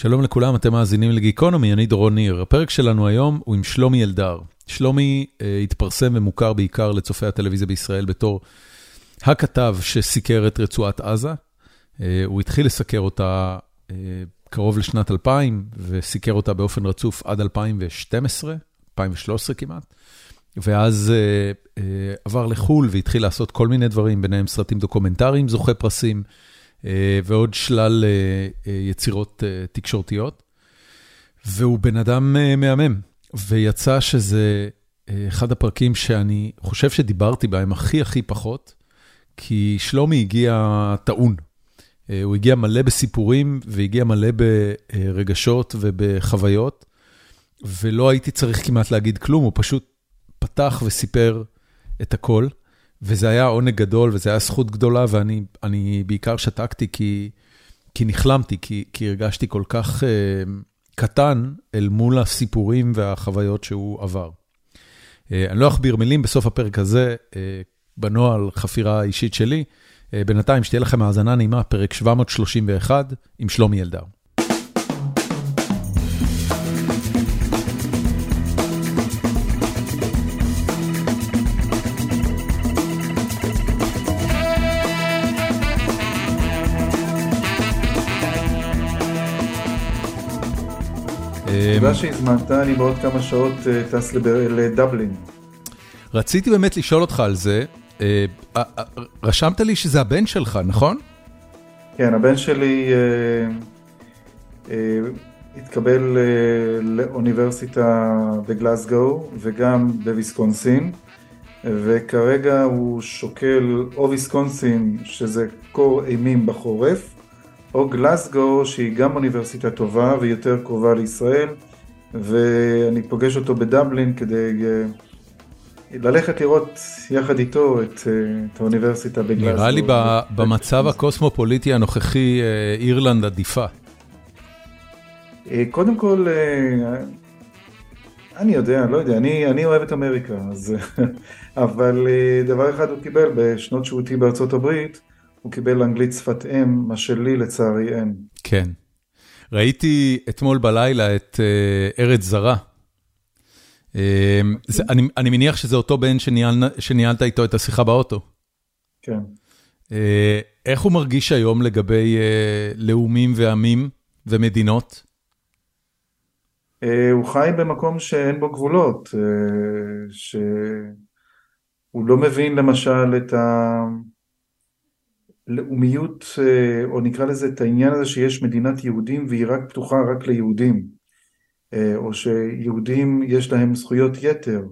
שלום לכולם, אתם מאזינים לגיקונומי, אני דורון ניר. הפרק שלנו היום הוא עם שלומי אלדר. שלומי אה, התפרסם ומוכר בעיקר לצופי הטלוויזיה בישראל בתור הכתב שסיקר את רצועת עזה. אה, הוא התחיל לסקר אותה אה, קרוב לשנת 2000, וסיקר אותה באופן רצוף עד 2012, 2013 כמעט. ואז אה, אה, עבר לחו"ל והתחיל לעשות כל מיני דברים, ביניהם סרטים דוקומנטריים, זוכה פרסים. אה, ועוד שלל אה, אה, יצירות תקשורתיות. והוא בן אדם מהמם, ויצא שזה אחד הפרקים שאני חושב שדיברתי בהם הכי הכי פחות, כי שלומי הגיע טעון. הוא הגיע מלא בסיפורים והגיע מלא ברגשות ובחוויות, ולא הייתי צריך כמעט להגיד כלום, הוא פשוט פתח וסיפר את הכל. וזה היה עונג גדול, וזו הייתה זכות גדולה, ואני בעיקר שתקתי כי כי נחלמתי, כי כי הרגשתי כל כך uh, קטן אל מול הסיפורים והחוויות שהוא עבר. Uh, אני לא אכביר מילים בסוף הפרק הזה, uh, בנוהל חפירה אישית שלי. Uh, בינתיים, שתהיה לכם האזנה נעימה, פרק 731 עם שלומי אלדר. תודה שהזמנת, אני בעוד כמה שעות אה, טס לדבלין. רציתי באמת לשאול אותך על זה, אה, אה, רשמת לי שזה הבן שלך, נכון? כן, הבן שלי התקבל לאוניברסיטה בגלסגו וגם בוויסקונסין, וכרגע הוא שוקל או ויסקונסין, שזה קור אימים בחורף, או גלסגו שהיא גם אוניברסיטה טובה ויותר קרובה לישראל ואני פוגש אותו בדבלין כדי אה, ללכת לראות יחד איתו את, אה, את האוניברסיטה בגלסגו. נראה לי במצב הקוסמופוליטי הנוכחי אה, אירלנד עדיפה. קודם כל, אני יודע, לא יודע, אני, אני אוהב את אמריקה, אז, אבל דבר אחד הוא קיבל בשנות שהותי בארצות הברית, הוא קיבל אנגלית שפת אם, מה שלי לצערי אין. כן. ראיתי אתמול בלילה את uh, ארץ זרה. Uh, זה, אני, אני מניח שזה אותו בן שניהל, שניהלת איתו את השיחה באוטו. כן. Uh, איך הוא מרגיש היום לגבי uh, לאומים ועמים ומדינות? Uh, הוא חי במקום שאין בו גבולות, uh, שהוא לא מבין למשל את ה... לאומיות, אה, או נקרא לזה את העניין הזה שיש מדינת יהודים והיא רק פתוחה רק ליהודים, אה, או שיהודים יש להם זכויות יתר,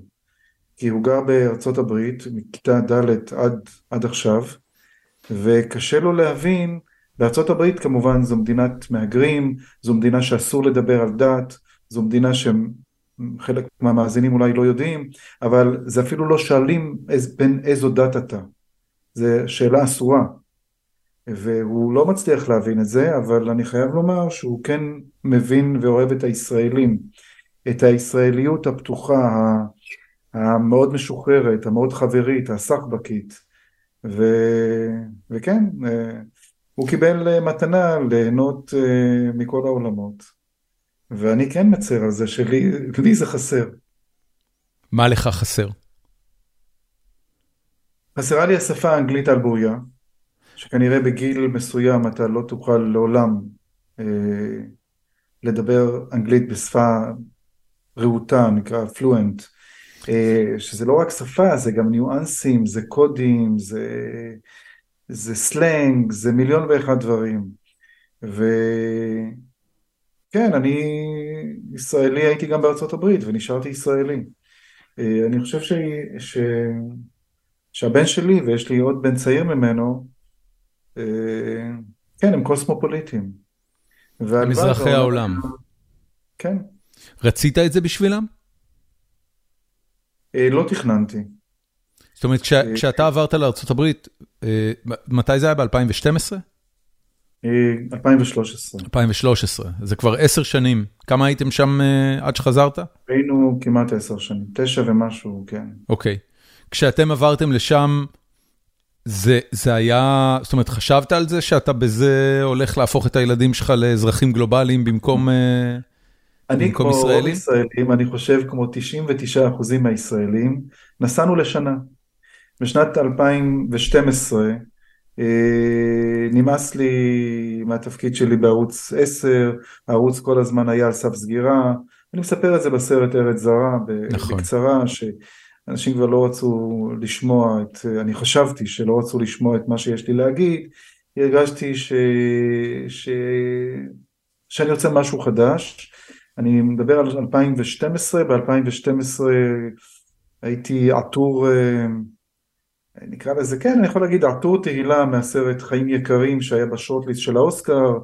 כי הוא גר בארצות הברית מכיתה ד' עד, עד עכשיו, וקשה לו להבין, בארצות הברית כמובן זו מדינת מהגרים, זו מדינה שאסור לדבר על דת, זו מדינה שחלק מהמאזינים אולי לא יודעים, אבל זה אפילו לא שואלים בין איזו דת אתה, זו שאלה אסורה. והוא לא מצליח להבין את זה, אבל אני חייב לומר שהוא כן מבין ואוהב את הישראלים, את הישראליות הפתוחה, המאוד משוחררת, המאוד חברית, הסחבקית, ו... וכן, אה, הוא קיבל אה, מתנה ליהנות אה, מכל העולמות, ואני כן מצר על זה שלי זה חסר. מה לך חסר? חסרה לי השפה האנגלית על בוריה. שכנראה בגיל מסוים אתה לא תוכל לעולם אה, לדבר אנגלית בשפה רהוטה, נקרא פלואנט, אה, שזה לא רק שפה, זה גם ניואנסים, זה קודים, זה, זה סלנג, זה מיליון ואחד דברים. וכן, אני ישראלי, הייתי גם בארצות הברית ונשארתי ישראלי. אה, אני חושב ש... ש... שהבן שלי, ויש לי עוד בן צעיר ממנו, כן, הם קוסמופוליטים. הם אזרחי העולם. כן. רצית את זה בשבילם? אה, לא תכננתי. זאת אומרת, אה, כשאתה עברת לארה"ב, מתי זה היה? ב-2012? 2013. 2013, זה כבר עשר שנים. כמה הייתם שם עד שחזרת? היינו כמעט עשר שנים, תשע ומשהו, כן. אוקיי. כשאתם עברתם לשם, זה היה, זאת אומרת, חשבת על זה שאתה בזה הולך להפוך את הילדים שלך לאזרחים גלובליים במקום ישראלים? אני כמו רוב ישראלים, אני חושב כמו 99% מהישראלים, נסענו לשנה. בשנת 2012 נמאס לי מהתפקיד שלי בערוץ 10, הערוץ כל הזמן היה על סף סגירה, אני מספר את זה בסרט ארץ זרה, נכון. בקצרה, שאנשים כבר לא רצו לשמוע את, אני חשבתי שלא רצו לשמוע את מה שיש לי להגיד, הרגשתי ש... ש... שאני רוצה משהו חדש, אני מדבר על 2012, ב-2012 הייתי עטור, אה, נקרא לזה, כן, אני יכול להגיד עטור תהילה מהסרט חיים יקרים שהיה ב shortlist של האוסקר,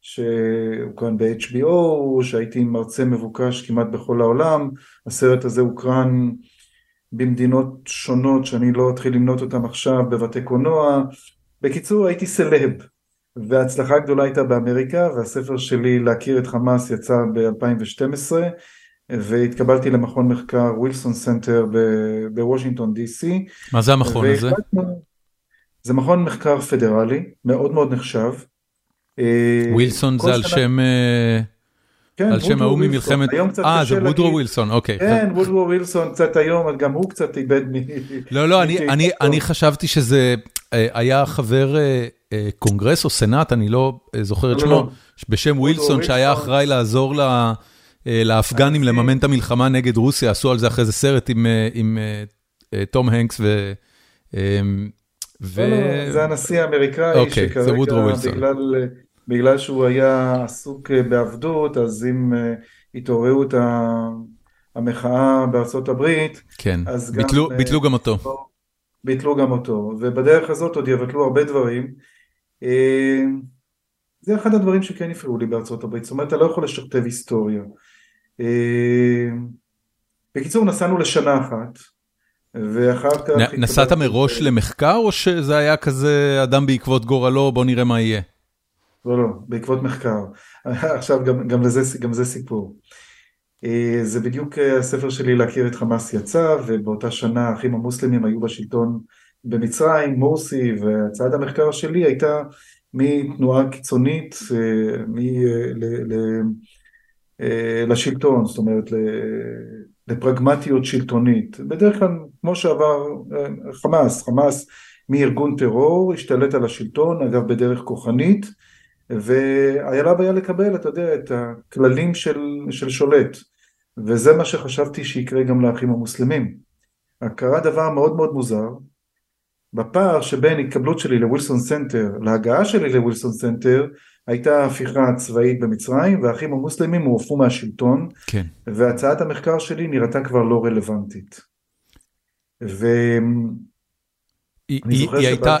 שהוקרן ב-HBO, שהייתי מרצה מבוקש כמעט בכל העולם, הסרט הזה הוקרן במדינות שונות שאני לא אתחיל למנות אותן עכשיו, בבתי קולנוע, בקיצור הייתי celeb, וההצלחה הגדולה הייתה באמריקה, והספר שלי להכיר את חמאס יצא ב-2012, והתקבלתי למכון מחקר Wilson Center בוושינגטון די.סי. מה זה המכון הזה? זה מכון מחקר פדרלי, מאוד מאוד נחשב. אה, ווילסון זה על שם... אה, כן, על שם ההוא ממלחמת... אה, זה וודרו ווילסון, אוקיי. כן, וודרו ווילסון קצת היום, גם הוא קצת איבד מ... לא, לא, אני חשבתי שזה אה, היה חבר קונגרס או סנאט, אני לא זוכר את לא, שמו, לא. בשם ווילסון, שהיה אחראי לעזור לאפגנים לממן את המלחמה נגד רוסיה, עשו על זה אחרי זה סרט עם תום הנקס ו... ו... לא, לא, זה הנשיא האמריקאי, אוקיי, שכרגע בגלל, בגלל שהוא היה עסוק אה, בעבדות, אז אם uh, התעוררו את המחאה בארצות הברית, כן, אז ביטלו, גם, uh, ביטלו גם אותו. ביטלו גם אותו, ובדרך הזאת עוד יבטלו הרבה דברים. זה אחד הדברים שכן הפריעו לי בארצות הברית, זאת אומרת, אתה לא יכול לשכתב היסטוריה. בקיצור, נסענו לשנה אחת. ואחר כך... נסעת מראש למחקר, או שזה היה כזה אדם בעקבות גורלו, בוא נראה מה יהיה? לא, לא, בעקבות מחקר. עכשיו, גם, גם, לזה, גם זה סיפור. אה, זה בדיוק אה, הספר שלי להכיר את חמאס יצא, ובאותה שנה האחים המוסלמים היו בשלטון במצרים, מורסי, והצעת המחקר שלי הייתה מתנועה קיצונית אה, מ, ל, ל, לשלטון, זאת אומרת לפרגמטיות שלטונית. בדרך כלל, כמו שעבר חמאס, חמאס מארגון טרור, השתלט על השלטון, אגב בדרך כוחנית, לה בעיה לקבל, אתה יודע, את הכללים של, של שולט. וזה מה שחשבתי שיקרה גם לאחים המוסלמים. קרה דבר מאוד מאוד מוזר, בפער שבין התקבלות שלי ל-Wilson Center להגעה שלי ל-Wilson Center הייתה הפיכה צבאית במצרים והאחים המוסלמים הועפו מהשלטון כן. והצעת המחקר שלי נראתה כבר לא רלוונטית. ו... היא,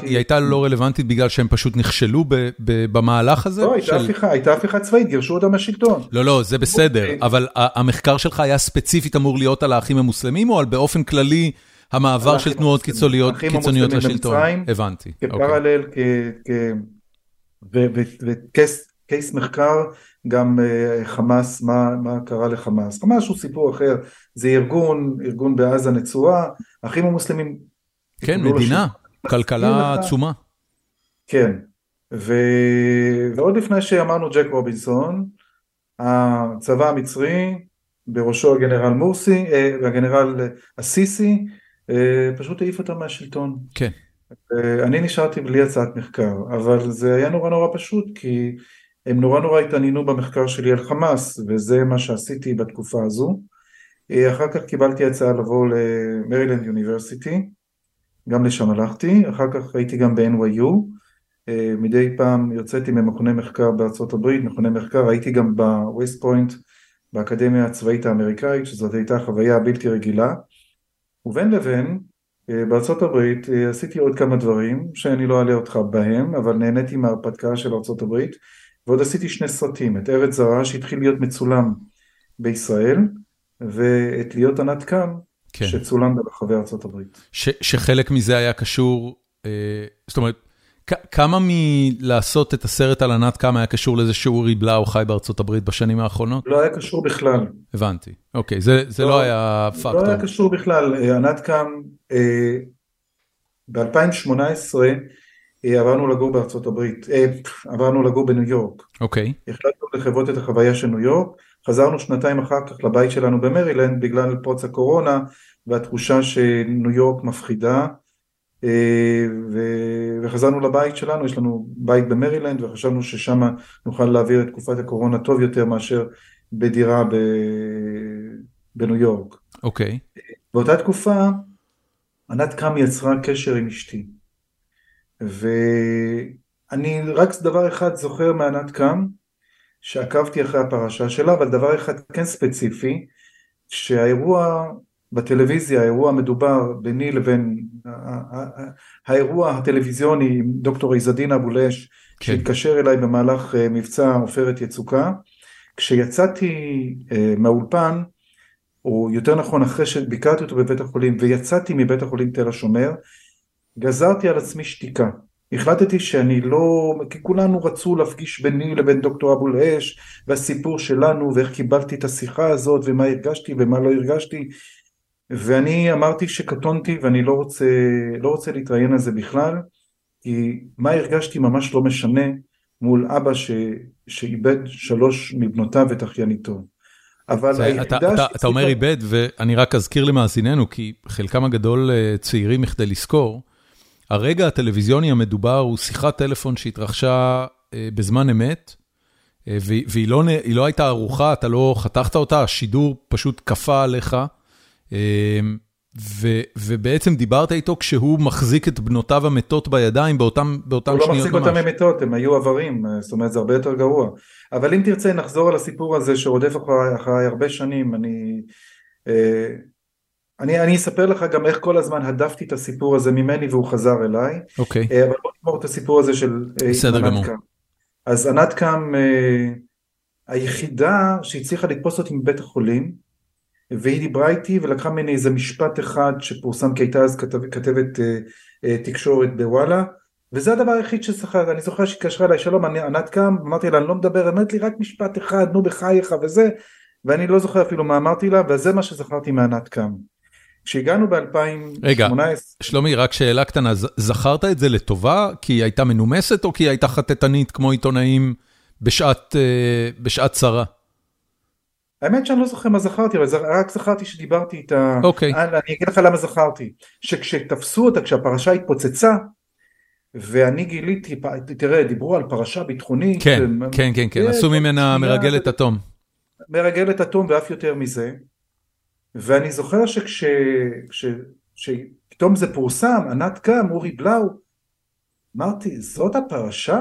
הייתה, לא רלוונטית בגלל שהם פשוט נכשלו ב, ב, במהלך הזה? לא, הייתה. הפיכה, הייתה הפיכה צבאית, גירשו אותם מהשלטון. לא, לא, זה בסדר, אוקיי. אבל המחקר שלך היה ספציפית אמור להיות על האחים המוסלמים או על באופן כללי המעבר של תנועות קיצוניות קיצוניות לשלטון? הבנתי. כפרלל, אוקיי. וקייס מחקר גם אה, חמאס, מה, מה קרה לחמאס. חמאס הוא סיפור אחר, זה ארגון, ארגון בעזה נצורה, האחים המוסלמים... כן, מדינה. כלכלה עצומה. כן, ו... ועוד לפני שאמרנו ג'ק רובינסון, הצבא המצרי, בראשו הגנרל מורסי, אה, הגנרל הסיסי, אה, פשוט העיף אותם מהשלטון. כן. אני נשארתי בלי הצעת מחקר, אבל זה היה נורא נורא פשוט, כי הם נורא נורא התעניינו במחקר שלי על חמאס, וזה מה שעשיתי בתקופה הזו. אה, אחר כך קיבלתי הצעה לבוא למרילנד יוניברסיטי, גם לשם הלכתי, אחר כך הייתי גם ב-NYU, אה, מדי פעם יוצאתי ממכוני מחקר בארצות הברית, מכוני מחקר, הייתי גם בווסט פוינט, באקדמיה הצבאית האמריקאית, שזאת הייתה חוויה בלתי רגילה. ובין לבין, אה, בארצות הברית אה, עשיתי עוד כמה דברים שאני לא אעלה אותך בהם, אבל נהניתי מההרפתקה של ארצות הברית, ועוד עשיתי שני סרטים, את ארץ זרה שהתחיל להיות מצולם בישראל, ואת להיות ענת קם, כן. שצולם ברחבי ארצות הברית. שחלק מזה היה קשור, אה, זאת אומרת, כמה מלעשות את הסרט על ענת קם היה קשור לזה שאורי בלאו חי בארצות הברית בשנים האחרונות? לא היה קשור בכלל. הבנתי, אוקיי, זה, זה לא, לא היה פקטור. לא היה קשור בכלל, ענת קם, אה, ב-2018 עברנו לגור בארצות הברית, עברנו לגור בניו יורק. אוקיי. החלטנו לחוות את החוויה של ניו יורק, חזרנו שנתיים אחר כך לבית שלנו במרילנד בגלל פרוץ הקורונה והתחושה שניו יורק מפחידה. וחזרנו לבית שלנו, יש לנו בית במרילנד וחשבנו ששם נוכל להעביר את תקופת הקורונה טוב יותר מאשר בדירה בניו יורק. אוקיי. Okay. באותה תקופה ענת קם יצרה קשר עם אשתי. ואני רק דבר אחד זוכר מענת קם, שעקבתי אחרי הפרשה שלה, אבל דבר אחד כן ספציפי, שהאירוע בטלוויזיה, האירוע המדובר ביני לבין, האירוע הטלוויזיוני עם דוקטור עזדין אבו לש, כן. שהתקשר אליי במהלך מבצע עופרת יצוקה, כשיצאתי מהאולפן, או יותר נכון אחרי שביקרתי אותו בבית החולים ויצאתי מבית החולים תל השומר, גזרתי על עצמי שתיקה. החלטתי שאני לא, כי כולנו רצו להפגיש ביני לבין דוקטור אבו לאש והסיפור שלנו ואיך קיבלתי את השיחה הזאת ומה הרגשתי ומה לא הרגשתי ואני אמרתי שקטונתי ואני לא רוצה, לא רוצה להתראיין על זה בכלל כי מה הרגשתי ממש לא משנה מול אבא ש, שאיבד שלוש מבנותיו ואת אחייניתו. אבל זה, היחידה... אתה, אתה, אתה אומר איבד, ואני רק אזכיר למאזיננו, כי חלקם הגדול אה, צעירים מכדי לזכור, הרגע הטלוויזיוני המדובר הוא שיחת טלפון שהתרחשה אה, בזמן אמת, אה, והיא לא, לא הייתה ערוכה, אתה לא חתכת אותה, השידור פשוט כפה עליך, ו, ובעצם דיברת איתו כשהוא מחזיק את בנותיו המתות בידיים באותם שניות ממש. הוא לא מחזיק אותם מתות, הם היו איברים, זאת אומרת זה הרבה יותר גרוע. אבל אם תרצה נחזור על הסיפור הזה שרודף אחריי אחרי הרבה שנים, אני, אה, אני, אני אספר לך גם איך כל הזמן הדפתי את הסיפור הזה ממני והוא חזר אליי. אוקיי. אה, אבל בוא נגמור את הסיפור הזה של אה, בסדר גמור. קם. אז ענת קם היחידה שהצליחה לתפוס אותי מבית החולים, והיא דיברה איתי ולקחה ממני איזה משפט אחד שפורסם כי הייתה אז כתב, כתבת תקשורת בוואלה וזה הדבר היחיד שזכרתי, אני זוכר שהיא התקשרה אליי, שלום, אני ענת קם, אמרתי לה, אני לא מדבר, אמרת לי רק משפט אחד, נו בחייך וזה, ואני לא זוכר אפילו מה אמרתי לה, וזה מה שזכרתי מענת קם. כשהגענו ב-2018... רגע, שלומי, רק שאלה קטנה, זכרת את זה לטובה? כי היא הייתה מנומסת או כי היא הייתה חטטנית כמו עיתונאים בשעת, אה, בשעת צרה? האמת שאני לא זוכר מה זכרתי, אבל רק זכרתי שדיברתי איתה. אוקיי. אני אגיד לך למה זכרתי. שכשתפסו אותה, כשהפרשה התפוצצה, ואני גיליתי, תראה, דיברו על פרשה ביטחונית. כן, כן, כן, כן, עשו ממנה מרגלת אטום. מרגלת אטום ואף יותר מזה. ואני זוכר שפתאום זה פורסם, ענת קם, אורי בלאו, אמרתי, זאת הפרשה?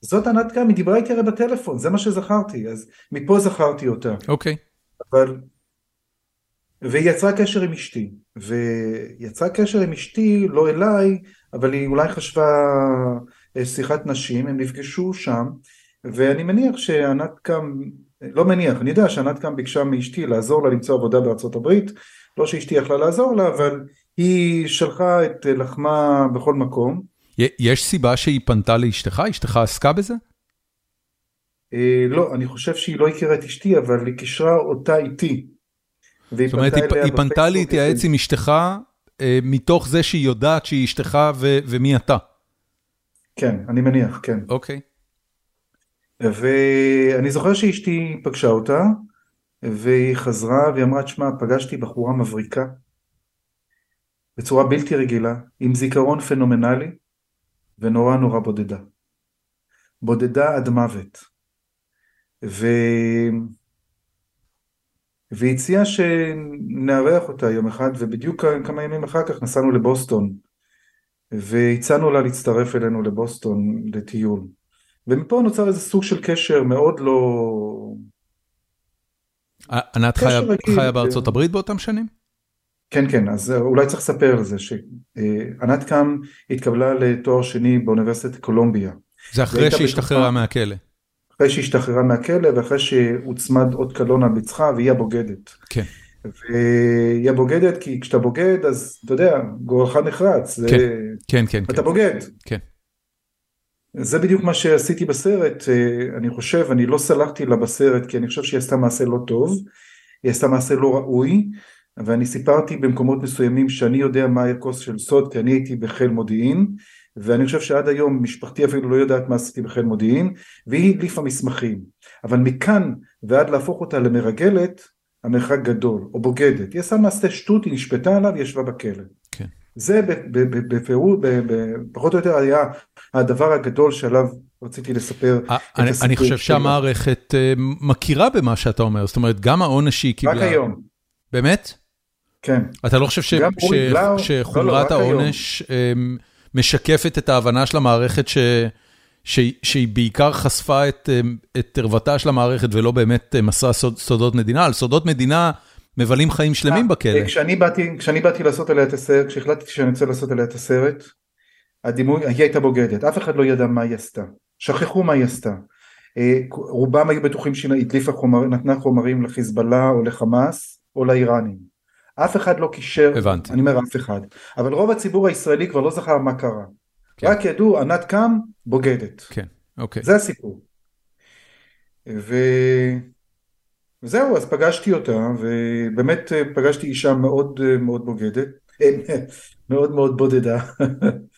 זאת ענת קם, היא דיברה איתי הרי בטלפון, זה מה שזכרתי, אז מפה זכרתי אותה. אוקיי. אבל... והיא יצרה קשר עם אשתי, ויצרה קשר עם אשתי, לא אליי, אבל היא אולי חשבה אה, שיחת נשים, הם נפגשו שם, ואני מניח שענת קם, לא מניח, אני יודע שענת קם ביקשה מאשתי לעזור לה למצוא עבודה בארצות הברית, לא שאשתי יכלה לעזור לה, אבל היא שלחה את לחמה בכל מקום. יש סיבה שהיא פנתה לאשתך? אשתך עסקה בזה? אה, לא, אני חושב שהיא לא הכירה את אשתי, אבל היא קישרה אותה איתי. זאת אומרת, היא פנתה להתייעץ עם אשתך אה, מתוך זה שהיא יודעת שהיא אשתך ומי אתה. כן, אני מניח, כן. אוקיי. ואני זוכר שאשתי פגשה אותה, והיא חזרה והיא אמרה, תשמע, פגשתי בחורה מבריקה, בצורה בלתי רגילה, עם זיכרון פנומנלי, ונורא נורא בודדה. בודדה עד מוות. ו... והציעה שנארח אותה יום אחד, ובדיוק כמה ימים אחר כך נסענו לבוסטון, והצענו לה להצטרף אלינו לבוסטון לטיול. ומפה נוצר איזה סוג של קשר מאוד לא... ענת חיה, חיה בארצות הברית באותם שנים? כן, כן, אז אולי צריך לספר על זה, שענת קם התקבלה לתואר שני באוניברסיטת קולומביה. זה אחרי שהשתחררה מהכלא. אחרי שהשתחררה מהכלא ואחרי שהוצמד עוד קלון על מצחה והיא הבוגדת. כן. והיא הבוגדת כי כשאתה בוגד אז אתה יודע גורלך נחרץ. כן, כן, כן. אתה כן. בוגד. כן. זה בדיוק מה שעשיתי בסרט, אני חושב, אני לא סלחתי לה בסרט כי אני חושב שהיא עשתה מעשה לא טוב, היא עשתה מעשה לא ראוי, ואני סיפרתי במקומות מסוימים שאני יודע מה הכוס של סוד, כי אני הייתי בחיל מודיעין, ואני חושב שעד היום משפחתי אפילו לא יודעת מה עשיתי בחיל מודיעין, והיא הדליפה מסמכים. אבל מכאן ועד להפוך אותה למרגלת, המרחק גדול, או בוגדת. היא עשה מעשה שטות, היא נשפטה עליו, היא ישבה בכלא. כן. זה בפירוט, פחות או יותר היה הדבר הגדול שעליו רציתי לספר את הסיפור שלו. אני חושב שהמערכת מכירה במה שאתה אומר, זאת אומרת, גם העונש שהיא קיבלה... רק היום. באמת? כן. אתה לא חושב שחומרת העונש משקפת את ההבנה של המערכת שהיא בעיקר חשפה את ערוותה של המערכת ולא באמת מסרה סודות מדינה? על סודות מדינה מבלים חיים שלמים בכלא. כשאני באתי לעשות עליה את הסרט, כשהחלטתי שאני רוצה לעשות עליה את הסרט, הדימוי, היא הייתה בוגדת, אף אחד לא ידע מה היא עשתה. שכחו מה היא עשתה. רובם היו בטוחים שהיא הדליפה חומרים, נתנה חומרים לחיזבאללה או לחמאס או לאיראנים. אף אחד לא קישר, הבנתי. אני אומר אף אחד, אבל רוב הציבור הישראלי כבר לא זכר מה קרה. כן. רק ידעו, ענת קם, בוגדת. כן, אוקיי. זה הסיפור. ו... וזהו, אז פגשתי אותה, ובאמת פגשתי אישה מאוד מאוד בוגדת, מאוד מאוד בודדה.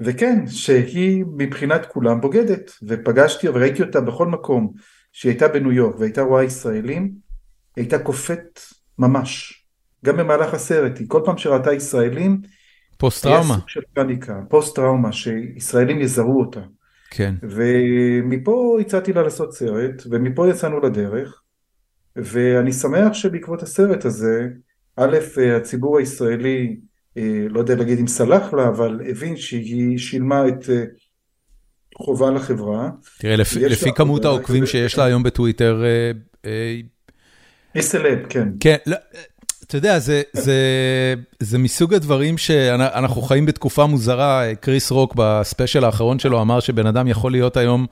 וכן, שהיא מבחינת כולם בוגדת, ופגשתי וראיתי אותה בכל מקום שהיא הייתה בניו יורק והייתה רואה ישראלים, היא הייתה קופאת ממש, גם במהלך הסרט, היא כל פעם שראתה ישראלים, פוסט טראומה, היה סוג של פאניקה, פוסט טראומה, שישראלים יזהו אותה. כן. ומפה הצעתי לה לעשות סרט, ומפה יצאנו לדרך, ואני שמח שבעקבות הסרט הזה, א', הציבור הישראלי אה, לא יודע להגיד אם סלח לה, אבל הבין שהיא שילמה את אה, חובה לחברה. תראה, לפי, לפי כמות העוקבים שיש לה היום בטוויטר... אה, היא סלב, כן. כן, לא, אתה יודע, זה, זה, זה מסוג הדברים שאנחנו חיים בתקופה מוזרה. קריס רוק ב special האחרון שלו אמר שבן אדם יכול להיות היום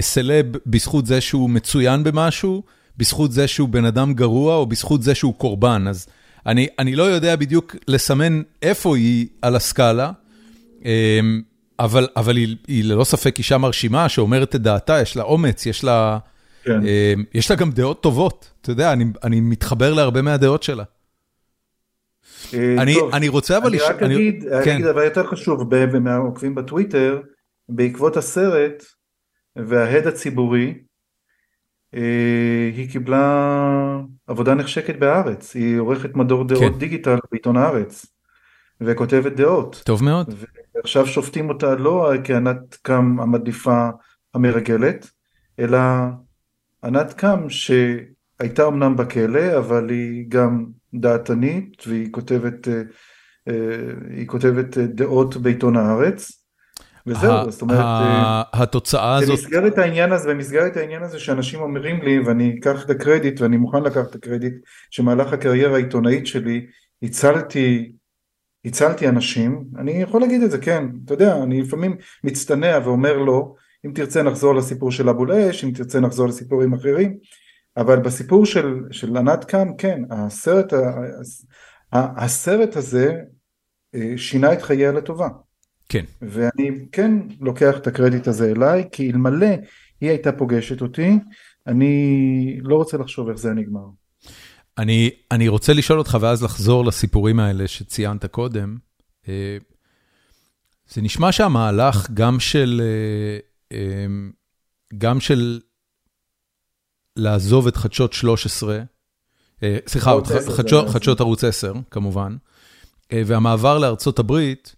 celeb בזכות זה שהוא מצוין במשהו, בזכות זה שהוא בן אדם גרוע, או בזכות זה שהוא קורבן. אז אני אני לא יודע בדיוק לסמן איפה היא על הסקאלה, אמ, אבל אבל היא היא ללא ספק אישה מרשימה שאומרת את דעתה, יש לה אומץ, יש לה כן. אמ, יש לה גם דעות טובות, אתה יודע, אני אני מתחבר להרבה מהדעות שלה. אה, אני אני רוצה אבל... אני רק אגיד, כן. אגיד דבר יותר חשוב, מהעוקבים בטוויטר, בעקבות הסרט וההד הציבורי, היא קיבלה עבודה נחשקת בארץ, היא עורכת מדור דעות כן. דיגיטל בעיתון הארץ, וכותבת דעות. טוב מאוד. ועכשיו שופטים אותה לא כענת קם המדליפה המרגלת, אלא ענת קם שהייתה אמנם בכלא, אבל היא גם דעתנית, והיא כותבת, אה, אה, היא כותבת דעות בעיתון הארץ. וזהו, זאת אומרת, אה, התוצאה הזאת... במסגרת העניין הזה, במסגרת העניין הזה שאנשים אומרים לי, ואני אקח את הקרדיט, ואני מוכן לקחת את הקרדיט, שמהלך הקריירה העיתונאית שלי, הצלתי, הצלתי אנשים, אני יכול להגיד את זה, כן, אתה יודע, אני לפעמים מצטנע ואומר לו, אם תרצה נחזור לסיפור של אבו לאש, אם תרצה נחזור לסיפורים אחרים, אבל בסיפור של, של ענת קם, כן, הסרט, הסרט הזה אה, שינה את חייה לטובה. כן. ואני כן לוקח את הקרדיט הזה אליי, כי אלמלא היא הייתה פוגשת אותי, אני לא רוצה לחשוב איך זה נגמר. אני, אני רוצה לשאול אותך ואז לחזור לסיפורים האלה שציינת קודם. אה, זה נשמע שהמהלך גם של, אה, אה, גם של לעזוב את חדשות 13, סליחה, חדשות, חדשות ערוץ 10 כמובן, והמעבר לארצות הברית,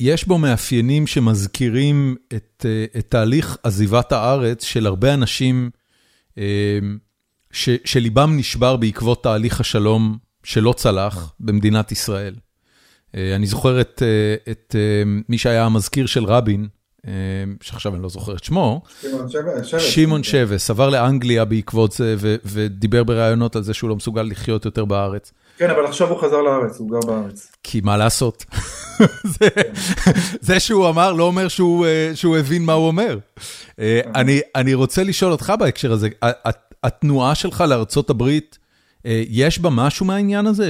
יש בו מאפיינים שמזכירים את את תהליך עזיבת הארץ של הרבה אנשים ש, שליבם נשבר בעקבות תהליך השלום שלא צלח במדינת ישראל. אני זוכר את את מי שהיה המזכיר של רבין, שעכשיו אני לא זוכר את שמו, שמעון שבס, עבר לאנגליה בעקבות זה ודיבר בראיונות על זה שהוא לא מסוגל לחיות יותר בארץ. כן, אבל עכשיו הוא חזר לארץ, הוא גר בארץ. כי מה לעשות? זה שהוא אמר לא אומר שהוא אה, הבין מה הוא אומר. אה, אני רוצה לשאול אותך בהקשר הזה, התנועה שלך לארצות הברית, אה, יש בה משהו מהעניין הזה?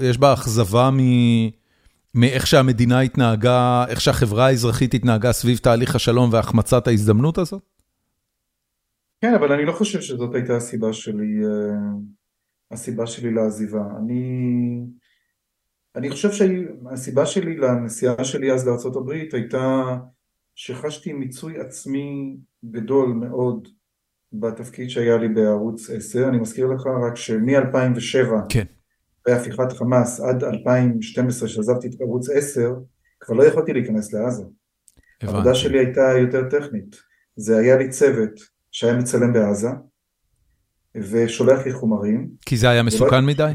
יש בה אכזבה מאיך שהמדינה התנהגה, איך שהחברה האזרחית התנהגה סביב תהליך השלום והחמצת ההזדמנות הזאת? כן, אבל אני לא חושב שזאת הייתה הסיבה שלי, הסיבה שלי לעזיבה. אני, אני חושב שהסיבה שלי לנסיעה שלי אז לארה"ב הייתה שחשתי מיצוי עצמי גדול מאוד בתפקיד שהיה לי בערוץ 10, אני מזכיר לך רק שמ-2007, כן. בהפיכת חמאס עד 2012 שעזבתי את ערוץ 10, כבר לא יכולתי להיכנס לעזה. העבודה שלי הייתה יותר טכנית. זה היה לי צוות שהיה מצלם בעזה, ושולח לי חומרים. כי זה היה מסוכן מדי?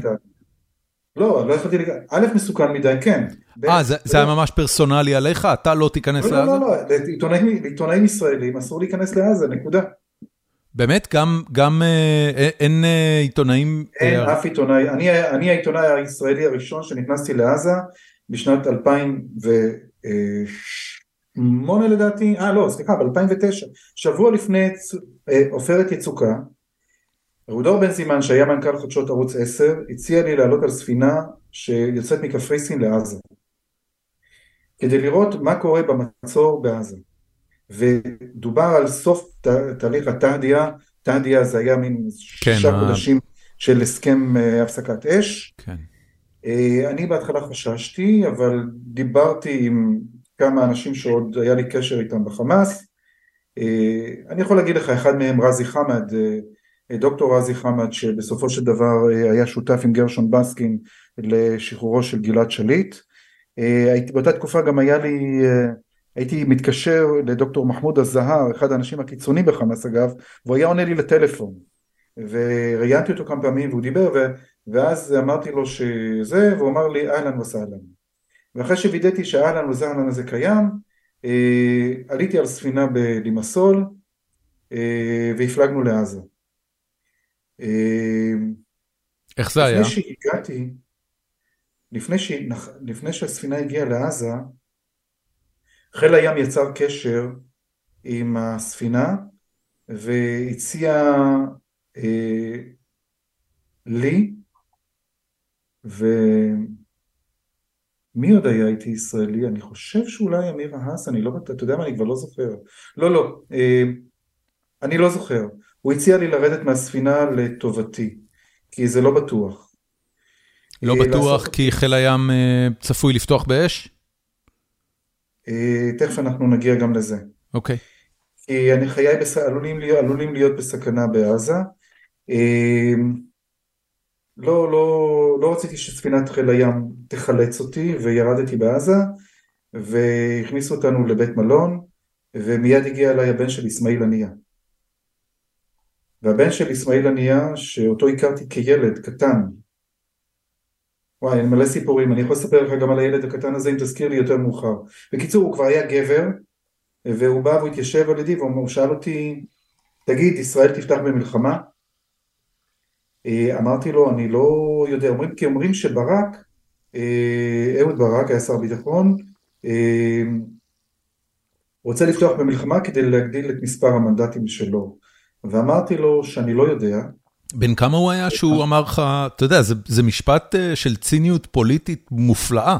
לא, לא יכולתי, להיכנס, א', מסוכן מדי, כן. אה, זה היה ממש פרסונלי עליך? אתה לא תיכנס לעזה? לא, לא, לא, לעיתונאים ישראלים אסור להיכנס לעזה, נקודה. באמת? גם אה, אין אה, עיתונאים? אין אף עיתונאי, אני העיתונאי הישראלי הראשון שנכנסתי לעזה בשנת 2008 לדעתי, אה לא, סליחה, ב-2009, שבוע לפני עופרת יצוקה, אהודור בן זימן שהיה מנכ"ל חדשות ערוץ 10 הציע לי לעלות על ספינה שיוצאת מקפריסין לעזה כדי לראות מה קורה במצור בעזה ודובר על סוף תהליך התהדיה, תהדיה זה היה מין כן, שישה מה... חודשים של הסכם uh, הפסקת אש. כן. Uh, אני בהתחלה חששתי, אבל דיברתי עם כמה אנשים שעוד היה לי קשר איתם בחמאס. Uh, אני יכול להגיד לך, אחד מהם רזי חמד, דוקטור רזי חמד, שבסופו של דבר uh, היה שותף עם גרשון בסקין לשחרורו של גלעד שליט. Uh, באותה תקופה גם היה לי uh, הייתי מתקשר לדוקטור מחמוד א-זהר, אחד האנשים הקיצוניים בחמאס אגב, והוא היה עונה לי לטלפון. וראיינתי אותו כמה פעמים והוא דיבר, ו... ואז אמרתי לו שזה, והוא אמר לי אהלן וסהלן. ואחרי שווידאתי שהאהלן וסהלן הזה קיים, אה, עליתי על ספינה בלימסול אה, והפלגנו לעזה. אה, איך זה היה? לפני שהגעתי, לפני, ש... לפני שהספינה הגיעה לעזה, חיל הים יצר קשר עם הספינה והציע אה, לי ומי עוד היה איתי ישראלי? אני חושב שאולי אמיר האס, אני לא, אתה יודע מה, אני כבר לא זוכר. לא, לא, אה, אני לא זוכר. הוא הציע לי לרדת מהספינה לטובתי, כי זה לא בטוח. לא אה, בטוח לעשות... כי חיל הים אה, צפוי לפתוח באש? אה, תכף אנחנו נגיע גם לזה. אוקיי. Okay. כי אני חיי בס... עלולים, להיות, עלולים להיות בסכנה בעזה. לא, לא, לא רציתי שספינת חיל הים תחלץ אותי וירדתי בעזה והכניסו אותנו לבית מלון ומיד הגיע אליי הבן של אסמאעיל הנייה. והבן של אסמאעיל הנייה שאותו הכרתי כילד קטן וואי, אני מלא סיפורים, אני יכול לספר לך גם על הילד הקטן הזה אם תזכיר לי יותר מאוחר. בקיצור, הוא כבר היה גבר, והוא בא והוא התיישב על ידי והוא שאל אותי, תגיד, ישראל תפתח במלחמה? אה, אמרתי לו, אני לא יודע, אומרים, כי אומרים שברק, אה, אהוד ברק היה שר ביטחון, אה, רוצה לפתוח במלחמה כדי להגדיל את מספר המנדטים שלו. ואמרתי לו שאני לא יודע, בן כמה הוא היה שהוא אמר לך, אתה יודע, זה זה משפט אה, של ציניות פוליטית מופלאה.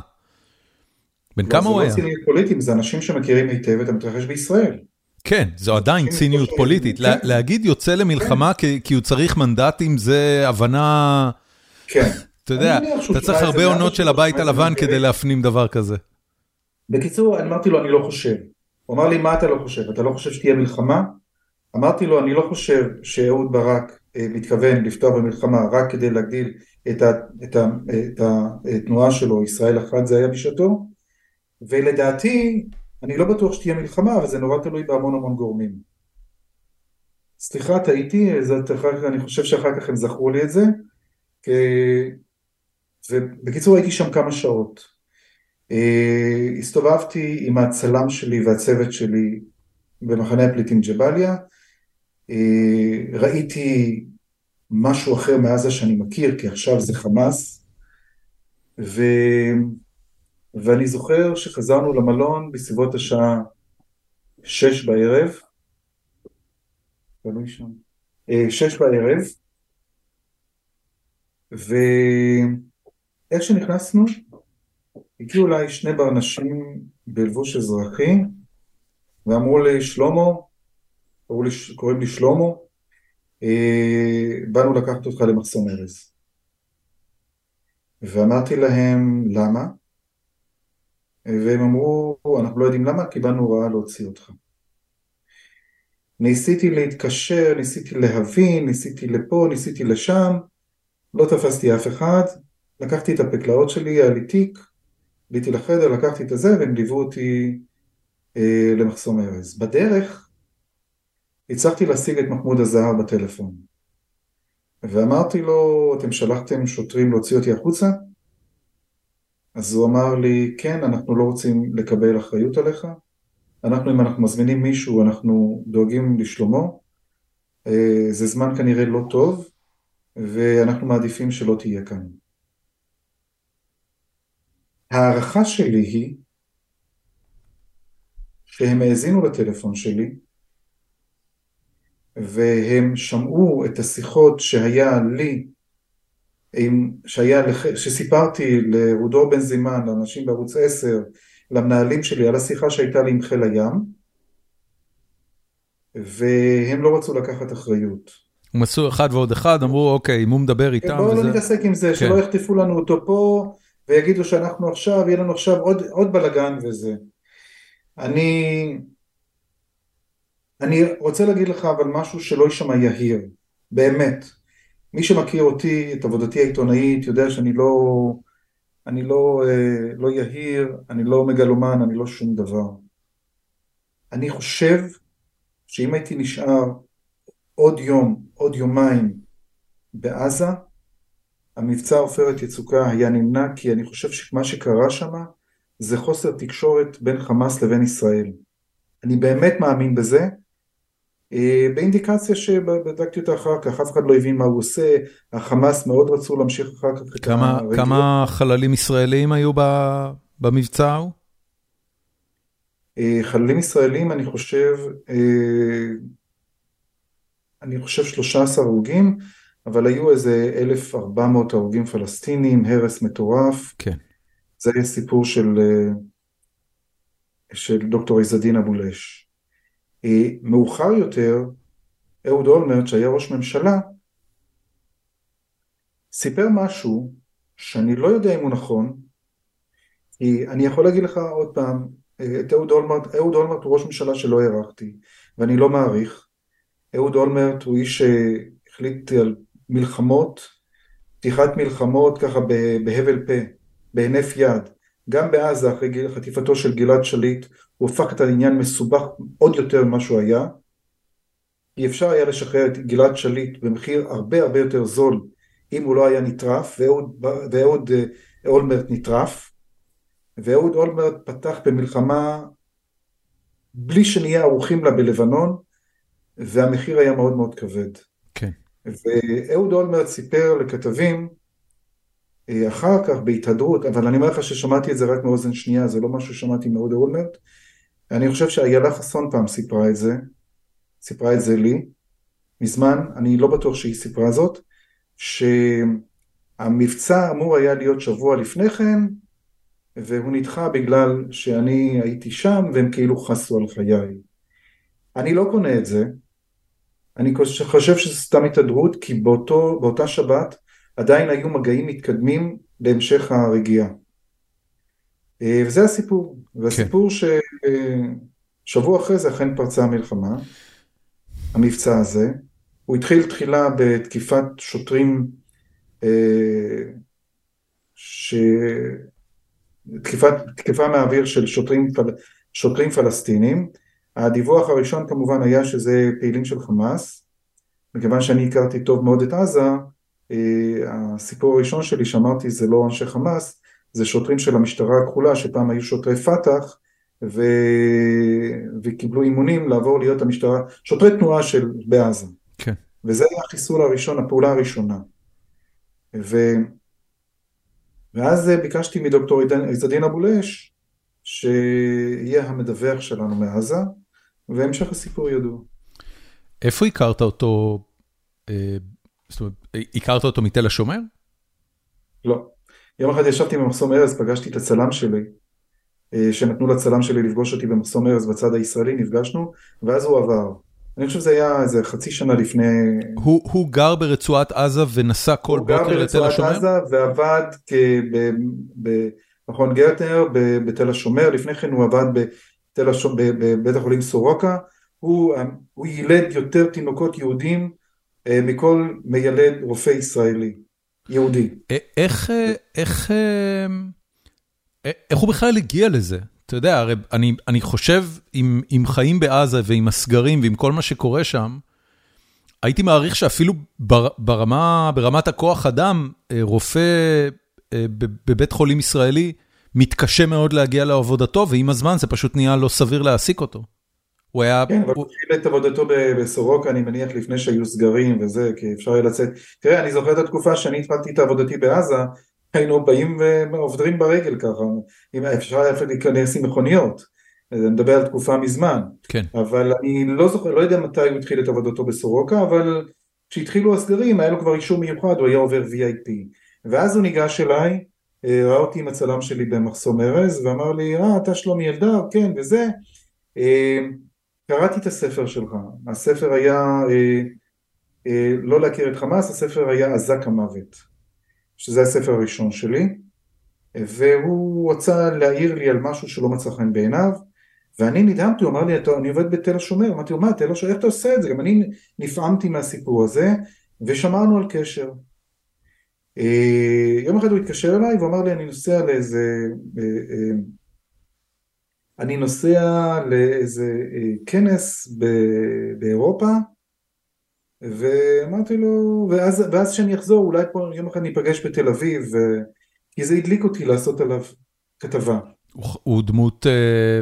בן לא, כמה הוא היה? זה לא ציניות פוליטית, זה אנשים שמכירים היטב את המתרחש בישראל. כן, זו עדיין ציניות פוליטית. כן. להגיד יוצא למלחמה כן. כי הוא צריך מנדטים זה הבנה... כן. אתה יודע, אתה צריך הרבה עונות של הבית הלבן כדי להפנים דבר כזה. בקיצור, אמרתי לו, אני לא חושב. הוא אמר לי, מה אתה לא חושב? אתה לא חושב שתהיה מלחמה? אמרתי לו, אני לא חושב שאהוד ברק אה, מתכוון לפתוח במלחמה רק כדי להגדיל את, ה, את, ה, את התנועה שלו, ישראל אחת זה היה בשעתו, ולדעתי, אני לא בטוח שתהיה מלחמה, אבל זה נורא תלוי בהמון המון גורמים. סליחה, טעיתי, אני חושב שאחר כך הם זכרו לי את זה, ובקיצור הייתי שם כמה שעות. אה, הסתובבתי עם הצלם שלי והצוות שלי במחנה הפליטים ג'באליה, אה, ראיתי משהו אחר מעזה שאני מכיר, כי עכשיו זה חמאס, ו... ואני זוכר שחזרנו למלון בסביבות השעה שש בערב, תלוי שם, אה, שש בערב, ואיך שנכנסנו, הגיעו אליי שני ברנשים בלבוש אזרחי, ואמרו לי, שלמה, לי, קוראים לי שלמה, באנו לקחת אותך למחסום ארז. ואמרתי להם, למה? והם אמרו, אנחנו לא יודעים למה, קיבלנו הוראה להוציא אותך. ניסיתי להתקשר, ניסיתי להבין, ניסיתי לפה, ניסיתי לשם, לא תפסתי אף אחד, לקחתי את הפקלאות שלי, היה לי תיק, עליתי לחדר, לקחתי את הזה והם ליוו אותי אה, למחסום ארז. בדרך הצלחתי להשיג את מחמוד הזהר בטלפון. ואמרתי לו, אתם שלחתם שוטרים להוציא אותי החוצה? אז הוא אמר לי, כן, אנחנו לא רוצים לקבל אחריות עליך. אנחנו, אם אנחנו מזמינים מישהו, אנחנו דואגים לשלומו. אה, זה זמן כנראה לא טוב, ואנחנו מעדיפים שלא תהיה כאן. ההערכה שלי היא שהם האזינו לטלפון שלי והם שמעו את השיחות שהיה לי, שהיה, שסיפרתי לרודור בן זימן, לאנשים בערוץ 10, למנהלים שלי על השיחה שהייתה לי עם חיל הים והם לא רצו לקחת אחריות. הם עשו אחד ועוד אחד, אמרו אוקיי, אם הוא מדבר איתם... בואו לא נתעסק עם זה, שלא כן. יחטפו לנו אותו פה ויגידו שאנחנו עכשיו, יהיה לנו עכשיו עוד, עוד בלאגן וזה. אני, אני רוצה להגיד לך אבל משהו שלא יישמע יהיר, באמת. מי שמכיר אותי, את עבודתי העיתונאית, יודע שאני לא, אני לא, אה, לא יהיר, אני לא מגלומן, אני לא שום דבר. אני חושב שאם הייתי נשאר עוד יום, עוד יומיים בעזה, המבצע עופרת יצוקה היה נמנע כי אני חושב שמה שקרה שם זה חוסר תקשורת בין חמאס לבין ישראל. אני באמת מאמין בזה, באינדיקציה שבדקתי אותה אחר כך, אף אחד לא הבין מה הוא עושה, החמאס מאוד רצו להמשיך אחר כך את כמה, כמה חללים ישראלים היו במבצע ההוא? אה, חללים ישראלים אני חושב, אה, אני חושב 13 הרוגים, אבל היו איזה 1,400 הרוגים פלסטינים, הרס מטורף. כן. זה היה סיפור של, אה, של דוקטור עזדין אבולש. אה, מאוחר יותר, אהוד אולמרט, שהיה ראש ממשלה, סיפר משהו שאני לא יודע אם הוא נכון, כי אני יכול להגיד לך עוד פעם, אה, את אהוד אולמרט, אהוד אולמרט הוא ראש ממשלה שלא הערכתי, ואני לא מעריך. אהוד אולמרט הוא איש שהחליט על מלחמות, פתיחת מלחמות ככה בהבל פה, בהינף יד. גם בעזה אחרי חטיפתו של גלעד שליט הוא הפך את העניין מסובך עוד יותר ממה שהוא היה. אי אפשר היה לשחרר את גלעד שליט במחיר הרבה הרבה יותר זול אם הוא לא היה נטרף ואהוד, ואהוד אה, אולמרט נטרף ואהוד אולמרט פתח במלחמה בלי שנהיה ערוכים לה בלבנון והמחיר היה מאוד מאוד כבד. כן. ואהוד אולמרט סיפר לכתבים אה, אחר כך בהתהדרות, אבל אני אומר לך ששמעתי את זה רק מאוזן שנייה, זה לא משהו ששמעתי מאהוד אולמרט. אני חושב שאיילה חסון פעם סיפרה את זה, סיפרה את זה לי, מזמן, אני לא בטוח שהיא סיפרה זאת, שהמבצע אמור היה להיות שבוע לפני כן, והוא נדחה בגלל שאני הייתי שם והם כאילו חסו על חיי. אני לא קונה את זה, אני חושב שזה סתם התהדרות, כי באותו, באותה שבת עדיין היו מגעים מתקדמים להמשך הרגיעה. אה, וזה הסיפור, והסיפור כן. ששבוע אחרי זה אכן פרצה המלחמה, המבצע הזה, הוא התחיל תחילה בתקיפת שוטרים, אה, ש... תקיפת, תקיפה מהאוויר של שוטרים, פל... שוטרים פלסטינים, הדיווח הראשון כמובן היה שזה פעילים של חמאס, מכיוון שאני הכרתי טוב מאוד את עזה, אה, הסיפור הראשון שלי שאמרתי זה לא אנשי חמאס, זה שוטרים של המשטרה הכחולה שפעם היו שוטרי פת"ח ו... וקיבלו אימונים לעבור להיות המשטרה, שוטרי תנועה של בעזה. כן. וזה היה החיסול הראשון, הפעולה הראשונה. ו... ואז ביקשתי מדוקטור עזדין אבולש שיהיה המדווח שלנו מעזה, והמשך הסיפור ידוע. איפה הכרת אותו, אה, זאת אומרת, הכרת אותו מתל השומר? לא. יום אחד ישבתי במחסום ארז, פגשתי את הצלם שלי, אה, שנתנו לצלם שלי לפגוש אותי במחסום ארז בצד הישראלי, נפגשנו, ואז הוא עבר. אני חושב שזה היה איזה חצי שנה לפני... הוא, הוא גר ברצועת עזה ונסע כל בוקר לתל השומר? הוא גר ברצועת עזה ועבד במכון גרטנר בתל השומר, לפני כן הוא עבד בתל השומר, בבית החולים סורוקה, הוא, הוא ילד יותר תינוקות יהודים אה, מכל מיילד רופא ישראלי, יהודי. איך, איך, איך הוא בכלל הגיע לזה? אתה יודע, הרי אני, אני חושב, עם, עם חיים בעזה ועם הסגרים ועם כל מה שקורה שם, הייתי מעריך שאפילו בר, ברמה, ברמת הכוח אדם, אה, רופא אה, בבית חולים ישראלי מתקשה מאוד להגיע לעבודתו, ועם הזמן זה פשוט נהיה לא סביר להעסיק אותו. הוא היה... כן, אבל הוא התחיל את עבודתו בסורוקה, אני מניח, לפני שהיו סגרים וזה, כי אפשר היה לצאת. תראה, אני זוכר את התקופה שאני התחלתי את עבודתי בעזה, היינו באים ועובדים ברגל ככה, אם אפשר היה להיכנס עם מכוניות, אני מדבר על תקופה מזמן, כן. אבל אני לא זוכר, לא יודע מתי הוא התחיל את עבודתו בסורוקה, אבל כשהתחילו הסגרים היה לו כבר אישור מיוחד, הוא היה עובר VIP, ואז הוא ניגש אליי, אה, ראה אותי עם הצלם שלי במחסום ארז, ואמר לי, אה, אתה שלומי אלדר, כן, וזה, אה, קראתי את הספר שלך, הספר היה אה, לא להכיר את חמאס, הספר היה אזק המוות. שזה הספר הראשון שלי, והוא רצה להעיר לי על משהו שלא מצא חן בעיניו, ואני נדהמתי, הוא אמר לי, אני עובד בתל השומר, אמרתי לו, מה, תל השומר, איך אתה עושה את זה? גם אני נפעמתי מהסיפור הזה, ושמרנו על קשר. אה, יום אחד הוא התקשר אליי ואמר לי, אני נוסע לאיזה... אה, אה, אני נוסע לאיזה כנס באירופה, ואמרתי לו, ואז, ואז שאני אחזור אולי פה יום אחד ניפגש בתל אביב, ו... כי זה הדליק אותי לעשות עליו כתבה. הוא, הוא דמות... אה,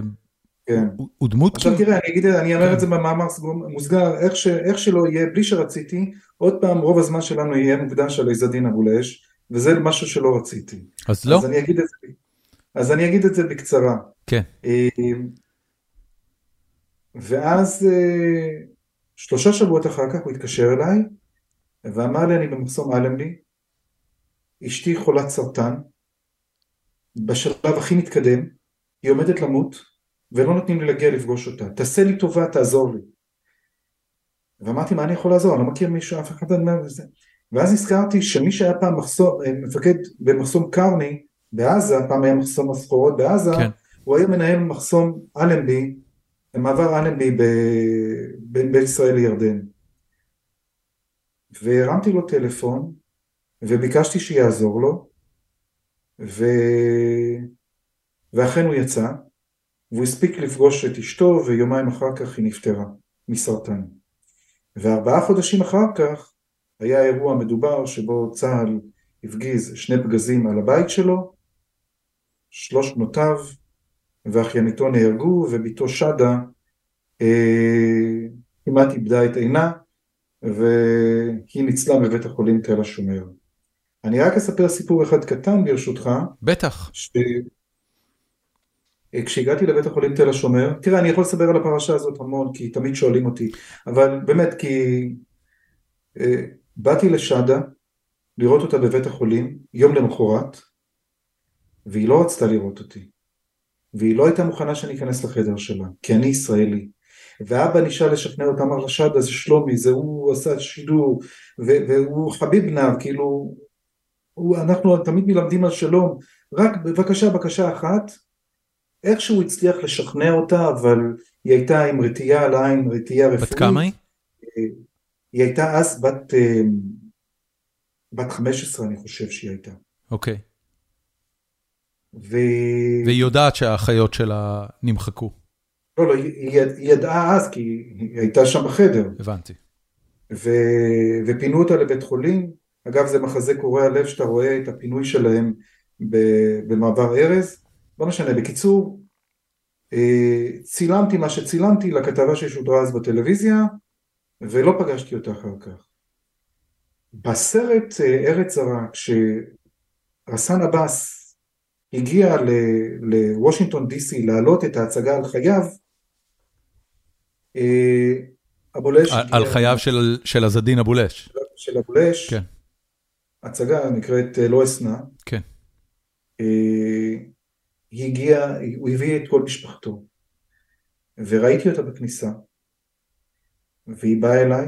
כן. הוא, הוא דמות... עכשיו תראה, אני אגיד, אני אומר כן. את זה במאמר מוסגר, איך, ש, איך שלא יהיה, בלי שרציתי, עוד פעם רוב הזמן שלנו יהיה מוקדש על עזדין אבו לאש, וזה משהו שלא רציתי. אז לא. אז אני אגיד את זה, אז אני אגיד את זה בקצרה. כן. אה, ואז... אה, שלושה שבועות אחר כך הוא התקשר אליי ואמר לי אני במחסום אלנבי, אשתי חולת סרטן, בשלב הכי מתקדם, היא עומדת למות ולא נותנים לי להגיע לפגוש אותה, תעשה לי טובה, תעזור לי. ואמרתי מה אני יכול לעזור, אני לא מכיר מישהו, אף אחד לא וזה. ואז נזכרתי שמי שהיה פעם מחסום, אה, מפקד במחסום קרני בעזה, פעם היה מחסום הסחורות בעזה, כן. הוא היה מנהל מחסום אלנבי במעבר אלנבי בין ישראל לירדן. והרמתי לו טלפון וביקשתי שיעזור לו ו... ואכן הוא יצא והוא הספיק לפגוש את אשתו ויומיים אחר כך היא נפטרה מסרטן. וארבעה חודשים אחר כך היה האירוע המדובר שבו צה"ל הפגיז שני פגזים על הבית שלו, שלוש בנותיו ואחייניתו נהרגו ובתו שדה אה, כמעט איבדה את עינה והיא ניצלה בבית החולים תל השומר. אני רק אספר סיפור אחד קטן ברשותך. בטח. ש... אה, כשהגעתי לבית החולים תל השומר, תראה אני יכול לספר על הפרשה הזאת המון כי תמיד שואלים אותי, אבל באמת כי אה, באתי לשדה לראות אותה בבית החולים יום למחרת והיא לא רצתה לראות אותי. והיא לא הייתה מוכנה שאני אכנס לחדר שלה, כי אני ישראלי. ואבא נשאר לשכנע אותם, אמר רשדה זה שלומי, זה הוא עשה שידור, והוא חביב נב, כאילו, הוא, אנחנו תמיד מלמדים על שלום, רק בבקשה, בקשה אחת, איכשהו הצליח לשכנע אותה, אבל היא הייתה עם רתיעה על העין, רתיעה רפואית. בת כמה היא? היא הייתה אז בת, אה, בת 15 אני חושב שהיא הייתה. אוקיי. Okay. ו... והיא יודעת שהאחיות שלה נמחקו. לא, לא, היא, ידעה אז כי היא הייתה שם בחדר. הבנתי. ו, ופינו אותה לבית חולים, אגב זה מחזה קורע לב שאתה רואה את הפינוי שלהם במעבר ארז, לא משנה, בקיצור, אה, צילמתי מה שצילמתי לכתבה ששודרה אז בטלוויזיה, ולא פגשתי אותה אחר כך. בסרט אה, ארץ זרה, כשרסן עבאס הגיע לוושינגטון די.סי להעלות את ההצגה על חייו, אבולש... על חייו של של עזדין אבולש. של אבולש. כן. הצגה נקראת לא אשנא. כן. היא הגיעה, הוא הביא את כל משפחתו, וראיתי אותה בכניסה, והיא באה אליי,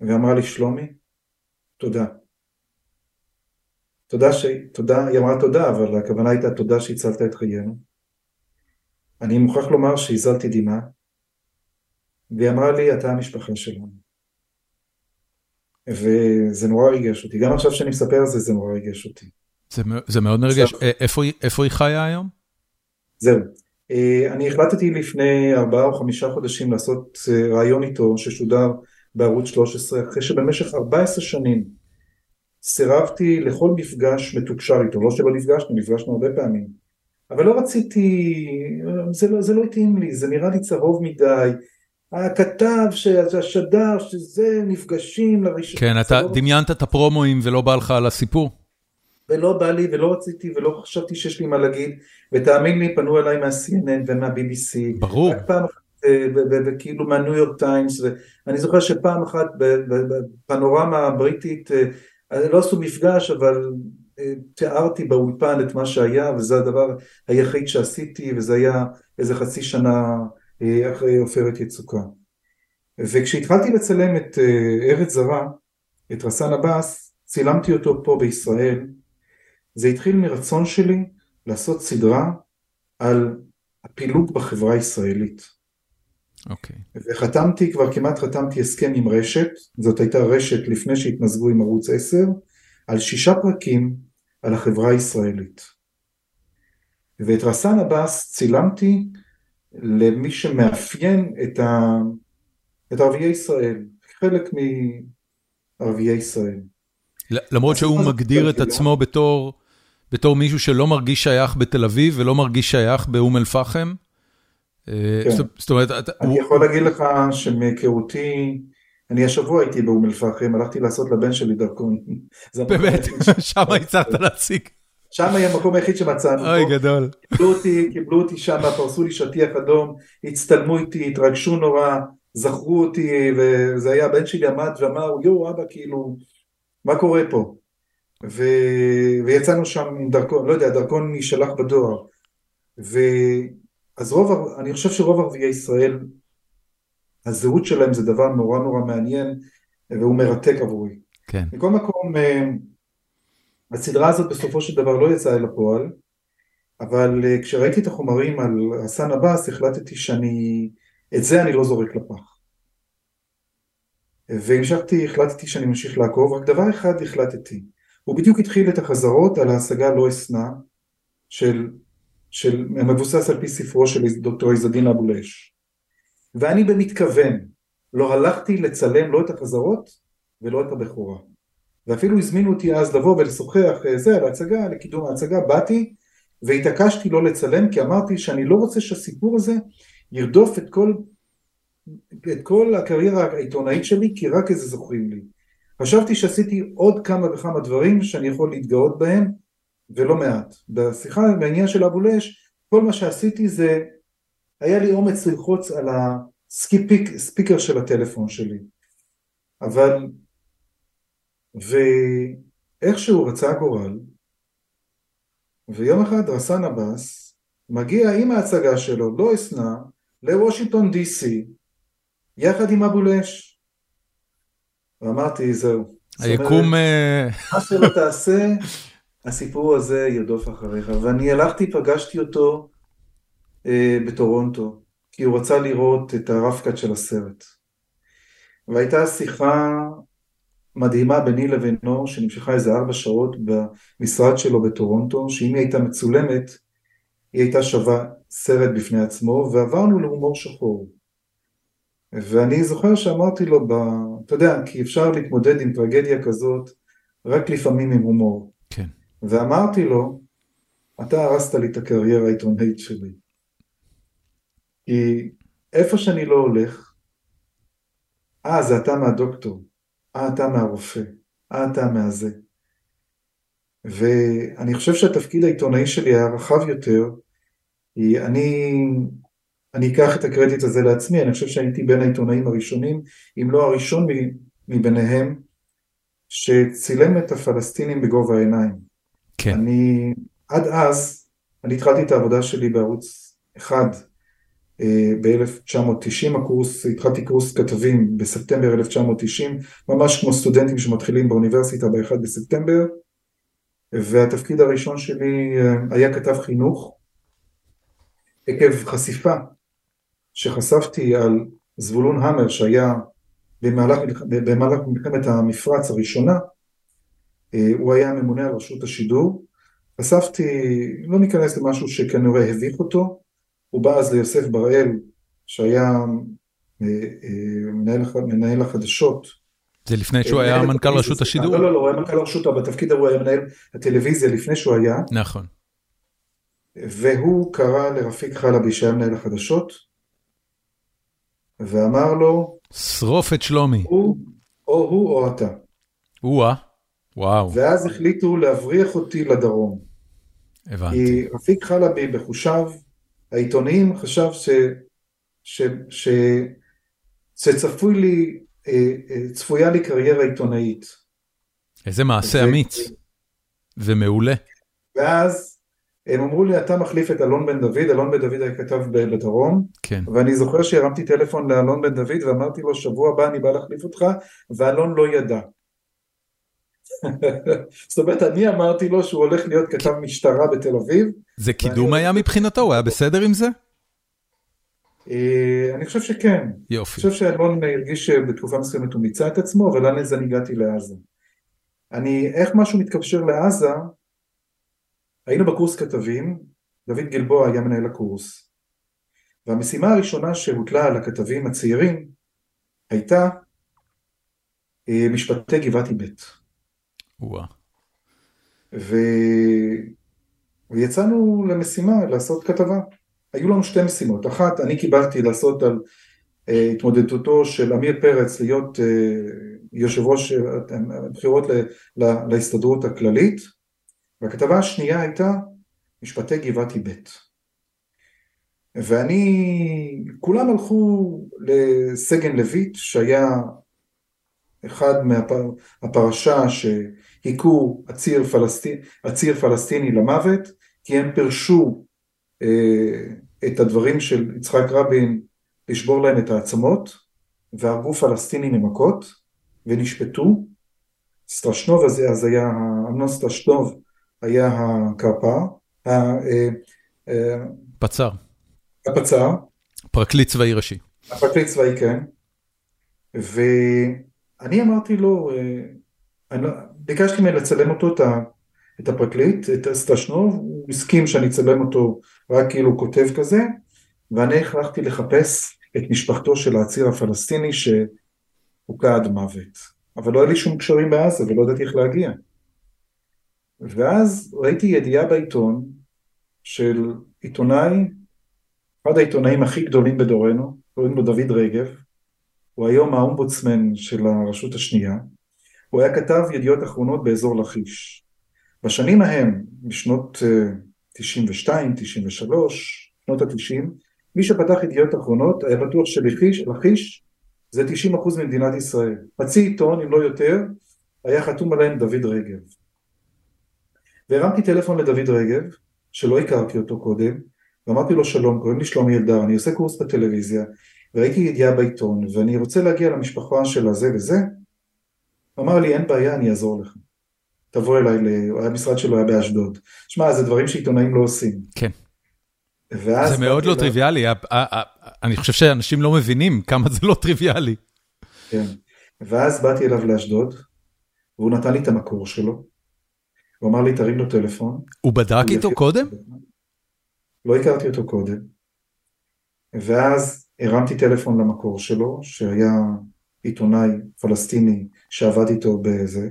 ואמרה לי, שלומי, תודה. תודה ש... תודה, היא אמרה תודה, אבל הכוונה הייתה תודה שהצלת את חיינו. אני מוכרח לומר שהזלתי דמעה, והיא אמרה לי, אתה המשפחה שלנו. וזה נורא ריגש אותי. גם עכשיו שאני מספר על זה, זה נורא ריגש אותי. זה, זה מאוד מרגש. איפה, איפה היא חיה היום? זהו. אה, אני החלטתי לפני ארבעה או חמישה חודשים לעשות אה, ראיון איתו ששודר בערוץ 13, אחרי שבמשך 14 שנים סירבתי לכל מפגש מתוקשר איתו, לא שלא נפגשנו, נפגשנו הרבה פעמים, אבל לא רציתי, זה לא, זה לא התאים לי, זה נראה לי צהוב מדי, הכתב, השדר, שזה נפגשים לראשון. כן, אתה דמיינת את הפרומואים ולא בא לך על הסיפור? ולא בא לי ולא רציתי ולא חשבתי שיש לי מה להגיד, ותאמין לי, פנו אליי מה-CNN ומה-BBC. ברור. רק פעם אחת, וכאילו מהניו יורק טיימס, ואני זוכר שפעם אחת בפנורמה הבריטית, אה, לא עשו מפגש, אבל אה, תיארתי באולפן את מה שהיה, וזה הדבר היחיד שעשיתי, וזה היה איזה חצי שנה אה, אחרי עופרת יצוקה. וכשהתחלתי לצלם את ארץ זרה, את רסן עבאס, צילמתי אותו פה בישראל, זה התחיל מרצון שלי לעשות סדרה על הפילוג בחברה הישראלית. אוקיי. Okay. וחתמתי, כבר כמעט חתמתי הסכם עם רשת, זאת הייתה רשת לפני שהתמזגו עם ערוץ 10, על שישה פרקים על החברה הישראלית. ואת רסן עבאס צילמתי למי שמאפיין את, ה... את ערביי ישראל, חלק מערביי ישראל. למרות שהוא מגדיר את עצמו בתור, בתור מישהו שלא מרגיש שייך בתל אביב ולא מרגיש שייך באום אל-פחם? אה, כן. זאת אומרת, אני יכול להגיד לך שמהיכרותי, אני השבוע הייתי באום אל-פחם, הלכתי לעשות לבן שלי דרכון. באמת? שם הצלחת להציג. שם היה המקום היחיד שמצאנו. אוי, גדול. קיבלו אותי, קיבלו אותי שם, פרסו לי שטיח אדום, הצטלמו איתי, התרגשו נורא, זכרו אותי, וזה היה, הבן שלי עמד ואמר, יואו, אבא, כאילו, מה קורה פה? ו... ויצאנו שם עם דרכון, לא יודע, דרכון יישלח בדואר. אז רוב, אני חושב שרוב ערביי ישראל, הזהות שלהם זה דבר נורא נורא מעניין והוא מרתק עבורי. כן. מכל מקום, אה, הסדרה הזאת בסופו של דבר לא יצאה אל הפועל, אבל אה, כשראיתי את החומרים על חסן עבאס החלטתי שאני, את זה אני לא זורק לפח. והמשכתי, החלטתי שאני ממשיך לעקוב, רק דבר אחד החלטתי, הוא בדיוק התחיל את החזרות על ההשגה לא אשנא של של, מבוסס על פי ספרו של דוקטור עזדין אבו לאש. ואני במתכוון לא הלכתי לצלם לא את החזרות ולא את הבכורה. ואפילו הזמינו אותי אז לבוא ולשוחח אה, זה על ההצגה, לקידום ההצגה, באתי והתעקשתי לא לצלם כי אמרתי שאני לא רוצה שהסיפור הזה ירדוף את כל, את כל הקריירה העיתונאית שלי כי רק איזה זוכרים לי. חשבתי שעשיתי עוד כמה וכמה דברים שאני יכול להתגאות בהם ולא מעט. בשיחה, בעניין של אבו לש, כל מה שעשיתי זה, היה לי אומץ ללחוץ על הספיקר של הטלפון שלי. אבל, ואיכשהו רצה הגורל, ויום אחד רסן עבאס מגיע עם ההצגה שלו, לא אשנא, לוושינגטון די.סי, יחד עם אבו לש. ואמרתי, זהו. היקום... אה, מה שלא תעשה, הסיפור הזה ירדוף אחריך. ואני הלכתי, פגשתי אותו אה, בטורונטו, כי הוא רצה לראות את הרפקת של הסרט. והייתה שיחה מדהימה ביני לבינו, שנמשכה איזה ארבע שעות במשרד שלו בטורונטו, שאם היא הייתה מצולמת, היא הייתה שווה סרט בפני עצמו, ועברנו להומור שחור. ואני זוכר שאמרתי לו, ב... אתה יודע, כי אפשר להתמודד עם טרגדיה כזאת רק לפעמים עם הומור. ואמרתי לו, אתה הרסת לי את הקריירה העיתונאית שלי. כי איפה שאני לא הולך, אה, זה אתה מהדוקטור, אה, אתה מהרופא, אה, אתה מהזה. ואני חושב שהתפקיד העיתונאי שלי היה רחב יותר, אני, אני אקח את הקרדיט הזה לעצמי, אני חושב שהייתי בין העיתונאים הראשונים, אם לא הראשון מביניהם, שצילם את הפלסטינים בגובה העיניים. כן. אני, עד אז, אני התחלתי את העבודה שלי בערוץ אחד, ב-1990 הקורס, התחלתי קורס כתבים בספטמבר 1990, ממש כמו סטודנטים שמתחילים באוניברסיטה ב-1 בספטמבר, והתפקיד הראשון שלי היה כתב חינוך, עקב חשיפה שחשפתי על זבולון המר שהיה במהלך, במהלך מלחמת המפרץ הראשונה, הוא היה ממונה על רשות השידור, חשפתי, לא ניכנס למשהו שכנראה הביך אותו, הוא בא אז ליוסף בראל, שהיה אה, אה, מנהל, מנהל החדשות. זה לפני שהוא היה מנכ"ל רשות השידור? לא, לא, לא, הוא היה מנכ"ל רשות, אבל בתפקיד הוא היה מנהל הטלוויזיה לפני שהוא היה. נכון. והוא קרא לרפיק חלבי שהיה מנהל החדשות, ואמר לו, שרוף את שלומי. הוא, או הוא או אתה. או-אה, וואו. ואז החליטו להבריח אותי לדרום. הבנתי. כי רפיק חלבי בחושיו העיתונאים חשב ש, ש, ש, שצפוי לי, אה, אה, צפויה לי קריירה עיתונאית. איזה מעשה אמיץ ומעולה. ואז הם אמרו לי, אתה מחליף את אלון בן דוד, אלון בן דוד היה כתב בדרום, כן. ואני זוכר שהרמתי טלפון לאלון בן דוד ואמרתי לו, שבוע הבא אני בא להחליף אותך, ואלון לא ידע. זאת אומרת, אני אמרתי לו שהוא הולך להיות כתב משטרה בתל אביב. זה קידום היה מבחינתו? הוא היה בסדר עם זה? אה, אני חושב שכן. יופי. אני חושב שאלון הרגיש שבתקופה מסוימת הוא מיצה את עצמו, אבל אז אני הגעתי לעזה. אני, איך משהו מתקשר לעזה, היינו בקורס כתבים, דוד גלבוע היה מנהל הקורס, והמשימה הראשונה שהוטלה על הכתבים הצעירים הייתה אה, משפטי גבעתי ב'. ו... ויצאנו למשימה לעשות כתבה. היו לנו שתי משימות. אחת, אני קיבלתי לעשות על uh, התמודדותו של עמיר פרץ להיות uh, יושב ראש הבחירות ל... ל... להסתדרות הכללית, והכתבה השנייה הייתה משפטי גבעתי ב'. ואני, כולם הלכו לסגן לויט שהיה אחד מהפרשה שהיכו עציר, פלסטין, עציר פלסטיני למוות, כי הם פירשו אה, את הדברים של יצחק רבין לשבור להם את העצמות, והרגו פלסטינים ממכות, ונשפטו. סטרשנוב הזה אז היה, אמנון סטרשנוב היה הקרפ"ר, אה, אה, פצ"ר. הפצ"ר. פרקליט צבאי ראשי. הפרקליט צבאי, כן. ו... אני אמרתי לו, אה, אני, לא, ביקשתי ממני לצלם אותו, את הפרקליט, את סטרשנוב, הוא הסכים שאני אצלם אותו רק כאילו כותב כזה, ואני החלטתי לחפש את משפחתו של העציר הפלסטיני שהוכה עד מוות. אבל לא היה לי שום קשרים בעזה ולא ידעתי איך להגיע. ואז ראיתי ידיעה בעיתון של עיתונאי, אחד העיתונאים הכי גדולים בדורנו, קוראים לו דוד רגב, הוא היום האומבוצמן של הרשות השנייה, הוא היה כתב ידיעות אחרונות באזור לכיש. בשנים ההם, בשנות 92, 93, שנות ה-90, מי שפתח ידיעות אחרונות היה בטוח שלכיש זה 90% ממדינת ישראל. חצי עיתון, אם לא יותר, היה חתום עליהם דוד רגב. והרמתי טלפון לדוד רגב, שלא הכרתי אותו קודם, ואמרתי לו שלום, קוראים לי שלומי אלדר, אני עושה קורס בטלוויזיה, ראיתי ידיעה בעיתון ואני רוצה להגיע למשפחה של הזה וזה, הוא אמר לי אין בעיה אני אעזור לך, תבוא אליי, המשרד שלו היה באשדוד, שמע זה דברים שעיתונאים לא עושים. כן. זה מאוד לא טריוויאלי, אני חושב שאנשים לא מבינים כמה זה לא טריוויאלי. כן, ואז באתי אליו לאשדוד, והוא נתן לי את המקור שלו, הוא אמר לי תרים לו טלפון. הוא בדק איתו קודם? לא הכרתי אותו קודם, ואז הרמתי טלפון למקור שלו, שהיה עיתונאי פלסטיני שעבד איתו בזה,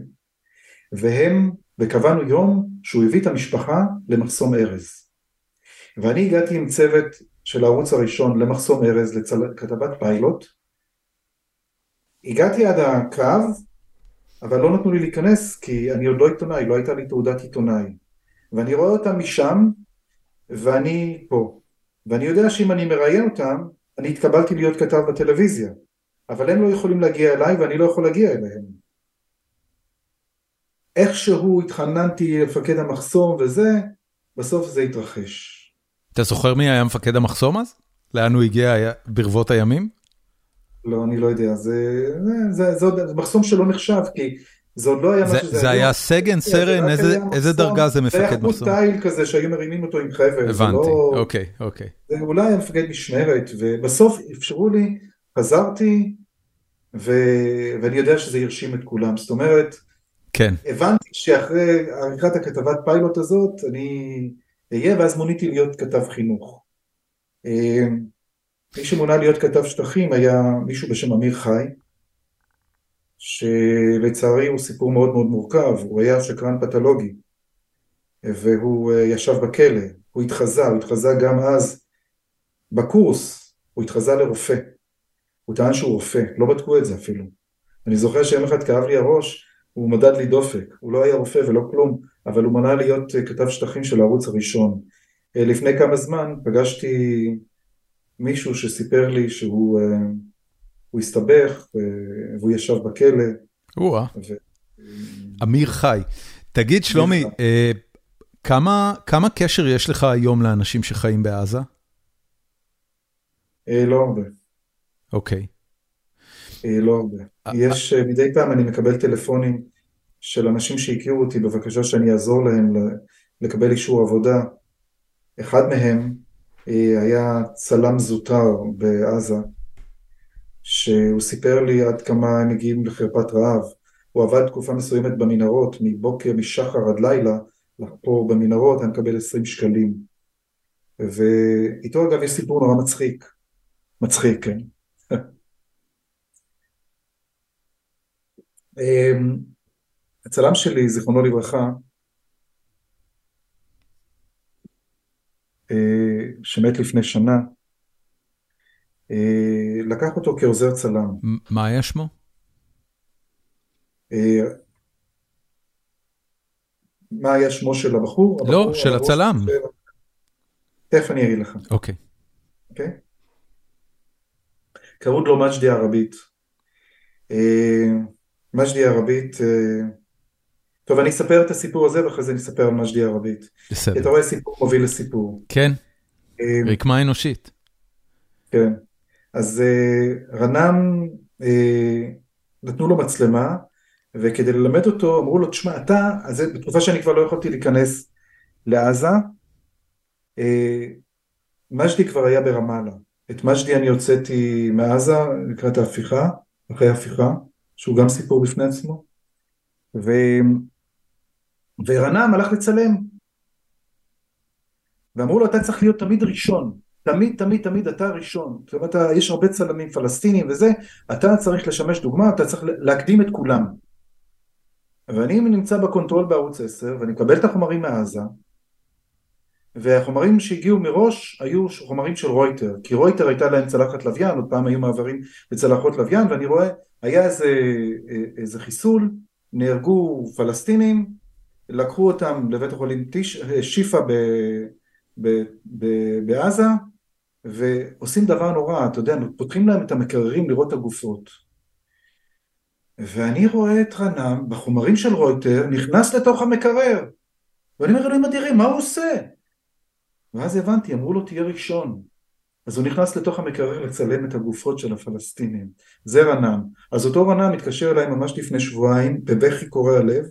והם, וקבענו יום שהוא הביא את המשפחה למחסום ארז. ואני הגעתי עם צוות של הערוץ הראשון למחסום ארז לכתבת פיילוט. הגעתי עד הקו, אבל לא נתנו לי להיכנס כי אני עוד לא עיתונאי, לא הייתה לי תעודת עיתונאי. ואני רואה אותם משם, ואני פה. ואני יודע שאם אני מראיין אותם, אני התקבלתי להיות כתב בטלוויזיה, אבל הם לא יכולים להגיע אליי ואני לא יכול להגיע אליהם. איכשהו התחננתי למפקד המחסום וזה, בסוף זה התרחש. אתה זוכר מי היה מפקד המחסום אז? לאן הוא הגיע? היה ברבות הימים? לא, אני לא יודע, זה, זה, זה, זה מחסום שלא נחשב, כי זה עוד לא היה זה, מה שזה זה היה סגן, סרן, איזה, איזה דרגה זה זה היה מפקד חוט מחסום? תיל כזה שהיו מרימים אותו עם. זה הבנתי, לא- אוקיי, אוקיי. זה אולי היה מפקד משמרת, ובסוף אפשרו לי, חזרתי, ו... ואני יודע שזה הרשים את כולם. זאת אומרת, כן, הבנתי שאחרי עריכת הכתבת פיילוט הזאת, אני אהיה, ואז מוניתי להיות כתב חינוך. אה, מי שמונה להיות כתב שטחים היה מישהו בשם אמיר חי, שלצערי הוא סיפור מאוד מאוד מורכב, הוא היה שקרן פתולוגי, והוא אה, ישב בכלא, הוא התחזה, הוא התחזה גם אז בקורס, הוא התחזה לרופא, הוא טען שהוא רופא, לא בדקו את זה אפילו. אני זוכר שיום אחד כאב לי הראש, הוא מדד לי דופק, הוא לא היה רופא ולא כלום, אבל הוא מנה להיות אה, כתב שטחים של הערוץ הראשון. אה, לפני כמה זמן פגשתי מישהו שסיפר לי שהוא אה, הסתבך והוא ישב בכלא. או-אה. ו- אמיר חי. תגיד, שלומי. אה, כמה כמה קשר יש לך היום לאנשים שחיים בעזה? אה, לא הרבה, אוקיי. אה, לא הרבה. יש, אה, מדי פעם אני מקבל טלפונים של אנשים שהכירו אותי בבקשה שאני אעזור להם לקבל אישור עבודה. אחד מהם אה, היה צלם זוטר בעזה, שהוא סיפר לי עד כמה הם מגיעים לחרפת רעב. הוא עבד תקופה מסוימת במנהרות, מבוקר, משחר עד לילה, לחפור במנהרות, היה מקבל 20 שקלים. ואיתו אגב יש סיפור נורא מצחיק. מצחיק, כן. הצלם שלי, זיכרונו לברכה, אה, שמת לפני שנה, אה, לקח אותו כעוזר צלם. מה היה שמו? אה, מה היה שמו של הבחור? לא, הבחור, של הראש הצלם. של- תכף אני אגיד לך, אוקיי. אוקיי? קראו לו מג'די ערבית. מג'די ערבית, אה, טוב אני אספר את הסיפור הזה ואחרי זה אני אספר על מג'די ערבית. כי אתה בסדר. רואה סיפור מוביל לסיפור. כן, אה, רקמה אנושית. כן. אז אה, רנם, נתנו לו מצלמה, וכדי ללמד אותו אמרו לו, תשמע, אתה, אז בתקופה שאני כבר לא יכולתי להיכנס לעזה, מג'די כבר היה ברמאללה. את מג'די אני הוצאתי מעזה לקראת ההפיכה, אחרי ההפיכה, שהוא גם סיפור בפני עצמו, ו... ורנם הלך לצלם. ואמרו לו, אתה צריך להיות תמיד ראשון. תמיד, תמיד, תמיד אתה הראשון. זאת אומרת, יש הרבה צלמים פלסטינים וזה, אתה צריך לשמש דוגמה, אתה צריך להקדים את כולם. ואני נמצא בקונטרול בערוץ 10, ואני מקבל את החומרים מעזה, והחומרים שהגיעו מראש היו חומרים של רויטר, כי רויטר הייתה להם צלחת לוויין, עוד פעם היו מעברים בצלחות לוויין, ואני רואה, היה איזה, איזה חיסול, נהרגו פלסטינים, לקחו אותם לבית החולים טיש, שיפא ב, ב, ב, בעזה, ועושים דבר נורא, אתה יודע, פותחים להם את המקררים לראות את הגופות. ואני רואה את רנם בחומרים של רויטר נכנס לתוך המקרר. ואני אומר אלוהים אדירים, מה הוא עושה? ואז הבנתי, אמרו לו תהיה ראשון. אז הוא נכנס לתוך המקרר לצלם את הגופות של הפלסטינים. זה רנם. אז אותו רנם התקשר אליי ממש לפני שבועיים, בבכי קורע לב,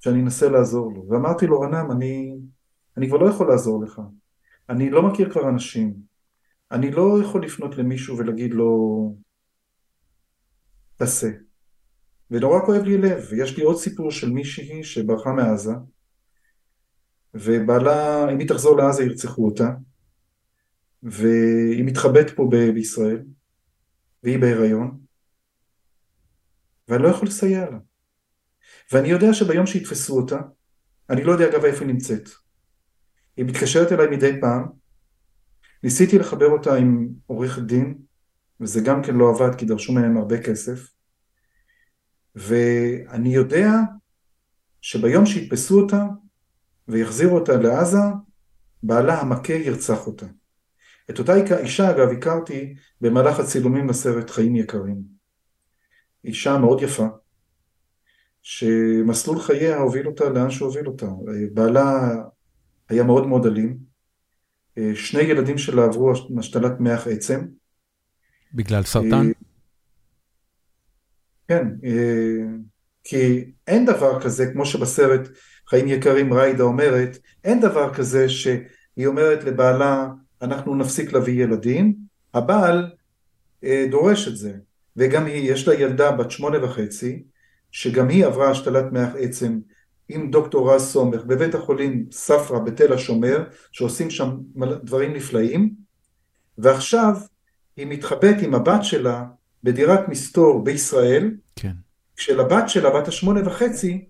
שאני אנסה לעזור לו. ואמרתי לו, רנם, אני, אני כבר לא יכול לעזור לך. אני לא מכיר כבר אנשים. אני לא יכול לפנות למישהו ולהגיד לו, תעשה. ונורא כואב לי לב. ויש לי עוד סיפור של מישהי שברחה מעזה, ובעלה, אם היא תחזור לעזה ירצחו אותה, והיא מתחבאת פה בישראל, והיא בהיריון, ואני לא יכול לסייע לה. ואני יודע שביום שיתפסו אותה, אני לא יודע אגב איפה היא נמצאת. היא מתקשרת אליי מדי פעם, ניסיתי לחבר אותה עם עורך דין, וזה גם כן לא עבד כי דרשו מהם הרבה כסף, ואני יודע שביום שיתפסו אותה ויחזירו אותה לעזה, בעלה המכה ירצח אותה. את אותה אישה אגב הכרתי במהלך הצילומים בסרט חיים יקרים. אישה מאוד יפה, שמסלול חייה הוביל אותה לאן שהוביל אותה. בעלה היה מאוד מאוד אלים, שני ילדים שלה עברו השתלת מח עצם. בגלל סרטן? כן, כי אין דבר כזה, כמו שבסרט חיים יקרים ריידה אומרת, אין דבר כזה שהיא אומרת לבעלה, אנחנו נפסיק להביא ילדים, הבעל אה, דורש את זה, וגם היא, יש לה ילדה בת שמונה וחצי, שגם היא עברה השתלת מח עצם עם דוקטור רז סומך בבית החולים ספרא בתל השומר, שעושים שם דברים נפלאים, ועכשיו היא מתחבאת עם הבת שלה בדירת מסתור בישראל, כן. כשלבת שלה, בת השמונה וחצי,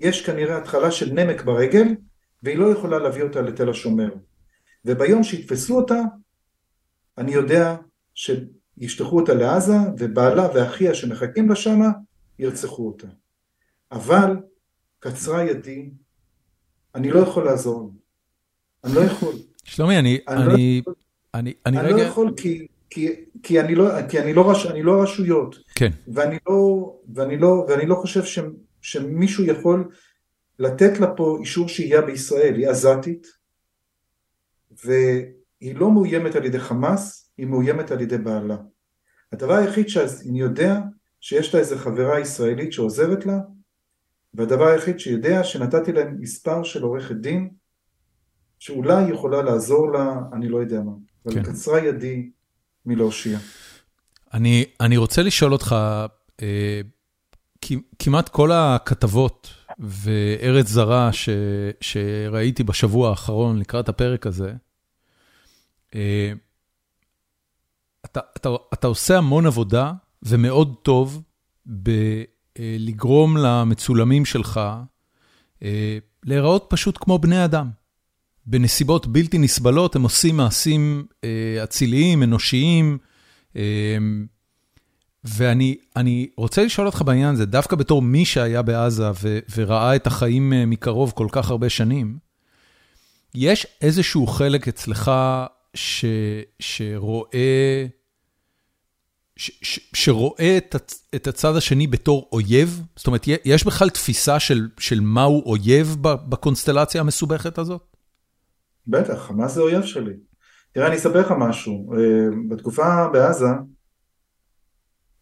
יש כנראה התחלה של נמק ברגל, והיא לא יכולה להביא אותה לתל השומר. וביום שיתפסו אותה, אני יודע שישלחו אותה לעזה, ובעלה ואחיה שמחכים לה שמה, ירצחו אותה. אבל קצרה ידי, אני לא יכול לעזור. אני לא יכול. שלומי, אני, אני, לא אני, אני, אני אני לא רגע... יכול כי, כי, כי, אני לא, כי אני, לא רש, אני לא רשויות. כן. ואני לא, ואני לא, ואני לא חושב ש, שמישהו יכול לתת לה פה אישור שהייה בישראל. היא עזתית, והיא לא מאוימת על ידי חמאס, היא מאוימת על ידי בעלה. הדבר היחיד שאני יודע, שיש לה איזה חברה ישראלית שעוזרת לה, והדבר היחיד שיודע שנתתי להם מספר של עורכת דין, שאולי יכולה לעזור לה, אני לא יודע מה. אבל כן. קצרה ידי מלהושיע. אני, אני רוצה לשאול אותך, אה, כמעט כל הכתבות וארץ זרה ש, שראיתי בשבוע האחרון לקראת הפרק הזה, אתה, אתה, אתה עושה המון עבודה ומאוד טוב בלגרום למצולמים שלך אה, להיראות פשוט כמו בני אדם. בנסיבות בלתי נסבלות הם עושים מעשים אה, אציליים, אנושיים, אה, ואני אני רוצה לשאול אותך בעניין הזה, דווקא בתור מי שהיה בעזה ו, וראה את החיים אה, מקרוב כל כך הרבה שנים, יש איזשהו חלק אצלך ש, שרואה, ש, ש, שרואה את, את הצד השני בתור אויב? זאת אומרת, יש בכלל תפיסה של, של מהו אויב בקונסטלציה המסובכת הזאת? בטח, חמאס זה אויב שלי. תראה, אני אספר לך משהו. אה, בתקופה בעזה,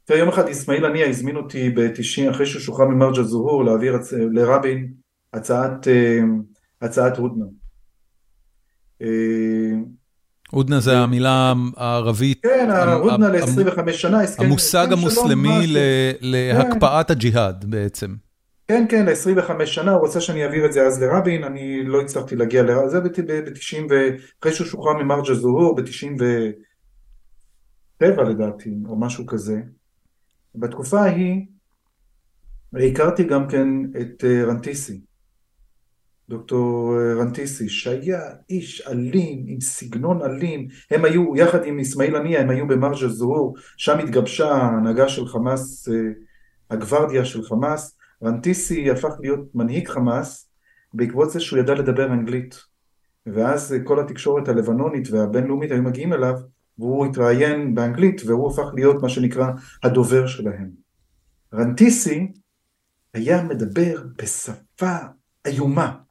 תראה, יום אחד אסמאעיל הנייה הזמין אותי ב-90, אחרי שהוא שוחרר ממרג'ה זוהור, להעביר הצ- לרבין הצעת, אה, הצעת הודנה. הודנה זה המילה הערבית, כן, המ- ל-25 שנה, הסכם המושג המוסלמי. ל- להקפאת הג'יהאד בעצם. כן, כן, ל-25 שנה, הוא רצה שאני אעביר את זה אז לרבין, אני לא הצלחתי להגיע לרבין, זה ב-90 ו... אחרי שהוא שוחרר ממרג'ה זוהור, ב-97 לדעתי, או משהו כזה. בתקופה ההיא הכרתי גם כן את אה, רנטיסי, דוקטור אה, רנטיסי, שהיה איש אלים, עם סגנון אלים, הם היו, יחד עם אסמאעיל הנייה, הם היו במרג'ה זוהור, שם התגבשה ההנהגה של חמאס, אה, הגוורדיה של חמאס, רנטיסי הפך להיות מנהיג חמאס בעקבות זה שהוא ידע לדבר אנגלית. ואז כל התקשורת הלבנונית והבינלאומית היו מגיעים אליו, והוא התראיין באנגלית, והוא הפך להיות מה שנקרא הדובר שלהם. רנטיסי היה מדבר בשפה איומה.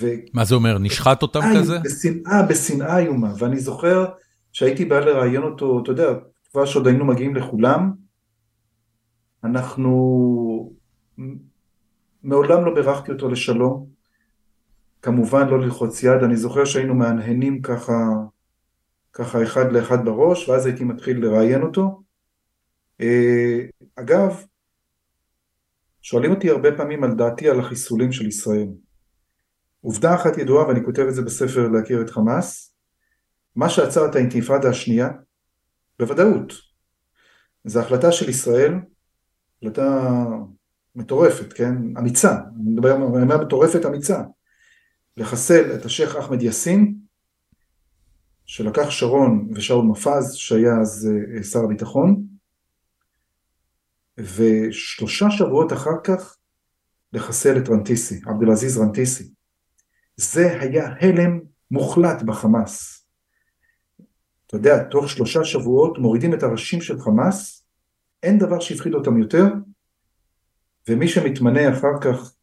ו- מה זה אומר, נשחט אותם כזה? בשנאה, בשנאה איומה. ואני זוכר שהייתי בא לראיין אותו, אתה יודע, כבר שעוד היינו מגיעים לכולם, אנחנו... מעולם לא בירכתי אותו לשלום, כמובן לא ללחוץ יד, אני זוכר שהיינו מהנהנים ככה, ככה אחד לאחד בראש, ואז הייתי מתחיל לראיין אותו. אה, אגב, שואלים אותי הרבה פעמים על דעתי על החיסולים של ישראל. עובדה אחת ידועה, ואני כותב את זה בספר להכיר את חמאס, מה שעצר את האינתיפאדה השנייה, בוודאות, זו החלטה של ישראל, החלטה מטורפת, כן? אמיצה, אני מדבר, אני אומר מטורפת אמיצה, לחסל את השייח' אחמד יאסין, שלקח שרון ושאול מופז, שהיה אז אה, שר הביטחון, ושלושה שבועות אחר כך לחסל את רנטיסי, עבד אל-עזיז רנטיסי. זה היה הלם מוחלט בחמאס. אתה יודע, תוך שלושה שבועות מורידים את הראשים של חמאס, אין דבר שהפחיד אותם יותר, ומי שמתמנה אחר כך,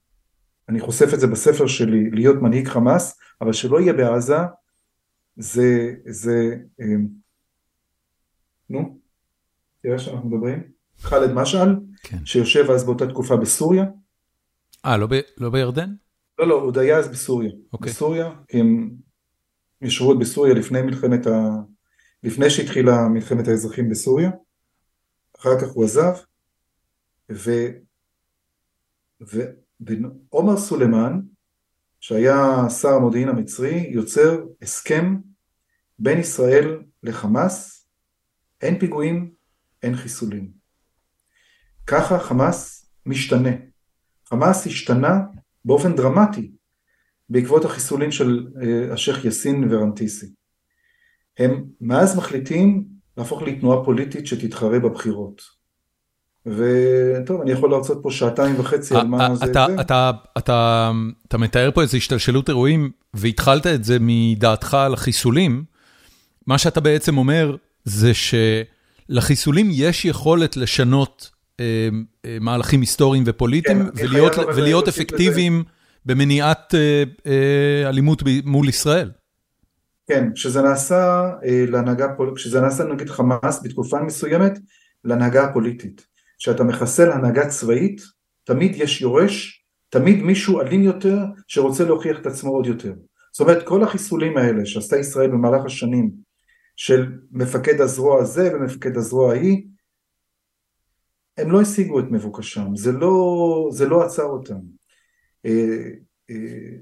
אני חושף את זה בספר שלי, להיות מנהיג חמאס, אבל שלא יהיה בעזה, זה, זה, נו, תראה שאנחנו מדברים, ח'אלד משעל, כן. שיושב אז באותה תקופה בסוריה. אה, לא, ב, לא בירדן? לא, לא, הוא היה אז בסוריה. אוקיי. בסוריה, הם ישבו עוד בסוריה לפני מלחמת ה... לפני שהתחילה מלחמת האזרחים בסוריה. אחר כך הוא עזב, ו... ועומר סולימאן, שהיה שר המודיעין המצרי, יוצר הסכם בין ישראל לחמאס, אין פיגועים, אין חיסולים. ככה חמאס משתנה. חמאס השתנה באופן דרמטי בעקבות החיסולים של אה, השייח' יאסין ורנטיסי. הם מאז מחליטים להפוך לתנועה פוליטית שתתחרה בבחירות. וטוב, אני יכול להרצות פה שעתיים וחצי על מה זה. אתה, אתה, אתה, אתה מתאר פה איזו השתלשלות אירועים, והתחלת את זה מדעתך על החיסולים. מה שאתה בעצם אומר זה שלחיסולים יש יכולת לשנות מהלכים היסטוריים ופוליטיים, כן, ולהיות, ולהיות אפקטיביים במניעת אה, אה, אלימות מול ישראל. כן, כשזה נעשה אה, להנהגה, כשזה נעשה נגיד חמאס בתקופה מסוימת, להנהגה הפוליטית. כשאתה מחסל הנהגה צבאית, תמיד יש יורש, תמיד מישהו אלים יותר שרוצה להוכיח את עצמו עוד יותר. זאת אומרת, כל החיסולים האלה שעשתה ישראל במהלך השנים, של מפקד הזרוע הזה ומפקד הזרוע ההיא, הם לא השיגו את מבוקשם, זה לא, זה לא עצר אותם. אה, אה,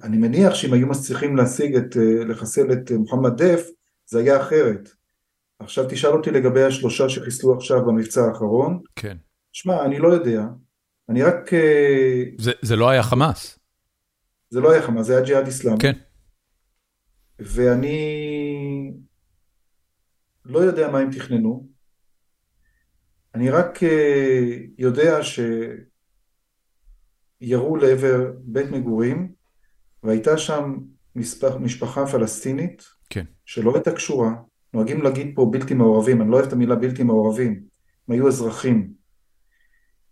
אני מניח שאם היו מצליחים להשיג את, אה, לחסל את מוחמד דף, זה היה אחרת. עכשיו תשאל אותי לגבי השלושה שחיסלו עכשיו במבצע האחרון. כן. שמע, אני לא יודע. אני רק... זה, זה לא היה חמאס. זה לא היה חמאס, זה היה ג'יהאד איסלאמי. כן. ואני לא יודע מה הם תכננו. אני רק יודע ש... ירו לעבר בית מגורים, והייתה שם מספר, משפחה פלסטינית, כן. שלא הייתה קשורה, נוהגים להגיד פה בלתי מעורבים, אני לא אוהב את המילה בלתי מעורבים, הם היו אזרחים.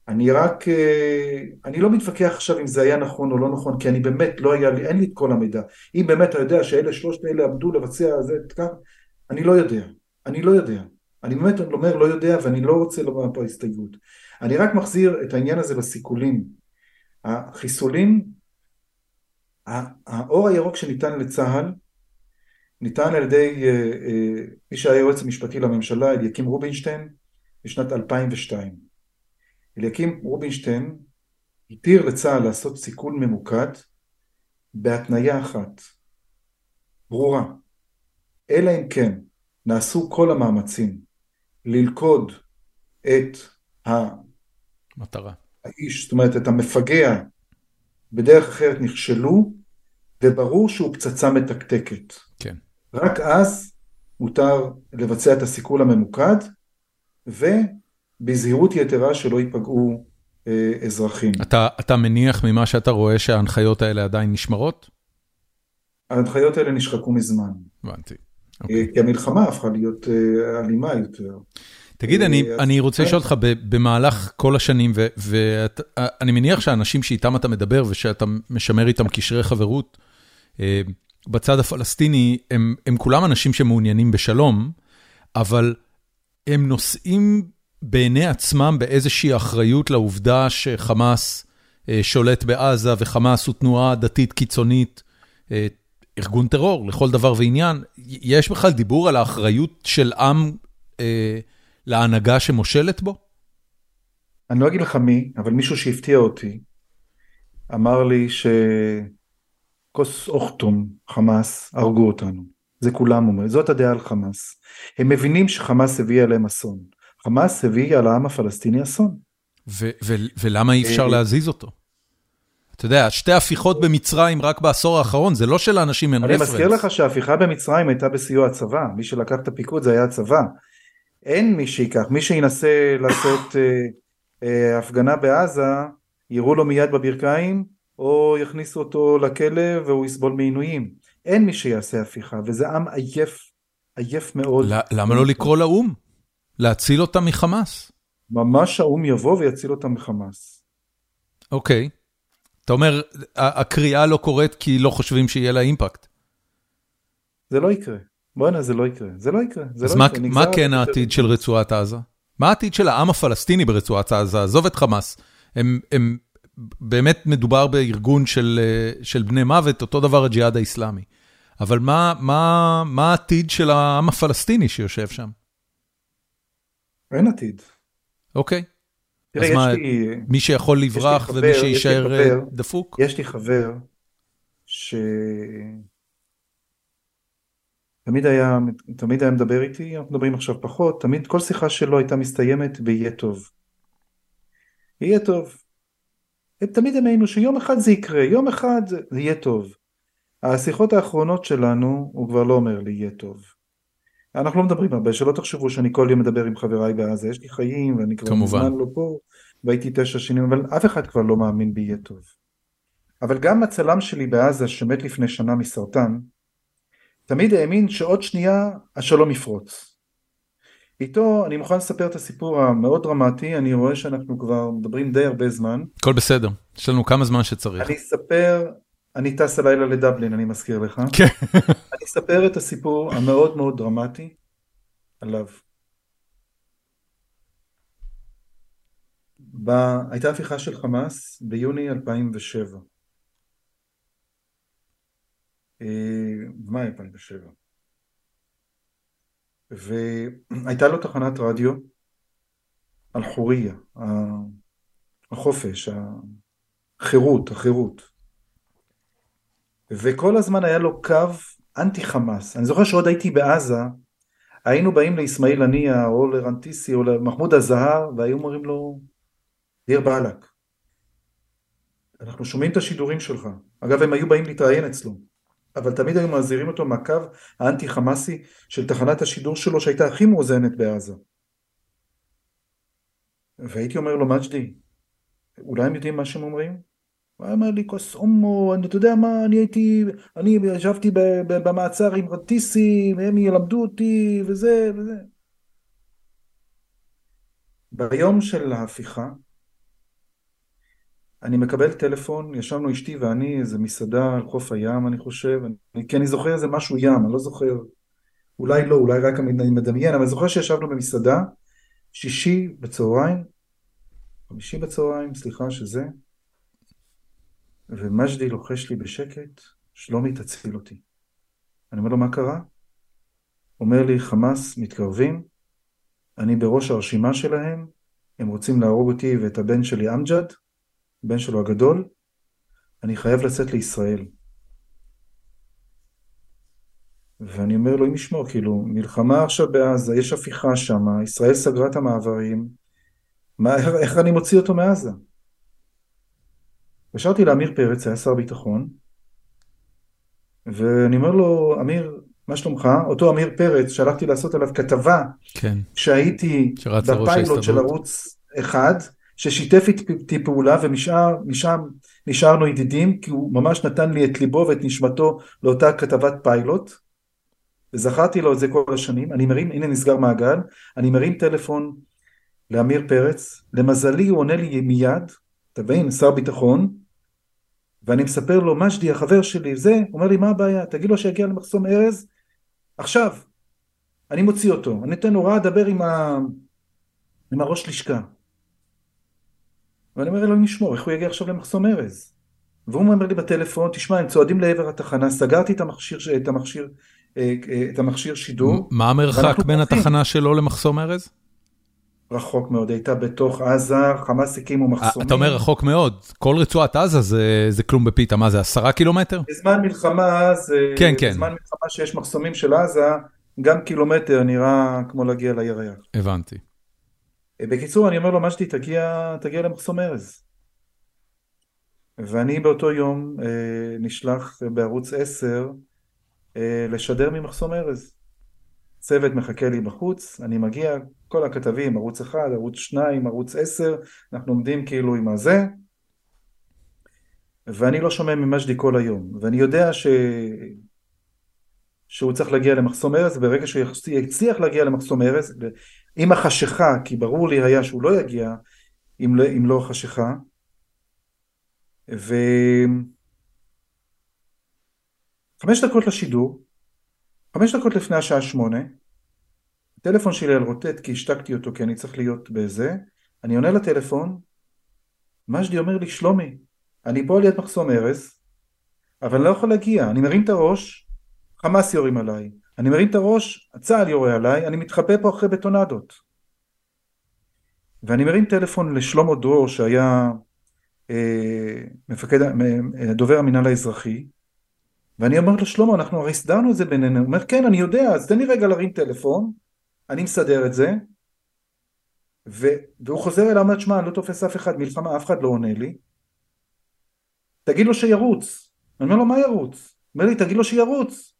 אני רק, אה, אני לא מתווכח עכשיו אם זה היה נכון או לא נכון, כי אני באמת לא היה לי, אין לי את כל המידע. אם באמת אתה יודע שאלה שלושת אלה עמדו לבצע זה, אני לא יודע, אני לא יודע. אני באמת אומר לא יודע ואני לא רוצה לומר פה הסתייגות. אני רק מחזיר את העניין הזה לסיכולים. החיסולים, האור הירוק שניתן לצה"ל, ניתן על ידי אה, אה, מי שהיה היועץ המשפטי לממשלה, אליקים רובינשטיין, בשנת 2002. אליקים רובינשטיין התיר לצה"ל לעשות סיכול ממוקד בהתניה אחת, ברורה, אלא אם כן נעשו כל המאמצים ללכוד את המטרה. האיש, זאת אומרת את המפגע בדרך אחרת נכשלו, וברור שהוא פצצה מתקתקת. כן. רק אז מותר לבצע את הסיכול הממוקד, ובזהירות יתרה שלא ייפגעו אה, אזרחים. אתה, אתה מניח ממה שאתה רואה שההנחיות האלה עדיין נשמרות? ההנחיות האלה נשחקו מזמן. הבנתי. אה, כי אוקיי. המלחמה הפכה להיות אה, אלימה יותר. תגיד, אני אה, אני רוצה לשאול אותך, במהלך כל השנים, ואני מניח שהאנשים שאיתם אתה מדבר ושאתה משמר איתם קשרי חברות, בצד הפלסטיני, הם הם כולם אנשים שמעוניינים בשלום, אבל הם נושאים בעיני עצמם באיזושהי אחריות לעובדה שחמאס שולט בעזה, וחמאס הוא תנועה דתית קיצונית, ארגון טרור לכל דבר ועניין. יש בכלל דיבור על האחריות של עם להנהגה שמושלת בו? אני לא אגיד לך מי, אבל מישהו שהפתיע אותי, אמר לי שכוס אוכטום, חמאס, הרגו אותנו. זה כולם אומרים, זאת הדעה על חמאס. הם מבינים שחמאס הביא עליהם אסון. חמאס הביא על העם הפלסטיני אסון. ולמה אי אפשר אה, להזיז אותו? אתה יודע, שתי הפיכות במצרים רק בעשור האחרון, זה לא שלאנשים אין רפרנס. אני מזכיר לך שההפיכה במצרים הייתה בסיוע הצבא, מי שלקח את הפיקוד זה היה הצבא. אין מי שיקח, מי שינסה לעשות אה, אה, הפגנה בעזה, יראו לו מיד בברכיים, או יכניסו אותו לכלא והוא יסבול מעינויים. אין מי שיעשה הפיכה, וזה עם עייף, עייף מאוד. למה לא לקרוא לאו"ם? להציל אותם מחמאס. ממש האו"ם יבוא ויציל אותם מחמאס. אוקיי. אתה אומר, הקריאה לא קורית כי לא חושבים שיהיה לה אימפקט. זה לא יקרה. בואנה, זה לא יקרה, זה לא יקרה. זה אז לא מה, יקרה, מה כן העתיד של רצועת עזה? מה העתיד של העם הפלסטיני ברצועת עזה? עזוב את חמאס. הם, הם, באמת מדובר בארגון של, אה, של בני מוות, אותו דבר הג'יהאד האיסלאמי. אבל מה, מה, מה העתיד של העם הפלסטיני שיושב שם? אין עתיד. אוקיי. אז מה, לי, מי שיכול לברוח חבר, ומי שיישאר אה. דפוק? יש לי חבר ש... תמיד היה, תמיד היה מדבר איתי, אנחנו מדברים עכשיו פחות, תמיד כל שיחה שלו הייתה מסתיימת ב"יהיה טוב". יהיה טוב. תמיד הם היינו שיום אחד זה יקרה, יום אחד זה יהיה טוב. השיחות האחרונות שלנו, הוא כבר לא אומר לי יהיה טוב. אנחנו לא מדברים הרבה, שלא תחשבו שאני כל יום מדבר עם חבריי בעזה, יש לי חיים ואני כבר. מזמן לא פה, והייתי תשע שנים, אבל אף אחד כבר לא מאמין בי יהיה טוב. אבל גם הצלם שלי בעזה, שמת לפני שנה מסרטן, תמיד האמין שעוד שנייה השלום יפרוץ. איתו אני מוכן לספר את הסיפור המאוד דרמטי, אני רואה שאנחנו כבר מדברים די הרבה זמן. הכל בסדר, יש לנו כמה זמן שצריך. אני אספר, אני טס הלילה לדבלין, אני מזכיר לך. כן. אני אספר את הסיפור המאוד מאוד דרמטי עליו. ב... הייתה הפיכה של חמאס ביוני 2007. אה, במאי 2007. והייתה לו תחנת רדיו על חוריה, החופש, החירות, החירות. וכל הזמן היה לו קו אנטי חמאס. אני זוכר שעוד הייתי בעזה, היינו באים לאסמאעיל הנייה או לרנטיסי או למחמוד הזהר והיו אומרים לו, דיר באלק, אנחנו שומעים את השידורים שלך. אגב, הם היו באים להתראיין אצלו, אבל תמיד היו מזהירים אותו מהקו האנטי חמאסי של תחנת השידור שלו שהייתה הכי מאוזנת בעזה. והייתי אומר לו, מג'די, אולי הם יודעים מה שהם אומרים? הוא היה אומר לי, כוס הומו, אתה יודע מה, אני הייתי, אני ישבתי במעצר עם רטיסי, והם ילמדו אותי, וזה וזה. ביום של ההפיכה, אני מקבל טלפון, ישבנו אשתי ואני, איזה מסעדה על חוף הים, אני חושב, אני, כי אני זוכר איזה משהו ים, אני לא זוכר, אולי לא, אולי רק אני מדמיין, אבל אני זוכר שישבנו במסעדה, שישי בצהריים, חמישי בצהריים, סליחה שזה, ומג'די לוחש לי בשקט, שלומי תציל אותי. אני אומר לו, מה קרה? אומר לי, חמאס מתקרבים, אני בראש הרשימה שלהם, הם רוצים להרוג אותי ואת הבן שלי אמג'ד, הבן שלו הגדול, אני חייב לצאת לישראל. ואני אומר לו, אם ישמור, כאילו, מלחמה עכשיו בעזה, יש הפיכה שם, ישראל סגרה את המעברים, מה, איך, אני מוציא אותו מעזה? התקשרתי לאמיר פרץ, היה שר ביטחון, ואני אומר לו, אמיר, מה שלומך? אותו אמיר פרץ, שהלכתי לעשות עליו כתבה, כן. שהייתי בפיילוט של. ערוץ אחד, ששיתף איתי פעולה ומשם משם נשארנו ידידים, כי הוא ממש נתן לי את ליבו ואת נשמתו לאותה כתבת פיילוט, וזכרתי לו את זה כל השנים, אני מרים, הנה נסגר מעגל, אני מרים טלפון לאמיר פרץ, למזלי הוא עונה לי מיד, אתה מבין, שר ביטחון, ואני מספר לו, מג'די, החבר שלי, זה, הוא אומר לי, מה הבעיה? תגיד לו שיגיע למחסום ארז, עכשיו, אני מוציא אותו, אני נותן הוראה לדבר עם, ה... עם הראש לשכה. ואני אומר לו, נשמור, איך הוא יגיע עכשיו למחסום ארז? והוא אומר לי בטלפון, תשמע, הם צועדים לעבר התחנה, סגרתי את המכשיר, את המכשיר, אה, אה, את המכשיר שידור, מה המרחק בין בורחים. התחנה שלו למחסום ארז? רחוק מאוד, הייתה בתוך עזה, חמאס הקימו מחסומים. אתה אומר רחוק מאוד, כל רצועת עזה זה- זה כלום בפיתה, מה זה עשרה קילומטר? בזמן מלחמה, זה, כן, כן. בזמן מלחמה שיש מחסומים של עזה, גם קילומטר נראה כמו להגיע לירח. הבנתי. אה, בקיצור, אני אומר לו, מג'די, תגיע, תגיע למחסום ארז. ואני באותו יום אה, נשלח בערוץ 10 אה, לשדר ממחסום ארז. צוות מחכה לי בחוץ, אני מגיע, כל הכתבים, ערוץ 1, ערוץ 2, ערוץ 10, אנחנו עומדים כאילו עם הזה, ואני לא שומע ממג'די כל היום, ואני יודע ש... שהוא צריך להגיע למחסום ארז, ברגע שהוא יצליח להגיע למחסום ארז, עם החשיכה, כי ברור לי היה שהוא לא יגיע אם לא, אם לא חשיכה, ו... חמש דקות לשידור, חמש דקות לפני השעה שמונה, הטלפון שלי על רוטט כי השתקתי אותו כי אני צריך להיות בזה, אני עונה לטלפון, מג'די אומר לי שלומי, אני פה על יד מחסום ארז, אבל אני לא יכול להגיע, אני מרים את הראש, חמאס יורים עליי, אני מרים את הראש, צה"ל יורה עליי, אני מתחבא פה אחרי בטונדות. ואני מרים טלפון לשלמה דרור שהיה אה, מפקד, אה, דובר המינהל האזרחי, ואני אומר לו שלמה אנחנו הרי הסדרנו את זה בינינו, הוא אומר כן אני יודע אז תן לי רגע להרים טלפון, אני מסדר את זה, ו, והוא חוזר אליי ואומר שמע אני לא תופס אף אחד מלחמה אף אחד לא עונה לי, תגיד לו שירוץ, אני אומר לו מה ירוץ? אומר לי תגיד לו שירוץ,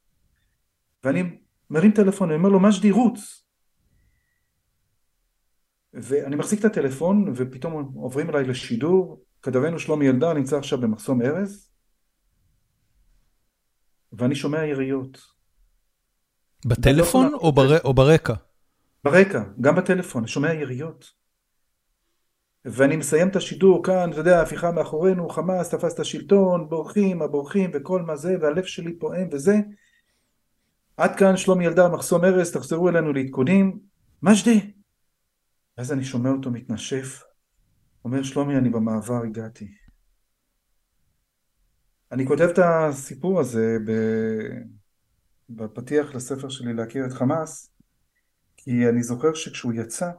ואני מרים טלפון, אני אומר לו מג'די רוץ, ואני מחזיק את הטלפון ופתאום עוברים אליי לשידור, כתבנו שלומי ילדה נמצא עכשיו במחסום ארז ואני שומע יריות. בטלפון או, בר... או ברקע? ברקע, גם בטלפון, אני שומע יריות. ואני מסיים את השידור כאן, אתה יודע, הפיכה מאחורינו, חמאס תפס את השלטון, בורחים, הבורחים וכל מה זה, והלב שלי פועם וזה. עד כאן שלומי ילדה, מחסום ארז, תחזרו אלינו לעדכונים. מג'די, ואז אני שומע אותו מתנשף, אומר שלומי אני במעבר הגעתי. אני כותב את הסיפור הזה בפתיח לספר שלי להכיר את חמאס, כי אני זוכר שכשהוא יצא,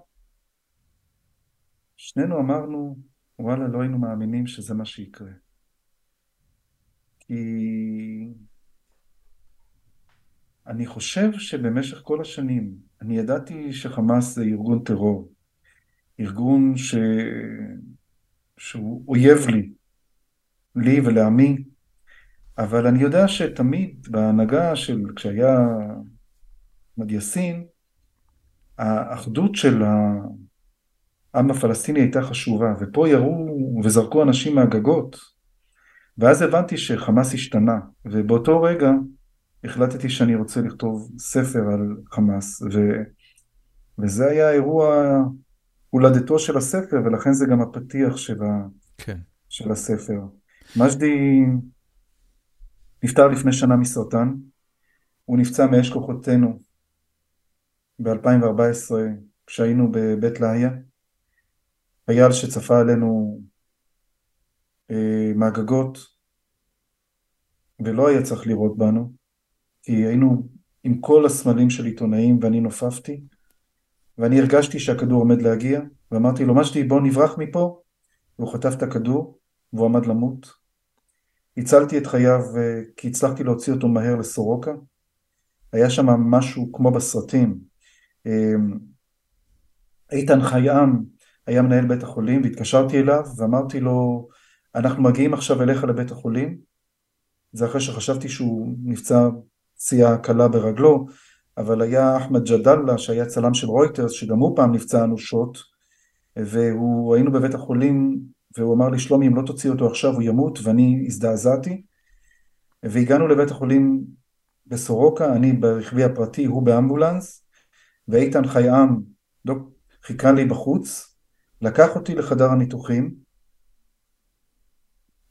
שנינו אמרנו, וואלה, לא היינו מאמינים שזה מה שיקרה. כי אני חושב שבמשך כל השנים, אני ידעתי שחמאס זה ארגון טרור. ארגון ש... שהוא אויב לי, לי ולעמי, אבל אני יודע שתמיד בהנהגה של כשהיה מדיאסין, האחדות של העם הפלסטיני הייתה חשובה, ופה ירו וזרקו אנשים מהגגות, ואז הבנתי שחמאס השתנה, ובאותו רגע החלטתי שאני רוצה לכתוב ספר על חמאס, ו... וזה היה אירוע הולדתו של הספר, ולכן זה גם הפתיח של, ה... כן. של הספר. מג'די נפטר לפני שנה מסרטן, הוא נפצע מאש כוחותינו ב-2014 כשהיינו בבית לאהיה, חייל שצפה עלינו אה, מהגגות ולא היה צריך לראות בנו, כי היינו עם כל הסמלים של עיתונאים ואני נופפתי, ואני הרגשתי שהכדור עומד להגיע, ואמרתי לו, משתי בוא נברח מפה, והוא חטף את הכדור, והוא עמד למות. הצלתי את חייו אה, כי הצלחתי להוציא אותו מהר לסורוקה. היה שם משהו כמו בסרטים. אמ, איתן חייאם היה מנהל בית החולים והתקשרתי אליו ואמרתי לו, אנחנו מגיעים עכשיו אליך לבית החולים. זה אחרי שחשבתי שהוא נפצע פציעה קלה ברגלו, אבל היה אחמד ג'דאללה שהיה צלם של רויטרס שגם הוא פעם נפצע אנושות והיינו בבית החולים והוא אמר לי שלומי אם לא תוציא אותו עכשיו הוא ימות ואני הזדעזעתי והגענו לבית החולים בסורוקה, אני ברכבי הפרטי, הוא באמבולנס ואיתן חייאם לא, חיכה לי בחוץ, לקח אותי לחדר הניתוחים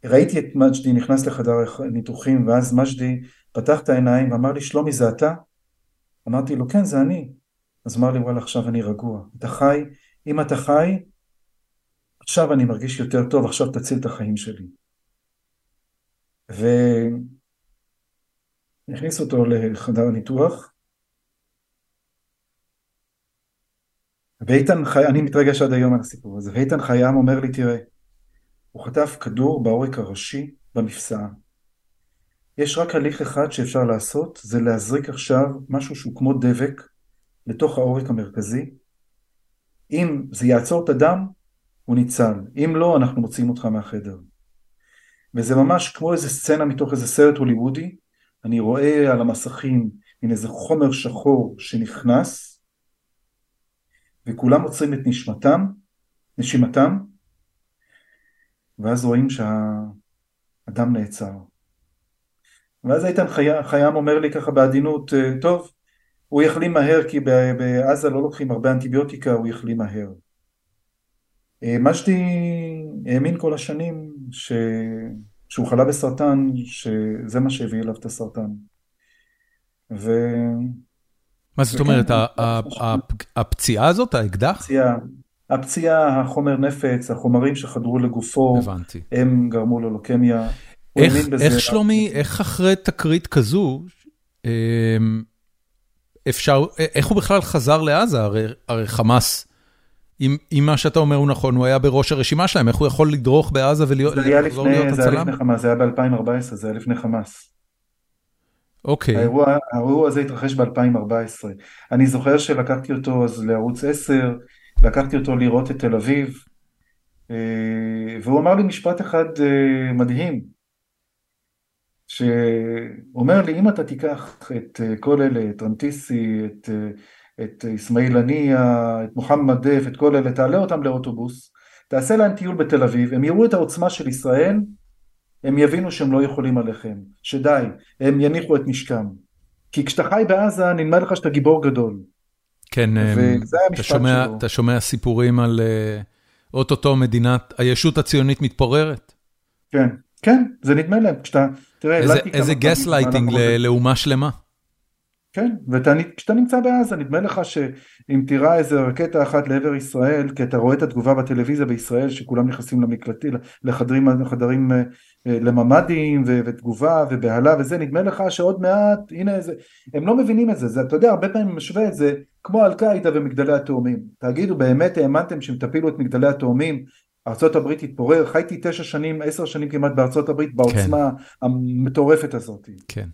ראיתי את מג'די נכנס לחדר הניתוחים ואז מג'די פתח את העיניים ואמר לי שלומי זה אתה? אמרתי לו, כן, זה אני. אז אמר לי, וואלה, עכשיו אני רגוע. אתה חי, אם אתה חי, עכשיו אני מרגיש יותר טוב, עכשיו תציל את החיים שלי. והכניס אותו לחדר הניתוח, ואיתן חי... אני מתרגש עד היום על הסיפור הזה, ואיתן חייאם אומר לי, תראה, הוא חטף כדור בעורק הראשי במפסעה. יש רק הליך אחד שאפשר לעשות, זה להזריק עכשיו משהו שהוא כמו דבק לתוך העורק המרכזי. אם זה יעצור את הדם, הוא ניצל. אם לא, אנחנו מוציאים אותך מהחדר. וזה ממש כמו איזה סצנה מתוך איזה סרט הוליוודי. אני רואה על המסכים מין איזה חומר שחור שנכנס, וכולם עוצרים את נשמתם, נשימתם, ואז רואים שהאדם נעצר. ואז איתן חייאם אומר לי ככה בעדינות, טוב, הוא יחלים מהר כי בעזה לא לוקחים הרבה אנטיביוטיקה, הוא יחלים מהר. אה, מג'די האמין כל השנים ש... שהוא חלה בסרטן, שזה מה שהביא אליו את הסרטן. ו... מה זאת אומרת, הפציעה הזאת, האקדח? הפציעה, החומר נפץ, החומרים שחדרו לגופו, הבנתי. הם גרמו לו לוקמיה. איך שלומי, איך אחרי תקרית כזו, אמ, אפשר, איך הוא בכלל חזר לעזה? הרי חמאס, אם מה שאתה אומר הוא נכון, הוא היה בראש הרשימה שלהם, איך הוא יכול לדרוך בעזה ולחזור להיות הצלם? זה היה לפני חמאס, זה היה ב-2014, זה היה לפני חמאס. אוקיי. האירוע, האירוע הזה התרחש ב-2014. אני זוכר שלקחתי אותו אז לערוץ 10, לקחתי אותו לראות את תל אביב, אה, והוא אמר לי משפט אחד אה, מדהים, שהוא אומר לי, אם אתה תיקח את אה, כל אלה, את רנטיסי, את, את אסמאעיל הנייה, את מוחמד דף, את כל אלה, תעלה אותם לאוטובוס, תעשה להם טיול בתל אביב, הם יראו את העוצמה של ישראל, הם יבינו שהם לא יכולים עליכם, שדי, הם יניחו את נשקם. כי כשאתה חי בעזה, נדמה לך שאתה גיבור גדול. כן, אמ, אתה שומע, אתה שומע סיפורים על אה, אוטוטו מדינת, הישות הציונית מתפוררת? כן, כן, זה נדמה להם, כשאתה, תראה, איזה גס לייטינג לאומה שלמה. כן, וכשאתה נמצא בעזה, נדמה לך שאם תירה איזה רקטה אחת לעבר ישראל, כי אתה רואה את התגובה בטלוויזיה בישראל, שכולם נכנסים למקלטים, לחדרים, לחדרים אה, אה, לממ"דים ותגובה ובהלה וזה, נדמה לך שעוד מעט, הנה איזה, הם לא מבינים את זה, זה, אתה יודע, הרבה פעמים משווה את זה כמו אל-קאעידה ומגדלי התאומים. תגידו, באמת האמנתם שהם תפילו את מגדלי התאומים, ארה"ב תתפורר, חייתי תשע שנים, עשר שנים כמעט בארה"ב, בעוצמה כן. המטורפת הזאת. כן.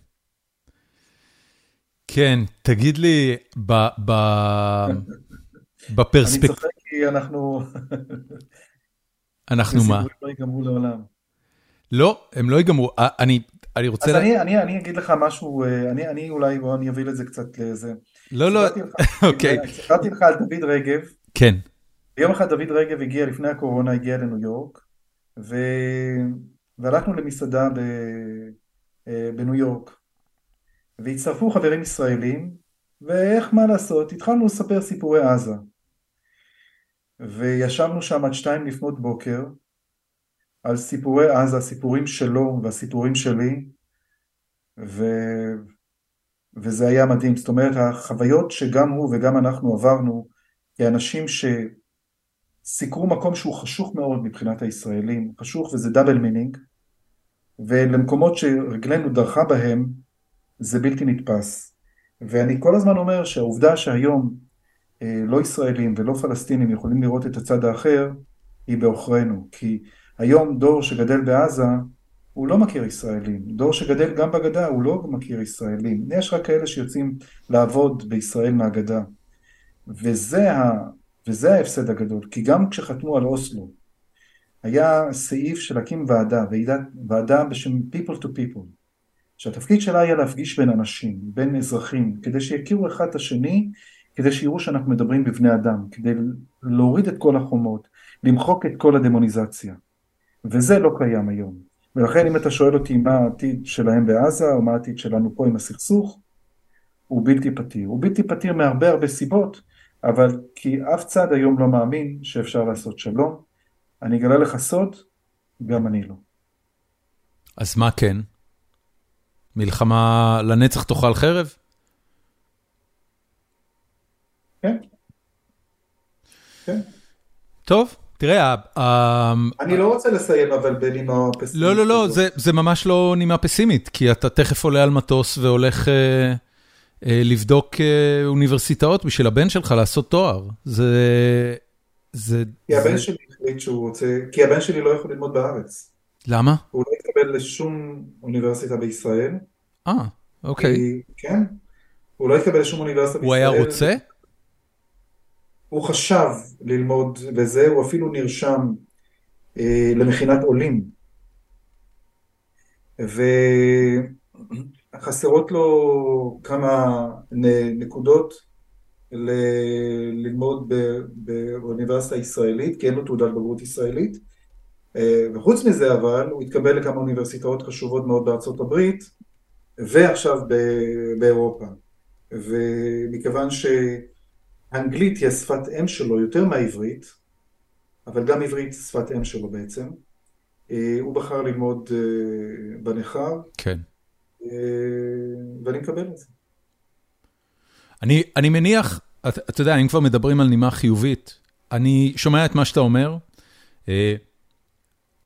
כן, תגיד לי, ב, ב, בפרספק... אני צוחק כי אנחנו... אנחנו מה? לא ייגמרו לעולם. לא, הם לא ייגמרו. אני, אני רוצה... אז אני, אני, אני אגיד לך משהו, אני, אני אולי, בוא אני אביא לזה קצת לזה. לא, לא, אוקיי. סיפרתי לך על דוד רגב. כן. ביום אחד דוד רגב הגיע, לפני הקורונה, הגיע לניו יורק, ו... והלכנו למסעדה ב... אה, בניו יורק. והצטרפו חברים ישראלים, ואיך מה לעשות, התחלנו לספר סיפורי עזה. וישבנו שם עד שתיים לפנות בוקר, על סיפורי עזה, הסיפורים שלו והסיפורים שלי, ו... וזה היה מדהים. זאת אומרת, החוויות שגם הוא וגם אנחנו עברנו, כאנשים שסיקרו מקום שהוא חשוך מאוד מבחינת הישראלים, חשוך וזה double meaning, ולמקומות שרגלנו דרכה בהם, זה בלתי נתפס. ואני כל הזמן אומר שהעובדה שהיום אה, לא ישראלים ולא פלסטינים יכולים לראות את הצד האחר, היא בעוכרינו. כי היום דור שגדל בעזה, הוא לא מכיר ישראלים. דור שגדל גם בגדה, הוא לא מכיר ישראלים. יש רק כאלה שיוצאים לעבוד בישראל מהגדה. וזה, ה, וזה ההפסד הגדול. כי גם כשחתמו על אוסלו, היה סעיף של להקים ועדה, ועדה, בשם People to People. שהתפקיד שלה היה להפגיש בין אנשים, בין אזרחים, כדי שיכירו אחד את השני, כדי שיראו שאנחנו מדברים בבני אדם, כדי להוריד את כל החומות, למחוק את כל הדמוניזציה. וזה לא קיים היום. ולכן אם אתה שואל אותי מה העתיד שלהם בעזה, או מה העתיד שלנו פה עם הסכסוך, הוא בלתי פתיר. הוא בלתי פתיר מהרבה הרבה סיבות, אבל כי אף צד היום לא מאמין שאפשר לעשות שלום. אני אגלה לך סוד, גם אני לא. אז מה כן? מלחמה לנצח תאכל חרב? כן. כן. טוב, תראה, אני לא רוצה לסיים אבל בנימה פסימית. לא, לא, לא, זה ממש לא נימה פסימית, כי אתה תכף עולה על מטוס והולך אה, אה, לבדוק אה, אוניברסיטאות בשביל הבן שלך לעשות תואר. זה... כי הבן שלי החליט שהוא רוצה, כי הבן שלי לא יכול ללמוד בארץ. למה? הוא לא התקבל לשום אוניברסיטה בישראל. אה, אוקיי. כן, הוא לא התקבל לשום אוניברסיטה בישראל. הוא היה רוצה? הוא חשב ללמוד וזה, הוא אפילו נרשם אה, למכינת עולים. וחסרות לו כמה נקודות ל- ללמוד באוניברסיטה ישראלית, כי אין לו תעודת בגרות ישראלית. אה, וחוץ מזה אבל, הוא התקבל לכמה אוניברסיטאות חשובות מאוד בארצות הברית, ועכשיו באירופה. ומכיוון ש... האנגלית היא השפת אם שלו יותר מהעברית, אבל גם עברית שפת אם שלו בעצם. אה, הוא בחר ללמוד אה, בניכר. כן. ואני מקבל את זה. אני, אני מניח, אתה, אתה יודע, אם כבר מדברים על נימה חיובית, אני שומע את מה שאתה אומר.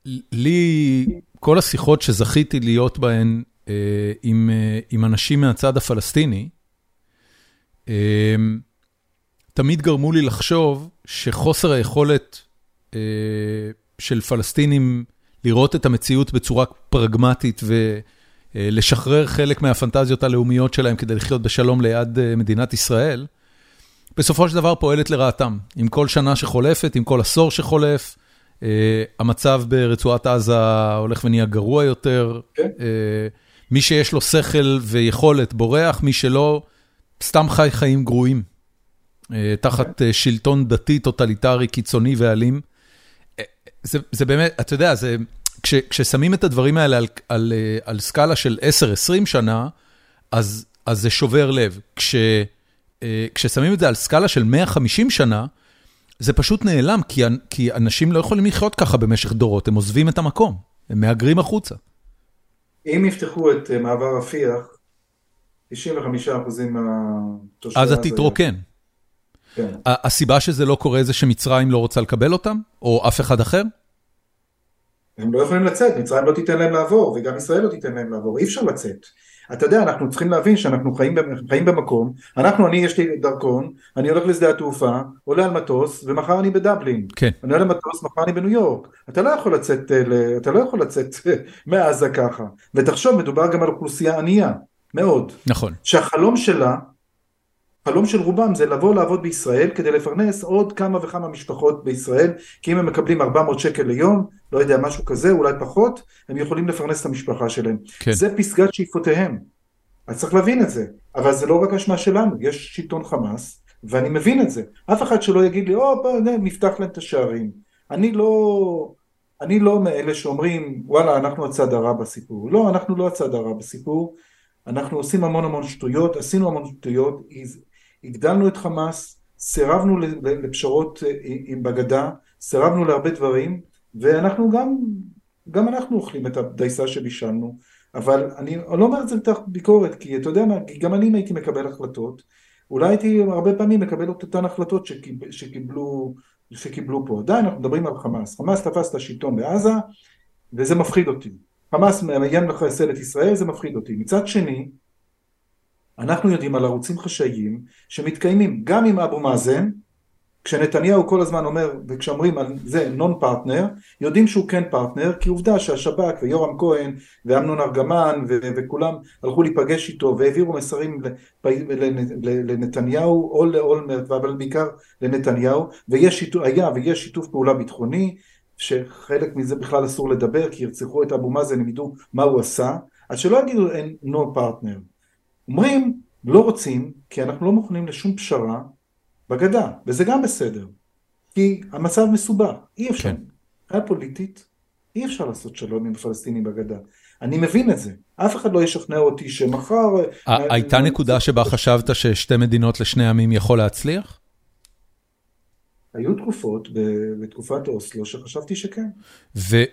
אה, לי, כל השיחות שזכיתי להיות בהן אה, עם, אה, עם אנשים מהצד הפלסטיני, אה, תמיד גרמו לי לחשוב שחוסר היכולת אה, של פלסטינים לראות את המציאות בצורה פרגמטית ולשחרר חלק מהפנטזיות הלאומיות שלהם כדי לחיות בשלום ליד אה, מדינת ישראל, בסופו של דבר פועלת לרעתם. עם כל שנה שחולפת, עם כל עשור שחולף, המצב ברצועת עזה הולך ונהיה גרוע יותר. כן. Uh, מי שיש לו שכל ויכולת בורח, מי שלא, סתם חי חיים גרועים. אה, תחת אה, שלטון דתי, טוטליטרי, קיצוני ואלים. אה, זה, זה באמת, אתה יודע, זה, כש, כששמים את הדברים האלה על, על, על סקאלה של 10-20 שנה, אז, אז זה שובר לב. כש... אה, כששמים את זה על סקאלה של 150 שנה, זה פשוט נעלם, כי, כי אנשים לא יכולים לחיות ככה במשך דורות, הם עוזבים את המקום, הם מהגרים החוצה. אם יפתחו את אה, מעבר רפיח, 95% מהתושבי אז תתרוקן. כן. הסיבה שזה לא קורה זה שמצרים לא רוצה לקבל אותם? או אף אחד אחר? הם לא יכולים לצאת, מצרים לא תיתן להם לעבור, וגם ישראל לא תיתן להם לעבור, אי אפשר לצאת. אתה יודע, אנחנו צריכים להבין שאנחנו חיים, חיים במקום, אנחנו, אני, יש לי דרכון, אני הולך לשדה התעופה, עולה על מטוס, ומחר אני בדבלין. כן. אני עולה למטוס, מחר אני בניו יורק. אתה לא יכול לצאת, אה, אתה לא יכול לצאת מעזה ככה. ותחשוב, מדובר גם על אוכלוסייה ענייה, מאוד. נכון. שהחלום שלה, חלום של רובם זה לבוא לעבוד בישראל כדי לפרנס עוד כמה וכמה משפחות בישראל, כי אם הם מקבלים 400 שקל ליום, לא יודע, משהו כזה, אולי פחות, הם יכולים לפרנס את המשפחה שלהם. כן. זה פסגת שאיפותיהם. אז צריך להבין את זה. אבל זה לא רק אשמה שלנו, יש שלטון חמאס, ואני מבין את זה. אף אחד שלא יגיד לי, או, בוא, נפתח להם את השערים. אני לא... אני לא מאלה שאומרים, וואלה, אנחנו הצד הרע בסיפור. לא, אנחנו לא הצד הרע בסיפור. אנחנו עושים המון המון שטויות, עשינו המון שטויות, הגדלנו את חמאס, סירבנו לפשרות אה, עם בגדה, סירבנו להרבה דברים, ואנחנו גם, גם אנחנו אוכלים את הדייסה שבישלנו, אבל אני לא אומר את זה מתחת ביקורת, כי אתה יודע מה, גם אני הייתי מקבל החלטות, אולי הייתי הרבה פעמים מקבל את אותן החלטות שקיב, שקיבלו, שקיבלו פה. עדיין אנחנו מדברים על חמאס, חמאס תפס את השלטון בעזה, וזה מפחיד אותי. חמאס מאיים לחסל את ישראל, זה מפחיד אותי. מצד שני, אנחנו יודעים על ערוצים חשאיים שמתקיימים גם עם אבו מאזן, כשנתניהו כל הזמן אומר, וכשאומרים על זה non partner, יודעים שהוא כן פרטנר, כי עובדה שהשב"כ ויורם כהן ואמנון ארגמן ו- וכולם הלכו להיפגש איתו והעבירו מסרים לנתניהו או לאולמרט, אבל בעיקר לנתניהו, ויש שיתוף, היה ויש שיתוף פעולה ביטחוני, שחלק מזה בכלל אסור לדבר, כי ירצחו את אבו מאזן, הם ידעו מה הוא עשה, אז שלא יגידו אין נון פרטנר. אומרים, לא רוצים, כי אנחנו לא מוכנים לשום פשרה בגדה, וזה גם בסדר. כי המצב מסובך, אי אפשר. כן. מבחינה פוליטית, אי אפשר לעשות שלום עם הפלסטינים בגדה. אני מבין את זה. אף אחד לא ישכנע אותי שמחר... אה, הייתה נקודה שבה חשבת ששתי מדינות לשני עמים יכול להצליח? היו תקופות בתקופת אוסלו שחשבתי שכן.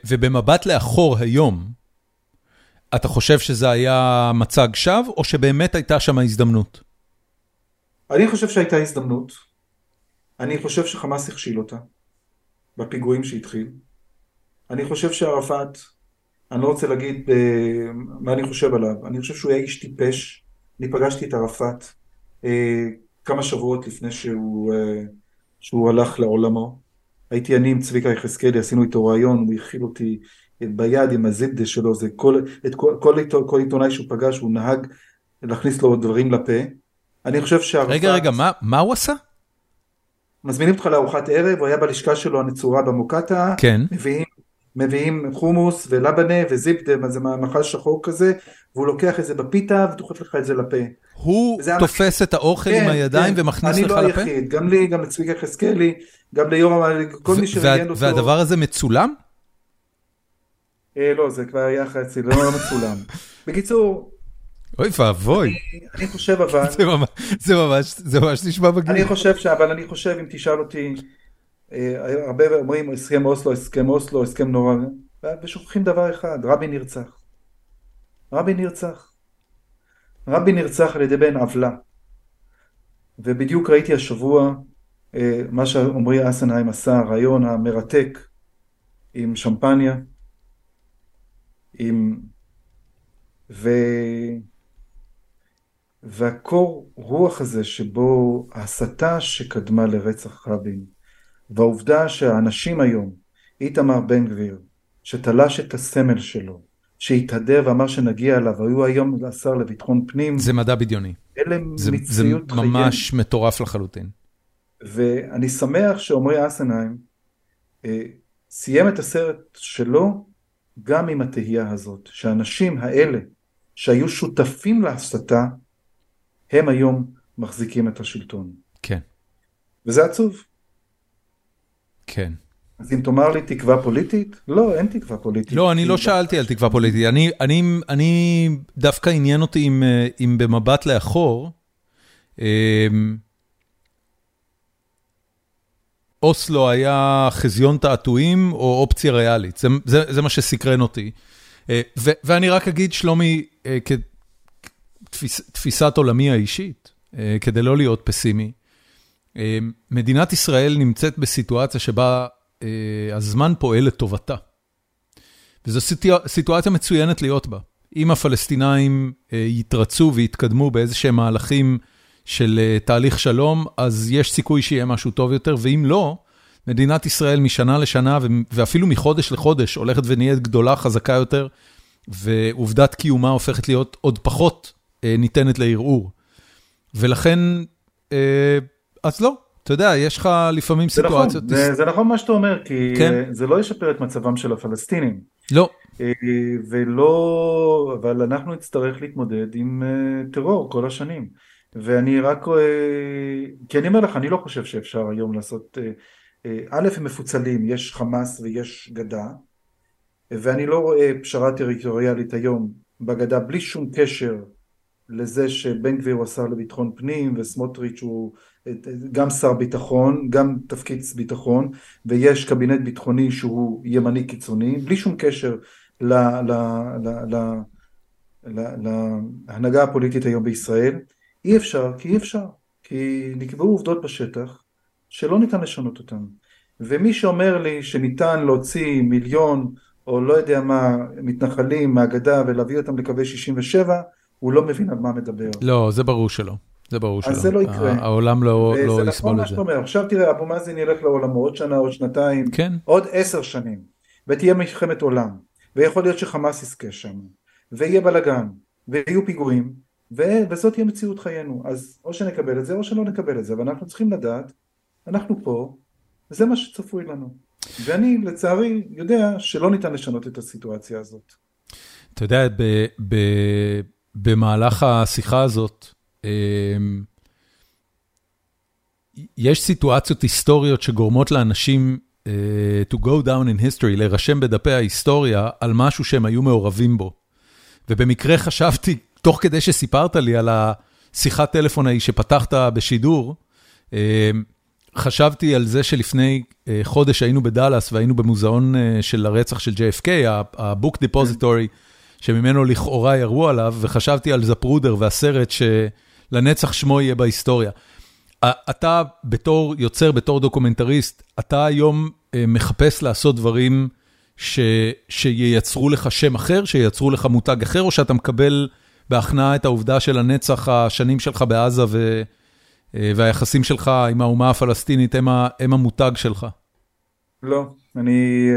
ובמבט לאחור היום, אתה חושב שזה היה מצג שווא, או שבאמת הייתה שם הזדמנות? אני חושב שהייתה הזדמנות. אני חושב שחמאס הכשיל אותה, בפיגועים שהתחיל. אני חושב שערפאת, אני לא רוצה להגיד uh, מה אני חושב עליו, אני חושב שהוא היה איש טיפש. אני פגשתי את ערפאת uh, כמה שבועות לפני שהוא, uh, שהוא הלך לעולמו. הייתי אני עם צביקה יחזקאלי, עשינו איתו ראיון, הוא הכיל אותי ביד עם הזיבדה שלו, זה כל, את כל, כל, כל, כל עיתונאי שהוא פגש, הוא נהג להכניס לו דברים לפה. אני חושב שהרפאת... רגע, רגע, מה, מה הוא עשה? מזמינים אותך לארוחת ערב, הוא היה בלשכה שלו הנצורה במוקטעה. כן. מביאים, מביאים חומוס ולבנה וזיבדה, זה מאכל שחור כזה, והוא לוקח את זה בפיתה ודוחף לך את זה לפה. הוא תופס המח... את האוכל כן, עם הידיים כן. ומכניס לך לא לפה? אני לא היחיד, גם לי, גם לצביקה יחזקאלי, גם ליורם, כל מי שראיין אותו. והדבר הזה מצולם? אה, לא, זה כבר היה אחרי אצלי, לא, מצולם. בקיצור... אוי ואבוי. אני חושב אבל... זה ממש, זה ממש נשמע בגיל. אני חושב ש... אבל אני חושב, אם תשאל אותי, אה, הרבה אומרים הסכם אוסלו, הסכם אוסלו, הסכם נורא, ושוכחים דבר אחד, רבין נרצח. רבין נרצח. רבין נרצח על ידי בן עוולה. ובדיוק ראיתי השבוע אה, מה שעמרי אסנהיים עשה, הרעיון המרתק עם שמפניה. ו... והקור רוח הזה שבו ההסתה שקדמה לרצח רבין, והעובדה שהאנשים היום, איתמר בן גביר, שתלש את הסמל שלו, שהתהדר ואמר שנגיע אליו, היו היום השר לביטחון פנים. זה מדע בדיוני. אלה זה, מציאות זה ממש חיים. מטורף לחלוטין. ואני שמח שעמרי אסנהיים אה, סיים את הסרט שלו גם עם התהייה הזאת, שהאנשים האלה שהיו שותפים להסתה, הם היום מחזיקים את השלטון. כן. וזה עצוב. כן. אז אם תאמר לי תקווה פוליטית, לא, אין תקווה פוליטית. לא, אני לא שאלתי על תקווה פוליטית, אני, אני, אני דווקא עניין אותי אם, אם במבט לאחור, אמ, אוסלו היה חזיון תעתועים או אופציה ריאלית, זה, זה, זה מה שסקרן אותי. אה, ו, ואני רק אגיד, שלומי, אה, כתפיסת עולמי האישית, אה, כדי לא להיות פסימי, מדינת ישראל נמצאת בסיטואציה שבה הזמן פועל לטובתה. וזו סיטואציה מצוינת להיות בה. אם הפלסטינאים יתרצו ויתקדמו באיזה שהם מהלכים של תהליך שלום, אז יש סיכוי שיהיה משהו טוב יותר, ואם לא, מדינת ישראל משנה לשנה ואפילו מחודש לחודש הולכת ונהיית גדולה, חזקה יותר, ועובדת קיומה הופכת להיות עוד פחות אה, ניתנת לערעור. ולכן, אה, אז לא, אתה יודע, יש לך לפעמים זה נכון, סיטואציות... נכון, זה, זה נכון מה שאתה אומר, כי כן? זה לא ישפר את מצבם של הפלסטינים. לא. אה, ולא, אבל אנחנו נצטרך להתמודד עם אה, טרור כל השנים. ואני רק, אה, כי אני אומר לך, אני לא חושב שאפשר היום לעשות, אה, אה, א', הם מפוצלים, יש חמאס ויש גדה, ואני לא רואה פשרה טריטוריאלית היום בגדה בלי שום קשר לזה שבן גביר הוא השר לביטחון פנים וסמוטריץ' הוא גם שר ביטחון, גם תפקיד ביטחון, ויש קבינט ביטחוני שהוא ימני קיצוני, בלי שום קשר להנהגה הפוליטית היום בישראל. אי אפשר, כי אי אפשר, כי נקבעו עובדות בשטח שלא ניתן לשנות אותן. ומי שאומר לי שניתן להוציא מיליון או לא יודע מה, מתנחלים מהגדה ולהביא אותם לקווי 67, הוא לא מבין על מה מדבר. לא, זה ברור שלא. זה ברור שלא. אז זה לא יקרה. העולם לא, לא נכון יסבול את זה. זה נכון מה שאתה אומר. עכשיו תראה, אבו מאזן ילך לעולמו עוד שנה, עוד שנתיים, כן. עוד עשר שנים, ותהיה מלחמת עולם, ויכול להיות שחמאס יזכה שם, ויהיה בלאגן, ויהיו פיגועים, וזאת תהיה מציאות חיינו. אז או שנקבל את זה או שלא נקבל את זה, אבל אנחנו צריכים לדעת, אנחנו פה, וזה מה שצפוי לנו. ואני לצערי יודע שלא ניתן לשנות את הסיטואציה הזאת. אתה יודע, ב- ב- במהלך השיחה הזאת, אמ, יש סיטואציות היסטוריות שגורמות לאנשים uh, to go down in history, להירשם בדפי ההיסטוריה על משהו שהם היו מעורבים בו. ובמקרה חשבתי תוך כדי שסיפרת לי על השיחת טלפון ההיא שפתחת בשידור, אה, חשבתי על זה שלפני אה, חודש היינו בדאלאס והיינו במוזיאון אה, של הרצח של JFK, ה-book depository, שממנו לכאורה ירו עליו, וחשבתי על זפרודר והסרט שלנצח שמו יהיה בהיסטוריה. אתה בתור יוצר, בתור דוקומנטריסט, אתה היום מחפש לעשות דברים ש, שייצרו לך שם אחר, שייצרו לך מותג אחר, או שאתה מקבל בהכנעה את העובדה של הנצח השנים שלך בעזה ו, אה, והיחסים שלך עם האומה הפלסטינית הם, הם המותג שלך. לא, אני,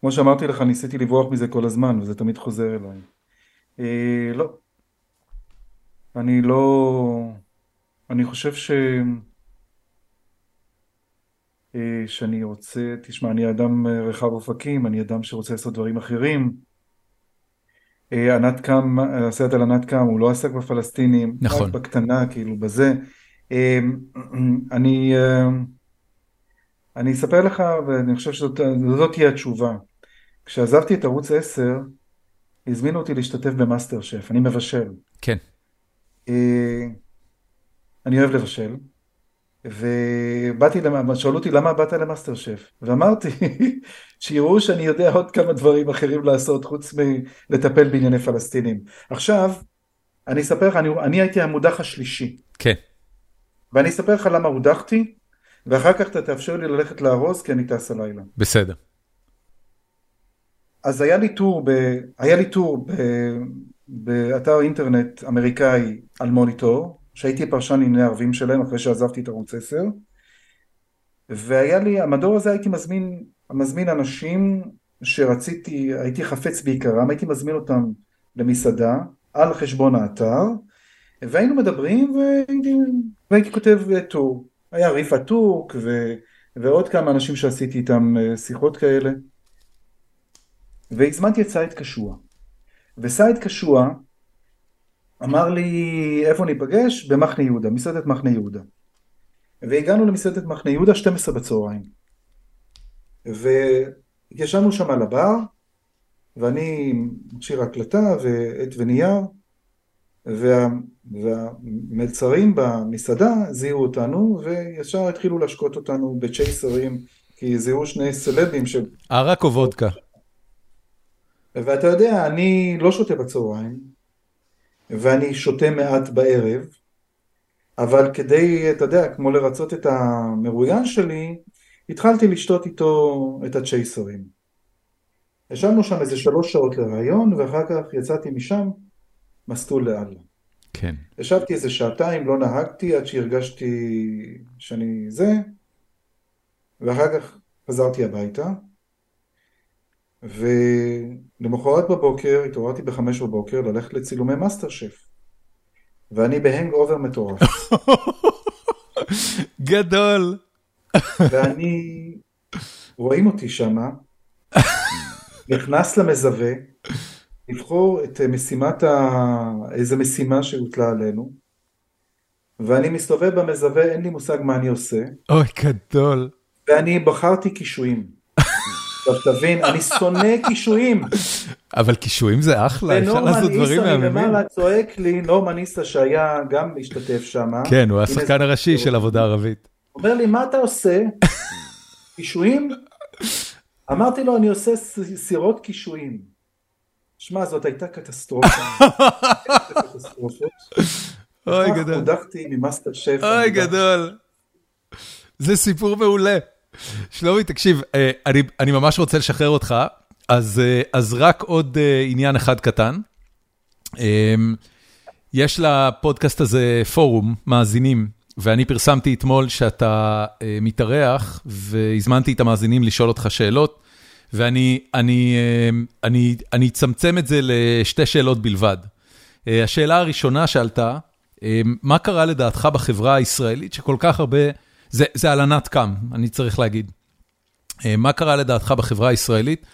כמו שאמרתי לך, ניסיתי לברוח מזה כל הזמן, וזה תמיד חוזר אליי. אה, לא. אני לא... אני חושב ש... אה, שאני רוצה, תשמע, אני אדם רחב אופקים, אני אדם שרוצה לעשות דברים אחרים. אה, ענת קם, הסרט על ענת קם, הוא לא עסק בפלסטינים, נכון, רק בקטנה, כאילו בזה. אה, אני, אה, אני אספר לך, ואני חושב שזאת תהיה התשובה. כשעזבתי את ערוץ 10, הזמינו אותי להשתתף במאסטר שף, אני מבשל. כן. אני אוהב לבשל. ובאתי, שאלו אותי למה באת למאסטר שף, ואמרתי שיראו שאני יודע עוד כמה דברים אחרים לעשות חוץ מלטפל בענייני פלסטינים. עכשיו, אני אספר לך, אני, אני הייתי המודח השלישי. כן. ואני אספר לך למה הודחתי, ואחר כך אתה תאפשר לי ללכת לארוז כי אני טס הלילה. בסדר. אז היה לי טור, ב, היה לי טור ב, באתר אינטרנט אמריקאי אל-מוניטור, שהייתי פרשן לענייני ערבים שלהם אחרי שעזבתי את ערוץ 10, והיה לי, המדור הזה הייתי מזמין, מזמין אנשים שרציתי, הייתי חפץ ביקרם, הייתי מזמין אותם למסעדה על חשבון האתר, והיינו מדברים והייתי, והייתי כותב טור. היה רפאת טורק ו, ועוד כמה אנשים שעשיתי איתם אה, שיחות כאלה. והזמנתי את סייד קשוע. וסייד קשוע אמר לי איפה ניפגש? במחנה יהודה, מסעדת מחנה יהודה. והגענו למסעדת מחנה יהודה 12 בצהריים. וישבנו שם על הבר, ואני מכשיר הקלטה ועט ונייר, וה, והמלצרים במסעדה זיהו אותנו, וישר התחילו להשקות אותנו בצ'ייסרים, כי זיהו שני סלבים ש... ערק או וודקה? ואתה יודע, אני לא שותה בצהריים, ואני שותה מעט בערב, אבל כדי, אתה יודע, כמו לרצות את המרואיין שלי, התחלתי לשתות איתו את הצ'ייסרים. ישבנו שם איזה שלוש שעות לראיון, ואחר כך יצאתי משם מסטול לאללה. כן. ישבתי איזה שעתיים, לא נהגתי עד שהרגשתי שאני זה, ואחר כך חזרתי הביתה, ולמחרת בבוקר התעוררתי בחמש בבוקר ללכת לצילומי מאסטר שף. ואני ב hangover מטורף. גדול. ואני, רואים אותי שמה, נכנס למזווה, לבחור את משימת ה... איזה משימה שהוטלה עלינו, ואני מסתובב במזווה, אין לי מושג מה אני עושה. אוי, גדול. ואני בחרתי קישואים. עכשיו תבין, אני שונא קישואים. אבל קישואים זה אחלה, אפשר לעשות דברים מהממים. ונורמן למעלה צועק לי, נורמן איסה שהיה גם משתתף שם. כן, הוא השחקן הראשי של עבודה ערבית. אומר לי, מה אתה עושה? קישואים? אמרתי לו, אני עושה סירות קישואים. שמע, זאת הייתה קטסטרופה. אוי גדול. הודחתי ממאסטר שף. אוי גדול. זה סיפור מעולה. שלומי, תקשיב, אה, אני, אני ממש רוצה לשחרר אותך, אז, אה, אז רק עוד אה, עניין אחד קטן. יש לפודקאסט הזה פורום, מאזינים, ואני פרסמתי אתמול שאתה מתארח, והזמנתי את המאזינים לשאול אותך שאלות, ואני אני, אני, אני אצמצם את זה לשתי שאלות בלבד. השאלה הראשונה שעלתה, מה קרה לדעתך בחברה הישראלית שכל כך הרבה... זה הלנת קם, אני צריך להגיד. אה, מה קרה לדעתך בחברה הישראלית,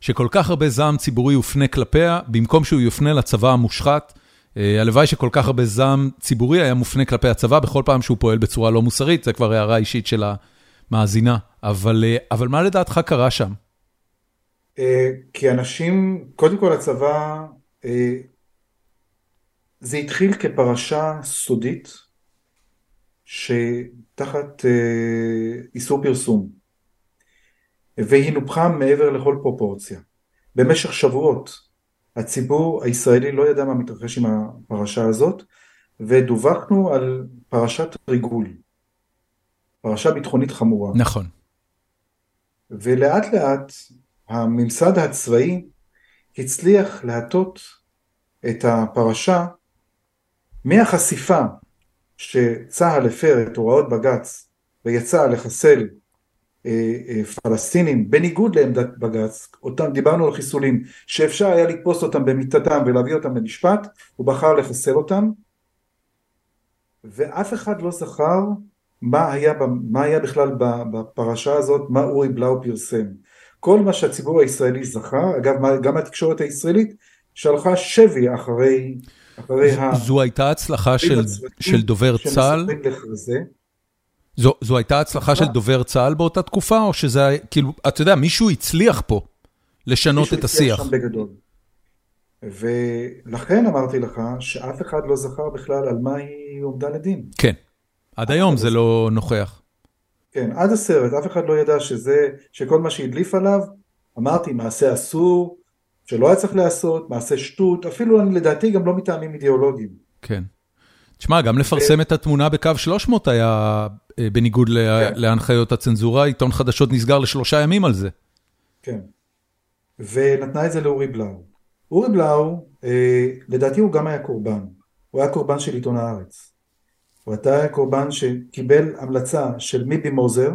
שכל כך הרבה זעם ציבורי יופנה כלפיה, במקום שהוא יופנה לצבא המושחת, אה, הלוואי שכל כך הרבה זעם ציבורי היה מופנה כלפי הצבא בכל פעם שהוא פועל בצורה לא מוסרית, זה כבר הערה אישית של המאזינה. אבל, אה, אבל מה לדעתך קרה שם? כי אנשים, קודם כל הצבא, זה התחיל כפרשה סודית, שתחת אה, איסור פרסום, והיא נופחה מעבר לכל פרופורציה. במשך שבועות הציבור הישראלי לא ידע מה מתרחש עם הפרשה הזאת, ודווחנו על פרשת ריגול, פרשה ביטחונית חמורה. נכון. ולאט לאט הממסד הצבאי הצליח להטות את הפרשה מהחשיפה שצה"ל הפר את הוראות בג"ץ ויצא לחסל אה, אה, פלסטינים בניגוד לעמדת בג"ץ, אותם דיברנו על חיסולים, שאפשר היה לתפוס אותם במיטתם ולהביא אותם למשפט, הוא בחר לחסל אותם ואף אחד לא זכר מה היה, מה היה בכלל בפרשה הזאת, מה אורי בלאו פרסם. כל מה שהציבור הישראלי זכר, אגב גם התקשורת הישראלית, שלחה שבי אחרי זו הייתה הצלחה של דובר צה"ל? זו זו הייתה הצלחה של דובר צה"ל באותה תקופה, או שזה היה, כאילו, אתה יודע, מישהו הצליח פה לשנות את השיח. מישהו הצליח שם בגדול. ולכן אמרתי לך שאף אחד לא זכר בכלל על מה היא עומדה לדין. כן, עד היום זה לא נוכח. כן, עד הסרט, אף אחד לא ידע שזה, שכל מה שהדליף עליו, אמרתי, מעשה אסור, שלא היה צריך להיעשות, מעשה שטות, אפילו לדעתי גם לא מטעמים אידיאולוגיים. כן. תשמע, גם לפרסם את התמונה בקו 300 היה בניגוד כן. להנחיות הצנזורה, עיתון חדשות נסגר לשלושה ימים על זה. כן. ונתנה את זה לאורי בלאו. אורי בלאו, אה, לדעתי הוא גם היה קורבן. הוא היה קורבן של עיתון הארץ. הוא היה קורבן שקיבל המלצה של מיבי מוזר,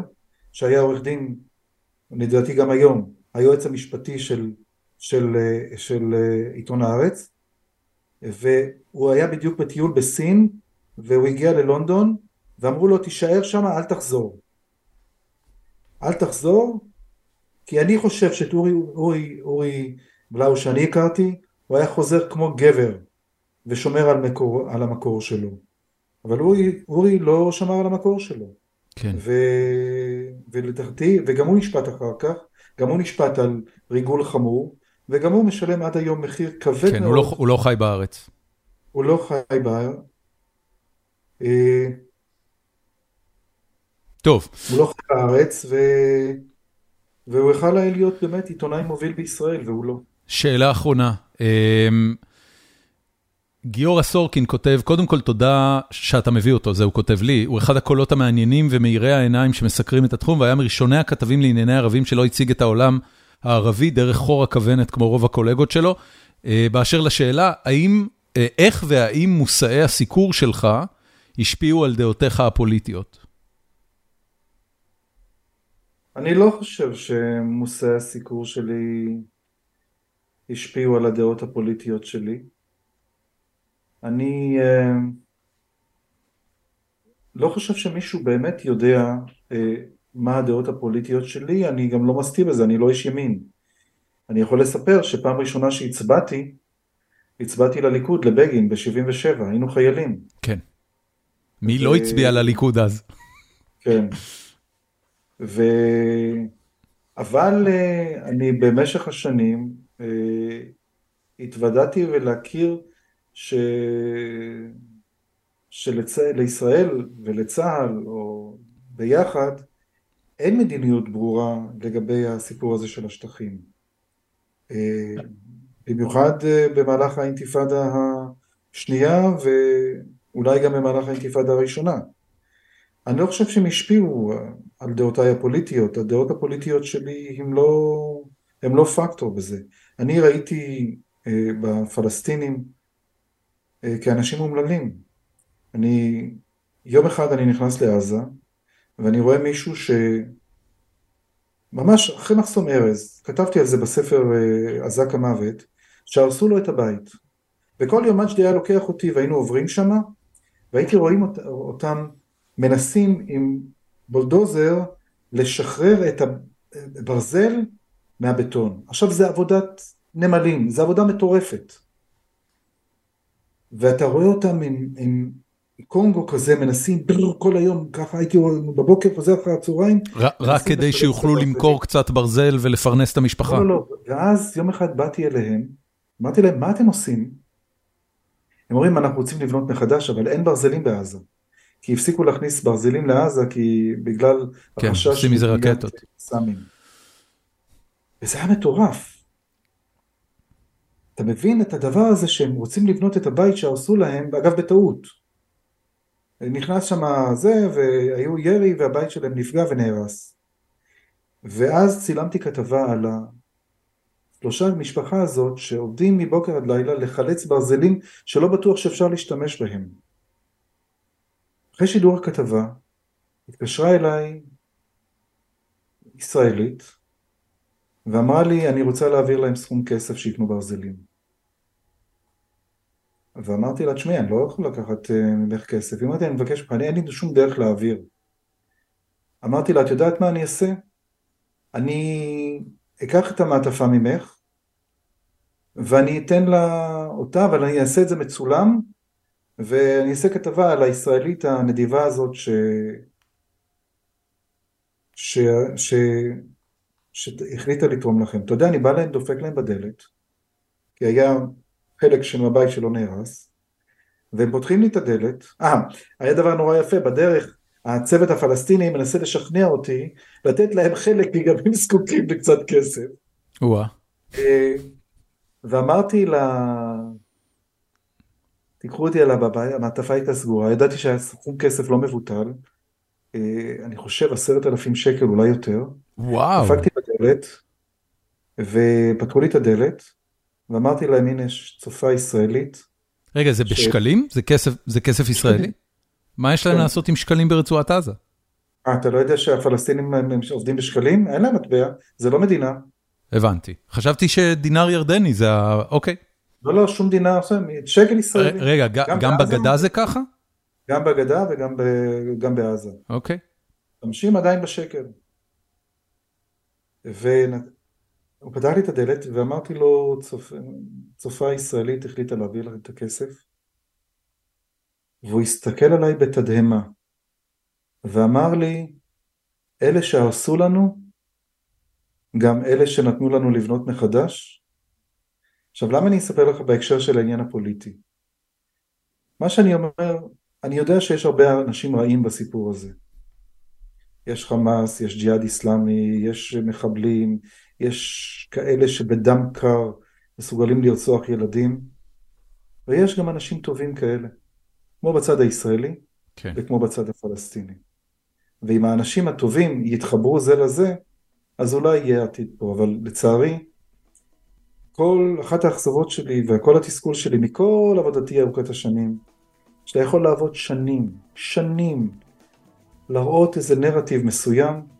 שהיה עורך דין, לדעתי גם היום, היועץ המשפטי של, של, אה, של אה, עיתון הארץ, והוא היה בדיוק בטיול בסין, והוא הגיע ללונדון, ואמרו לו תישאר שם, אל תחזור. אל תחזור, כי אני חושב שאת אורי, אורי, אורי בלאו שאני הכרתי, הוא היה חוזר כמו גבר ושומר על, מקור, על המקור שלו. אבל אורי, אורי לא שמר על המקור שלו. כן. ו... ולדעתי, וגם הוא נשפט אחר כך, גם הוא נשפט על ריגול חמור, וגם הוא משלם עד היום מחיר כבד כן, מאוד. הוא לא, הוא לא חי בארץ. הוא לא חי בארץ. אה, טוב. הוא לא חי בארץ, ו... והוא יכל להיות באמת עיתונאי מוביל בישראל, והוא לא. שאלה אחרונה. אמ, גיורא סורקין כותב, קודם כל תודה שאתה מביא אותו, זה הוא כותב לי, הוא אחד הקולות המעניינים ומאירי העיניים שמסקרים את התחום, והיה מראשוני הכתבים לענייני ערבים שלא הציג את העולם הערבי דרך חור הכוונת כמו רוב הקולגות שלו. אה, באשר לשאלה, האם, אה, איך והאם מושאי הסיקור שלך השפיעו על דעותיך הפוליטיות? אני לא חושב שמושאי הסיקור שלי השפיעו על הדעות הפוליטיות שלי. אני אה, לא חושב שמישהו באמת יודע אה, מה הדעות הפוליטיות שלי, אני גם לא מסתיר בזה, אני לא איש ימין. אני יכול לספר שפעם ראשונה שהצבעתי, הצבעתי לליכוד, לבגין, ב-77, היינו חיילים. כן. מי לא הצביע לליכוד אז? כן. ו... אבל אה, אני במשך השנים התוודעתי ולהכיר ש... שלישראל ולצה"ל, או ביחד, אין מדיניות ברורה לגבי הסיפור הזה של השטחים. אה, במיוחד אה, במהלך האינתיפאדה השנייה ואולי גם במהלך האינתיפאדה הראשונה. אני לא חושב שהם השפיעו על דעותיי הפוליטיות, הדעות הפוליטיות שלי הם לא, הם לא פקטור בזה. אני ראיתי אה, בפלסטינים כאנשים אומללים. אני, יום אחד אני נכנס לעזה, ואני רואה מישהו ש... ממש אחרי מחסום ארז, כתבתי על זה בספר אה, אזק המוות, שהרסו לו את הבית. וכל יום מג'די היה לוקח אותי והיינו עוברים שמה, והייתי רואים אות, אותם מנסים עם בולדוזר לשחרר את הברזל מהבטון. עכשיו זה עבודת נמלים, זה עבודה מטורפת. ואתה רואה אותם עם, עם קונגו כזה, מנסים בר, כל היום, ככה הייתי בבוקר חוזר אחרי הצהריים. רק כדי שיוכלו למכור קצת ברזל ולפרנס את המשפחה. לא, לא, לא. ואז יום אחד באתי אליהם, אמרתי להם, מה אתם עושים? הם אומרים, אנחנו רוצים לבנות מחדש, אבל אין ברזלים בעזה. כי הפסיקו להכניס ברזלים לעזה, כי בגלל כן, החשש... כן, עושים מזה רקטות. סמים. וזה היה מטורף. אתה מבין את הדבר הזה שהם רוצים לבנות את הבית שהרסו להם, אגב בטעות. נכנס שם זה, והיו ירי והבית שלהם נפגע ונהרס. ואז צילמתי כתבה על השלושה המשפחה הזאת שעובדים מבוקר עד לילה לחלץ ברזלים שלא בטוח שאפשר להשתמש בהם. אחרי שידור הכתבה, התקשרה אליי ישראלית, ואמרה לי, אני רוצה להעביר להם סכום כסף שיקנו ברזלים. ואמרתי לה, תשמעי, אני לא יכול לקחת uh, ממך כסף. היא אמרתי, אני מבקש ממך, אין לי שום דרך להעביר. אמרתי לה, את יודעת מה אני אעשה? אני אקח את המעטפה ממך, ואני אתן לה אותה, אבל אני אעשה את זה מצולם, ואני אעשה כתבה על הישראלית הנדיבה הזאת ש... ש... ש... שהחליטה לתרום לכם. אתה יודע, אני בא להם, דופק להם בדלת, כי היה חלק של הבית שלא נהרס, והם פותחים לי את הדלת, אה, היה דבר נורא יפה, בדרך הצוות הפלסטיני מנסה לשכנע אותי לתת להם חלק, כי גם הם זקוקים לקצת כסף. וואה. ואמרתי לה, תיקחו אותי אליו הביתה, המעטפה הייתה סגורה, ידעתי שהיה סכום כסף לא מבוטל, אה, אני חושב עשרת אלפים שקל, אולי יותר. וואו. דפקתי בדלת, ופתחו לי את הדלת, ואמרתי להם, הנה יש צופה ישראלית. רגע, זה בשקלים? זה כסף, זה כסף ישראלי? מה יש להם כן. לעשות עם שקלים ברצועת עזה? אה, אתה לא יודע שהפלסטינים הם- עובדים בשקלים? אין להם מטבע, זה לא מדינה. הבנתי. חשבתי שדינר ירדני זה ה... אוקיי. לא, לא, שום עכשיו, שקל ישראלי. ר- רגע, גם גם? בגדה זה ככה? גם בגדה וגם ב- גם בעזה. אוקיי. משתמשים עדיין בשקל. והוא פתח לי את הדלת ואמרתי לו, צופ... צופה ישראלית החליטה להביא לך את הכסף. והוא הסתכל עליי בתדהמה ואמר לי, אלה שהרסו לנו, גם אלה שנתנו לנו לבנות מחדש. עכשיו למה אני אספר לך בהקשר של העניין הפוליטי? מה שאני אומר, אני יודע שיש הרבה אנשים רעים בסיפור הזה. יש חמאס, יש ג'יהאד איסלאמי, יש מחבלים, יש כאלה שבדם קר מסוגלים לרצוח ילדים, ויש גם אנשים טובים כאלה, כמו בצד הישראלי כן. וכמו בצד הפלסטיני. ואם האנשים הטובים יתחברו זה לזה, אז אולי יהיה עתיד פה, אבל לצערי, כל אחת האכזבות שלי וכל התסכול שלי מכל עבודתי ארוכת השנים, שאתה יכול לעבוד שנים, שנים, להראות איזה נרטיב מסוים,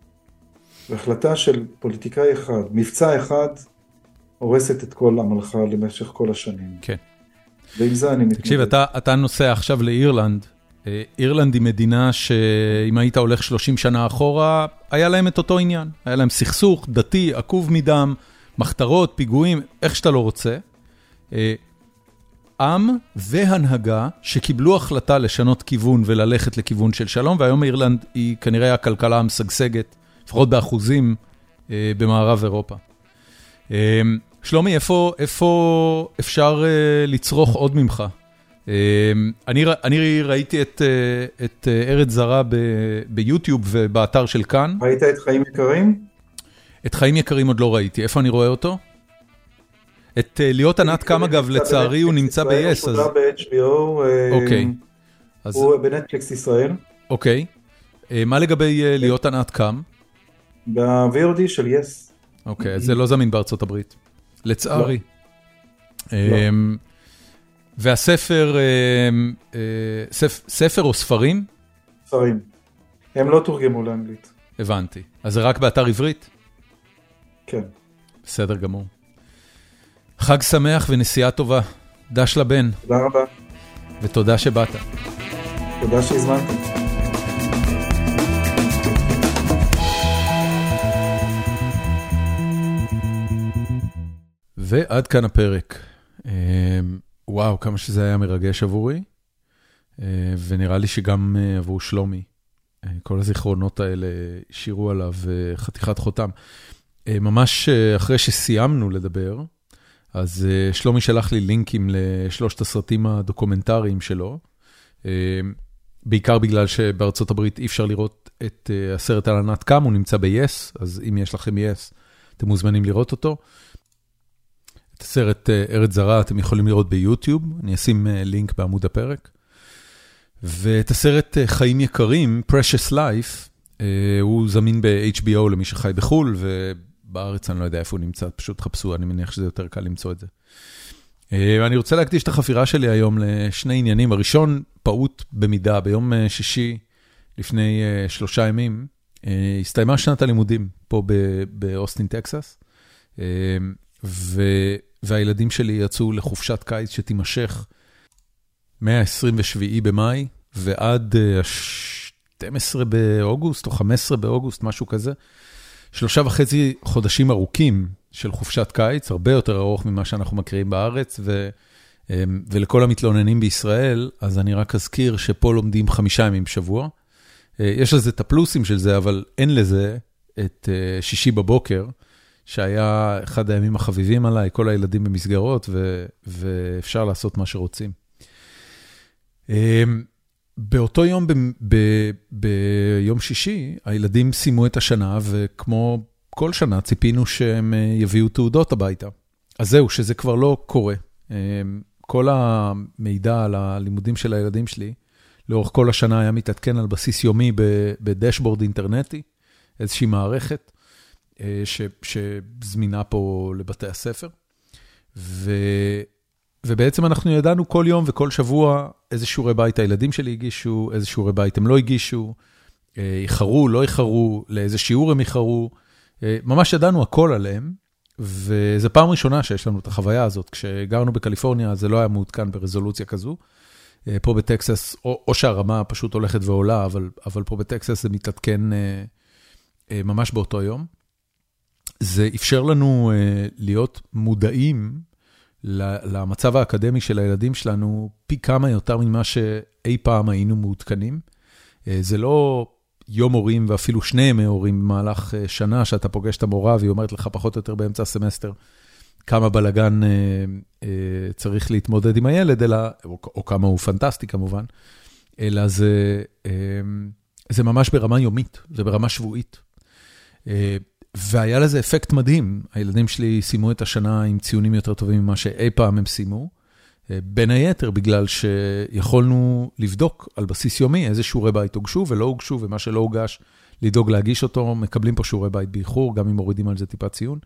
והחלטה של פוליטיקאי אחד, מבצע אחד, הורסת את כל עמלך למשך כל השנים. כן. ועם זה אני מתמודד. תקשיב, אתה, אתה נוסע עכשיו לאירלנד. אה, אירלנד היא מדינה שאם היית הולך 30 שנה אחורה, היה להם את אותו עניין. היה להם סכסוך דתי, עקוב מדם, מחתרות, פיגועים, איך שאתה לא רוצה. אה, עם והנהגה שקיבלו החלטה לשנות כיוון וללכת לכיוון של שלום, והיום אירלנד היא כנראה הכלכלה המשגשגת, לפחות באחוזים, אה, במערב אירופה. אה, שלומי, איפה, איפה אפשר אה, לצרוך עוד ממך? אה, אני, אני ראיתי את, אה, את אה, ארץ זרה ב, ביוטיוב ובאתר של כאן. ראית את חיים יקרים? את חיים יקרים עוד לא ראיתי, איפה אני רואה אותו? את אה, להיות ענת קם אגב, נמצא לצערי הוא בנטפליקס נמצא ב-yes, הוא אז שודר ב-HBO, אה, אוקיי. הוא בנטפליקס ישראל, אוקיי. מה לגבי להיות ענת קם? ב-VOD של יס. אוקיי, זה לא זמין בארצות הברית, לצערי. לא. אמ, והספר, אמ, אה, ספ- ספר או ספרים? ספרים. הם לא תורגמו לאנגלית. הבנתי. אז זה רק באתר עברית? כן. בסדר גמור. חג שמח ונסיעה טובה. דש לבן, תודה רבה. ותודה שבאת. תודה שהזמנתם. ועד כאן הפרק. אמ, וואו, כמה שזה היה מרגש עבורי, אה, ונראה לי שגם אה, עבור שלומי. אה, כל הזיכרונות האלה השאירו עליו אה, חתיכת חותם. אה, ממש אה, אחרי שסיימנו לדבר, אז אה, שלומי שלח לי לינקים לשלושת הסרטים הדוקומנטריים שלו, אה, בעיקר בגלל שבארצות הברית אי אפשר לראות את אה, הסרט על ענת קם, הוא נמצא ב-yes, אז אם יש לכם yes, אתם מוזמנים לראות אותו. הסרט אה, ארץ זרה אתם יכולים לראות ביוטיוב, אני אשים אה, לינק בעמוד הפרק. ואת הסרט אה, חיים יקרים, Precious Life, הוא זמין ב-HBO למי שחי בחו"ל, ובארץ אני לא יודע איפה הוא נמצא, פשוט חפשו, אני מניח שזה יותר קל למצוא את זה. אני רוצה להקדיש את החפירה שלי היום לשני עניינים. הראשון, פעוט במידה, ביום שישי לפני שלושה ימים, הסתיימה שנת הלימודים פה באוסטין, טקסס. ו... והילדים שלי יצאו לחופשת קיץ שתימשך מה-27 במאי ועד ה-12 באוגוסט או 15 באוגוסט, משהו כזה. שלושה וחצי חודשים ארוכים של חופשת קיץ, הרבה יותר ארוך ממה שאנחנו מכירים בארץ, ו... ולכל המתלוננים בישראל, אז אני רק אזכיר שפה לומדים חמישה ימים בשבוע. יש לזה את הפלוסים של זה, אבל אין לזה את שישי בבוקר. שהיה אחד הימים החביבים עליי, כל הילדים במסגרות, ו, ואפשר לעשות מה שרוצים. באותו יום, ב, ב, ביום שישי, הילדים סיימו את השנה, וכמו כל שנה ציפינו שהם יביאו תעודות הביתה. אז זהו, שזה כבר לא קורה. כל המידע על הלימודים של הילדים שלי, לאורך כל השנה היה מתעדכן על בסיס יומי בדשבורד אינטרנטי, איזושהי מערכת שזמינה פה לבתי הספר. ו, ובעצם אנחנו ידענו כל יום וכל שבוע איזה שיעורי בית הילדים שלי הגישו, איזה שיעורי בית הם לא הגישו, איחרו, לא איחרו, לאיזה שיעור הם איחרו. ממש ידענו הכל עליהם, וזו פעם ראשונה שיש לנו את החוויה הזאת. כשגרנו בקליפורניה זה לא היה מעודכן ברזולוציה כזו. פה בטקסס, או, או שהרמה פשוט הולכת ועולה, אבל, אבל פה בטקסס זה מתעדכן אה, אה, ממש באותו יום. זה אפשר לנו אה, להיות מודעים למצב האקדמי של הילדים שלנו פי כמה יותר ממה שאי פעם היינו מעודכנים. אה, זה לא יום הורים ואפילו שני ימי הורים במהלך אה, שנה שאתה פוגש את המורה והיא אומרת לך פחות או יותר באמצע הסמסטר כמה בלאגן צריך להתמודד עם הילד, אלא, או, או כמה הוא פנטסטי כמובן, אלא זה, זה ממש ברמה יומית, זה ברמה שבועית. והיה לזה אפקט מדהים, הילדים שלי סיימו את השנה עם ציונים יותר טובים ממה שאי פעם הם סיימו, בין היתר בגלל שיכולנו לבדוק על בסיס יומי איזה שיעורי בית הוגשו ולא הוגשו, ומה שלא הוגש, לדאוג להגיש אותו, מקבלים פה שיעורי בית באיחור, גם אם מורידים על זה טיפה ציון.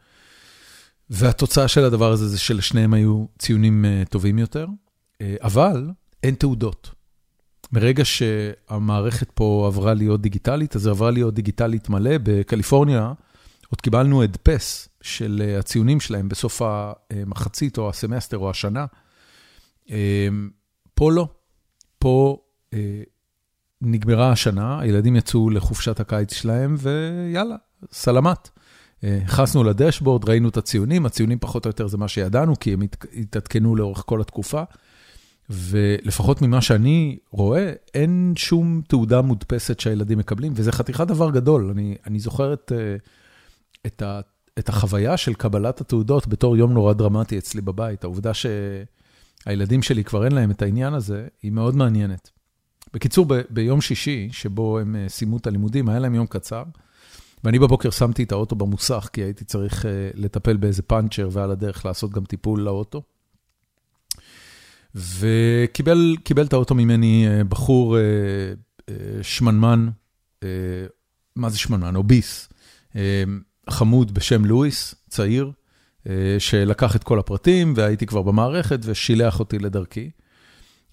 והתוצאה של הדבר הזה זה שלשניהם היו ציונים טובים יותר, אבל אין תעודות. מרגע שהמערכת פה עברה להיות דיגיטלית, אז היא עברה להיות דיגיטלית מלא. בקליפורניה עוד קיבלנו הדפס של הציונים שלהם בסוף המחצית או הסמסטר או השנה. פה לא, פה נגמרה השנה, הילדים יצאו לחופשת הקיץ שלהם, ויאללה, סלמת. נכנסנו לדשבורד, ראינו את הציונים, הציונים פחות או יותר זה מה שידענו, כי הם התעדכנו לאורך כל התקופה. ולפחות ממה שאני רואה, אין שום תעודה מודפסת שהילדים מקבלים, וזה חתיכת דבר גדול. אני, אני זוכר את, את, ה, את החוויה של קבלת התעודות בתור יום נורא דרמטי אצלי בבית. העובדה שהילדים שלי כבר אין להם את העניין הזה, היא מאוד מעניינת. בקיצור, ב, ביום שישי, שבו הם סיימו את הלימודים, היה להם יום קצר, ואני בבוקר שמתי את האוטו במוסך, כי הייתי צריך לטפל באיזה פאנצ'ר, ועל הדרך לעשות גם טיפול לאוטו. וקיבל את האוטו ממני בחור שמנמן, מה זה שמנמן? אוביס, חמוד בשם לואיס, צעיר, שלקח את כל הפרטים והייתי כבר במערכת ושילח אותי לדרכי.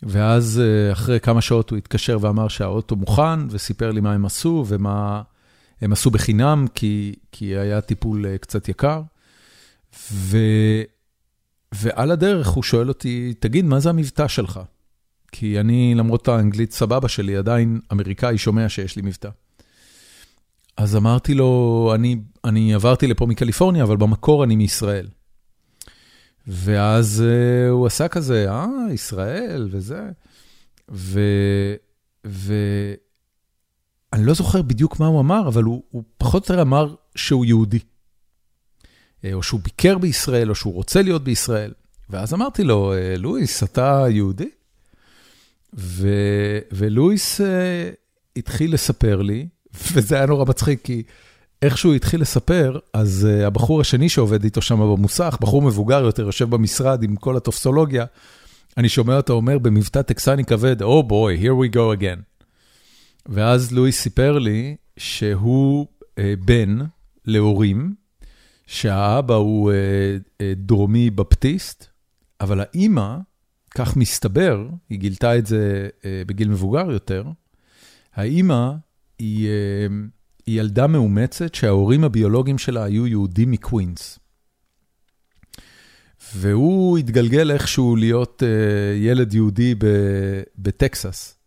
ואז אחרי כמה שעות הוא התקשר ואמר שהאוטו מוכן, וסיפר לי מה הם עשו ומה הם עשו בחינם, כי, כי היה טיפול קצת יקר. ו... ועל הדרך הוא שואל אותי, תגיד, מה זה המבטא שלך? כי אני, למרות האנגלית סבבה שלי, עדיין אמריקאי שומע שיש לי מבטא. אז אמרתי לו, אני, אני עברתי לפה מקליפורניה, אבל במקור אני מישראל. ואז uh, הוא עשה כזה, אה, ישראל וזה. ו... ו... אני לא זוכר בדיוק מה הוא אמר, אבל הוא, הוא פחות או יותר אמר שהוא יהודי. או שהוא ביקר בישראל, או שהוא רוצה להיות בישראל. ואז אמרתי לו, לואיס, אתה יהודי? ו... ולואיס התחיל לספר לי, וזה היה נורא מצחיק, כי איך שהוא התחיל לספר, אז הבחור השני שעובד איתו שם במוסך, בחור מבוגר יותר, יושב במשרד עם כל הטופסולוגיה, אני שומע אותו אומר במבטא טקסני כבד, Oh boy, here we go again. ואז לואיס סיפר לי שהוא בן להורים, שהאבא הוא דרומי בפטיסט, אבל האימא, כך מסתבר, היא גילתה את זה בגיל מבוגר יותר, האימא היא, היא ילדה מאומצת שההורים הביולוגיים שלה היו יהודים מקווינס. והוא התגלגל איכשהו להיות ילד יהודי בטקסס.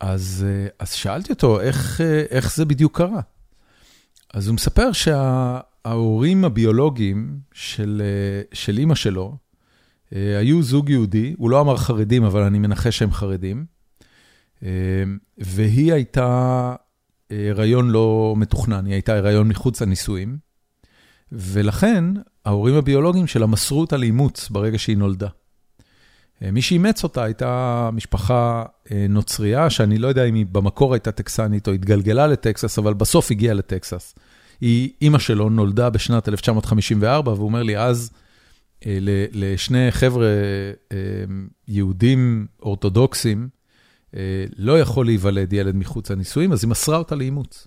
אז, אז שאלתי אותו, איך, איך זה בדיוק קרה? אז הוא מספר שההורים הביולוגיים של, של אימא שלו היו זוג יהודי, הוא לא אמר חרדים, אבל אני מנחש שהם חרדים, והיא הייתה הריון לא מתוכנן, היא הייתה הריון מחוץ לנישואים, ולכן ההורים הביולוגיים שלה מסרו אותה לאימוץ ברגע שהיא נולדה. מי שאימץ אותה הייתה משפחה נוצרייה, שאני לא יודע אם היא במקור הייתה טקסנית או התגלגלה לטקסס, אבל בסוף הגיעה לטקסס. היא, אימא שלו נולדה בשנת 1954, והוא אומר לי, אז לשני חבר'ה יהודים אורתודוקסים, לא יכול להיוולד ילד מחוץ לנישואים, אז היא מסרה אותה לאימוץ.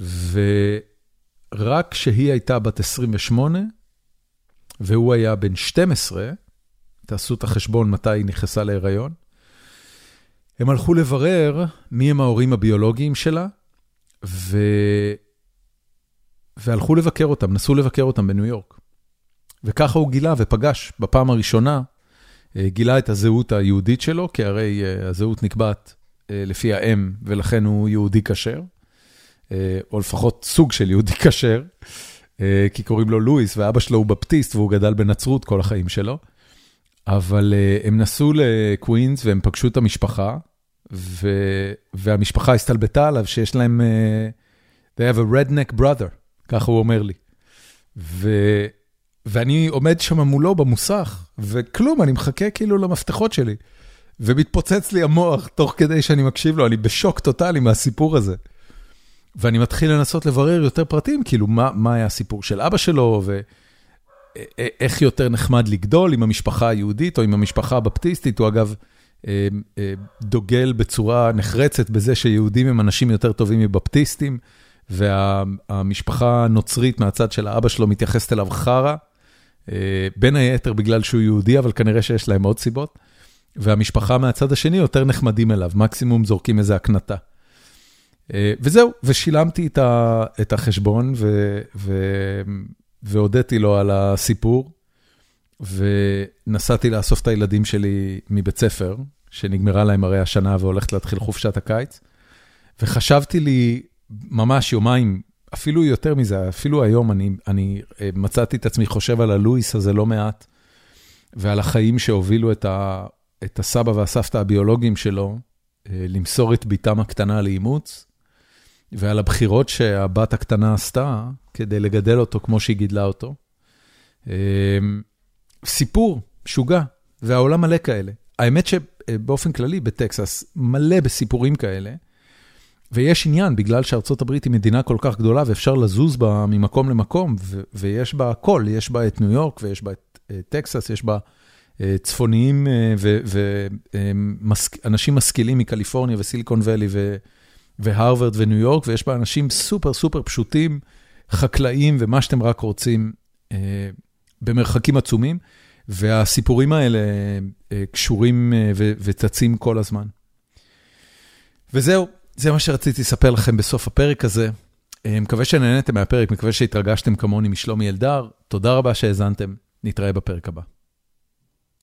ורק כשהיא הייתה בת 28, והוא היה בן 12, תעשו את החשבון מתי היא נכנסה להיריון, הם הלכו לברר מי הם ההורים הביולוגיים שלה, ו... והלכו לבקר אותם, נסו לבקר אותם בניו יורק. וככה הוא גילה ופגש בפעם הראשונה, אה, גילה את הזהות היהודית שלו, כי הרי אה, הזהות נקבעת אה, לפי האם, ולכן הוא יהודי כשר, או לפחות סוג של יהודי כשר, כי קוראים לו לואיס, ואבא שלו הוא בפטיסט, והוא גדל בנצרות כל החיים שלו. אבל הם נסעו לקווינס והם פגשו את המשפחה, ו... והמשפחה הסתלבטה עליו שיש להם, they have a redneck brother, ככה הוא אומר לי. ו... ואני עומד שם מולו במוסך, וכלום, אני מחכה כאילו למפתחות שלי. ומתפוצץ לי המוח תוך כדי שאני מקשיב לו, אני בשוק טוטאלי מהסיפור הזה. ואני מתחיל לנסות לברר יותר פרטים, כאילו, מה, מה היה הסיפור של אבא שלו, ואיך יותר נחמד לגדול עם המשפחה היהודית או עם המשפחה הבפטיסטית. הוא אגב אה, אה, דוגל בצורה נחרצת בזה שיהודים הם אנשים יותר טובים מבפטיסטים, והמשפחה הנוצרית מהצד של האבא שלו מתייחסת אליו חרא. אה, בין היתר בגלל שהוא יהודי, אבל כנראה שיש להם עוד סיבות. והמשפחה מהצד השני יותר נחמדים אליו, מקסימום זורקים איזה הקנטה. אה, וזהו, ושילמתי את החשבון והודיתי לו על הסיפור, ונסעתי לאסוף את הילדים שלי מבית ספר, שנגמרה להם הרי השנה והולכת להתחיל חופשת הקיץ, וחשבתי לי ממש יומיים אפילו יותר מזה, אפילו היום אני, אני אה, מצאתי את עצמי חושב על הלואיס הזה לא מעט, ועל החיים שהובילו את, ה, את הסבא והסבתא הביולוגיים שלו אה, למסור את בתם הקטנה לאימוץ, ועל הבחירות שהבת הקטנה עשתה כדי לגדל אותו כמו שהיא גידלה אותו. אה, סיפור, שוגע, והעולם מלא כאלה. האמת שבאופן כללי בטקסס מלא בסיפורים כאלה. ויש עניין, בגלל שארצות הברית היא מדינה כל כך גדולה ואפשר לזוז בה ממקום למקום, ויש בה הכל, יש בה את ניו יורק ויש בה את אה, טקסס, יש בה אה, צפוניים אה, ואנשים משכילים מקליפורניה וסיליקון ואלי והרווארד וניו יורק, ויש בה אנשים סופר סופר פשוטים, חקלאים ומה שאתם רק רוצים, במרחקים עצומים, והסיפורים האלה קשורים וצצים כל הזמן. וזהו, זה מה שרציתי לספר לכם בסוף הפרק הזה. אה, מקווה שנהנתם מהפרק, מקווה שהתרגשתם כמוני משלומי אלדר. תודה רבה שהאזנתם, נתראה בפרק הבא.